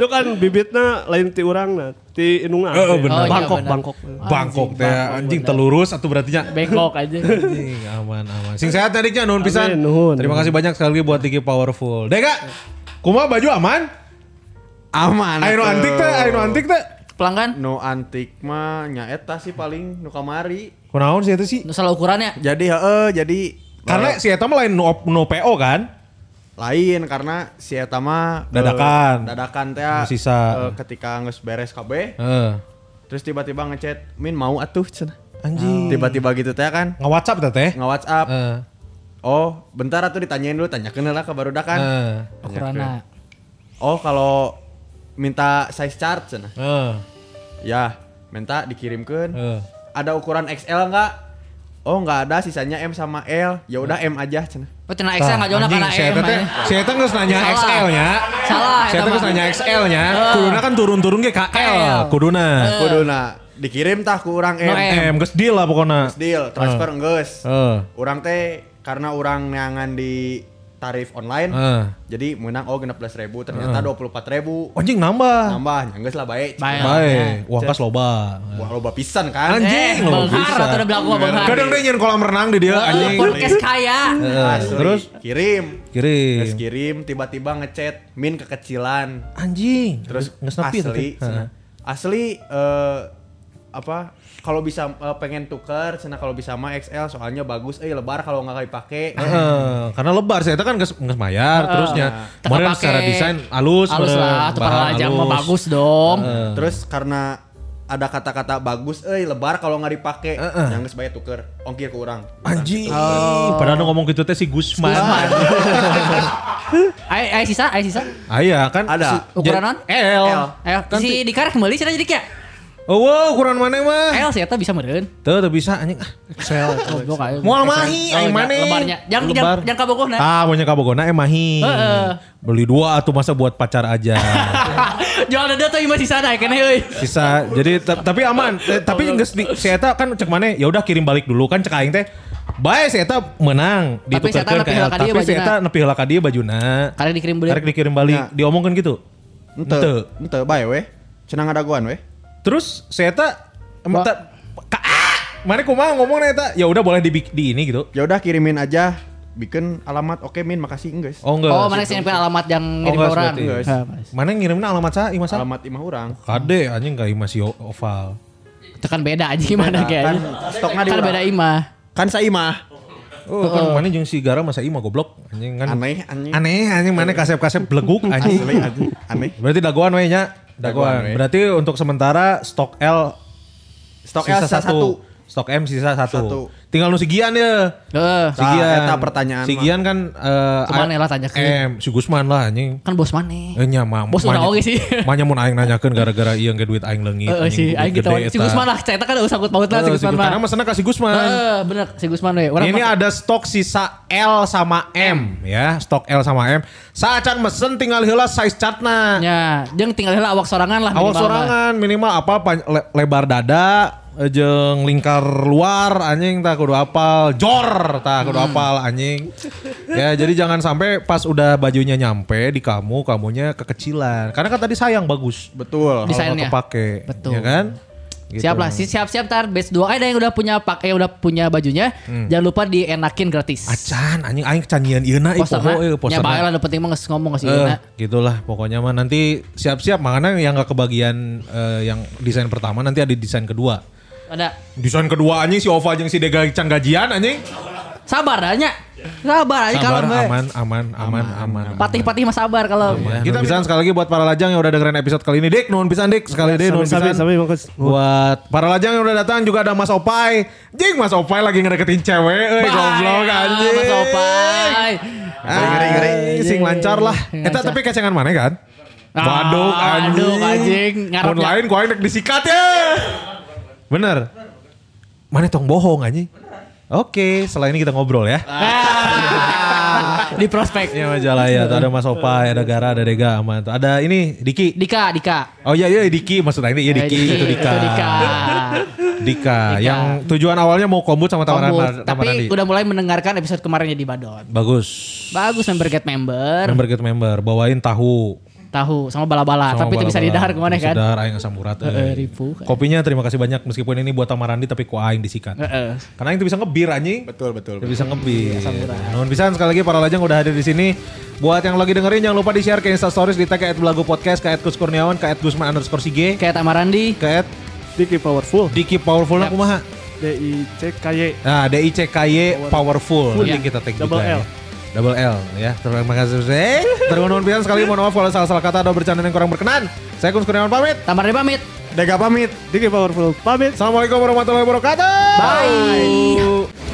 itu kan bibitnya lain ti urang nah, ti. Heeh, bener. Oh, iya, Bangkok. Bangkok. Bangkok teh anjing telurus atau berarti nya Bengkok aja. Anjing, aman aman. Sing sehat adiknya nuhun pisan. Nuhun. Terima kasih banyak sekali lagi buat Tiki Powerful. Deka, kumaha baju aman? aman Ayo antik teh, ayo antik teh. Pelanggan no antik mah nya eta sih paling nu kamari Kunaon sih itu sih? nu salah ukurannya. jadi heeh jadi Karena si eta mah lain no, no PO kan? lain karena si eta mah eh, Dadakan. dadakan teh sisa. eh, ketika geus beres kabeh Heeh. terus tiba-tiba ngechat min mau atuh cenah Anjing. tiba-tiba gitu teh kan Nge WhatsApp teh teh? nge WhatsApp Heeh. Oh bentar atuh ditanyain dulu tanyakeun lah ke barudak kan Heeh. Ukurannya. oh kalau minta size chart cenah Heeh. ya minta dikirimkeun Heeh. ada ukuran XL enggak oh nggak ada sisanya M sama L ya udah M aja cenah Oh, cenah XL nggak jauh karena saya M. saya teh geus nanya. XL nya. Salah, Saya eta teh geus nanya XL nya. Kuduna kan turun-turun ge ka L, L. kuduna. kuduna dikirim tah ku urang M, No M. M geus deal lah pokoknya. deal transfer geus Heeh. urang teh karena urang neangan di tarif online Heeh. jadi menang oh 16 ribu ternyata 24 ribu Anjing nambah. nambah nyangges lah baik Baik. Baik, uang kas loba. wah loba pisan kan Anjing, Eh, lo benghar bisa. atau gua benghar. Kadang dia nyen kolam renang di dia anjing. Podcast kaya. Terus kirim kirim. Terus kirim tiba-tiba ngechat min kekecilan Anjing. terus asli asli eh, apa kalau bisa eh, pengen tuker cenah kalau bisa mah XL soalnya bagus eh lebar kalau nggak dipakai Heeh, karena lebar saya kan geus mayar terusnya. Teka Kemarin pake. secara desain halus, Halus lah, tukang Bahan lajang mah bagus dong. terus karena ada kata-kata bagus eh lebar kalau nggak dipakai Heeh. yang geus bae tuker ongkir ke orang Anjing. Padahal nu ngomong gitu teh si Gusman. Ayo, ayo sisa, ayo sisa. Ah iya kan Ada. si- Ukuran non? L. L. Ayo, si Dika rek kembali cenah jadi kayak Oh, wow, ukuran mana mah? L sih eta bisa meureun. Tuh, tuh bisa anjing. Ah, Excel. Goblok aja. Moal mahi, Oh, aing iya, maneh. Lebarnya. Jangan Lebar. jangan kabogohna. Ah, maunya kabogona eh mahi. Heeh. Beli dua atau masa buat pacar aja. Jual dada tuh masih sana kene euy. Sisa. Jadi ta- tapi aman. Eh, tapi geus di si eta kan cek mana ya udah kirim balik dulu kan cek aing teh. Bae si eta menang Tapi si eta ditukerkeun nepi heula Tapi si eta nepi heula ka dia bajuna. Karena dikirim beli. Karek dikirim balik. Ya. Diomongkan gitu. ente Ente. bae weh cenah ngadaguan weh Terus si eta emang ta- ka- ah! Mana kumaha ngomong eta? Ya udah boleh di, di ini gitu. ya udah kirimin aja bikin alamat oke min makasih enggeus Oh enggak. Oh, mana sih yang alamat yang Oh, ngirim enggak, orang? Enggak. Ah. Mana ngirimin alamat saya? Ima sa? alamat imah orang Kade anjing kayak masih oval. Itu kan beda aja gimana kayaknya. kan stoknya di Kan beda imah. kan saya imah Oh, kan mana jeung si Gara masa Ima goblok anjing kan. aneh anjing Aneh anjing mana kasep-kasep beleguk anjing. aneh Berarti dagoan we nya. We. Berarti untuk sementara stok L stok L sisa satu Stok M sisa satu. Satu. Tinggal nu si Gian ya. Heeh. Si Tah, Gian. eta pertanyaan Si mah. Gian kan eh Cuman A- lah tanyakeun. M, si Gusman lah anjing. Kan bos maneh. Eh nya mah. Bos urang oge sih. Manya mun aing nanyakeun gara-gara ieu ge duit aing leungit. Heeh si aing gitu. Si. Gusman lah, saya kan usah paut lah si Heeh, Gusman mah. Karena mesennya kasih Gusman. Heeh, bener si Gusman we. Ini ada stok sisa L sama M ya, stok L sama M. Saacan mesen tinggal heula size chartna. Ya, jeung tinggal heula awak sorangan lah mah. sorangan minimal apa lebar dada eh, jeung lingkar luar anjing tak kudu apal. Jor tak kudu apal anjing. Ya jadi jangan sampai pas udah bajunya nyampe di kamu kamunya kekecilan. Karena kan tadi sayang bagus. Betul. Kalau Desainnya. nggak kepake Betul. ya kan? Gitu. Siap lah, si siap-siap tar. Batch 2 ada yang udah punya pakai udah punya bajunya, jangan lupa dienakin gratis. acan anjing aing kecanyian ieu na ih Posterna, poho ieu ya bae lah penting mah geus ngomong geus Eh, ieu gitulah pokoknya mah. Nanti siap-siap makanya yang gak kebagian eh, yang desain pertama nanti ada desain kedua. Ada. Desain kedua anjing si Ova jeung si Dega can gajian anjing. Sabar anya. Sabar aja kalau we. aman, aman, aman, aman. Patih-patih mah sabar kalau. Ya, kita pisan sekali lagi buat para lajang yang udah dengerin episode kali ini. Dik, nuhun pisan Dik. Sekali deh nuhun pisan. Buat para lajang yang udah datang juga ada Mas Opai. Jing Mas Opai lagi ngedeketin cewek. Eh, goblok anjing. Mas Opai. Ngeri, ngeri, Sing lancar lah. Eta Lancar. tapi kecengan mana kan? Ah, Baduk anjing. baduk, anjing. Ngarep Mun lain ku aing dek disikat ya. Bener. Mana tong bohong anjing. Oke, setelah ini kita ngobrol ya. Ah, Di prospek. Ini majalah ya, ada Mas Opai, ada Gara, ada Dega, tuh. Ada ini Diki. Dika, Dika. Oh iya iya Diki maksudnya ini iya Diki Eh, itu Dika. Itu Dika. Dika. Yang tujuan awalnya mau kombut sama Kombut. Tamaran Tapi udah mulai mendengarkan episode kemarinnya di Badon. Bagus. Bagus member get member. Member get member bawain tahu. Tahu sama bala-bala. Tapi itu bisa didahar ke mana kan? dahar aing asam urat. Heeh, eh. ribu. Kopinya terima kasih banyak meskipun ini buat Tamarandi tapi ku aing disikat. Heeh. Karena aing tuh bisa ngebir anjing. betul betul bisa ngebir. Nuhun pisan sekali lagi para lajang udah hadir di sini. Buat yang lagi dengerin jangan lupa di share ke Insta Stories di tag ke @belagu podcast ke @kus kurniawan ke @gusman underscore sige Kayak Tamarandi. ke Diki powerful. Diki Powerful Yap. kumaha. D I C K Y. Nah, DICKY Powerful. Nanti Iya. kita tag Double juga L. ya. Double L ya. Terima kasih. Eh, Terima kasih sekali mohon maaf kalau salah-salah kata atau bercanda yang kurang berkenan. Saya Kun Kurniawan pamit. Tamarandi pamit. Dega pamit Diki powerful. Pamit. Assalamualaikum warahmatullahi wabarakatuh. Bye.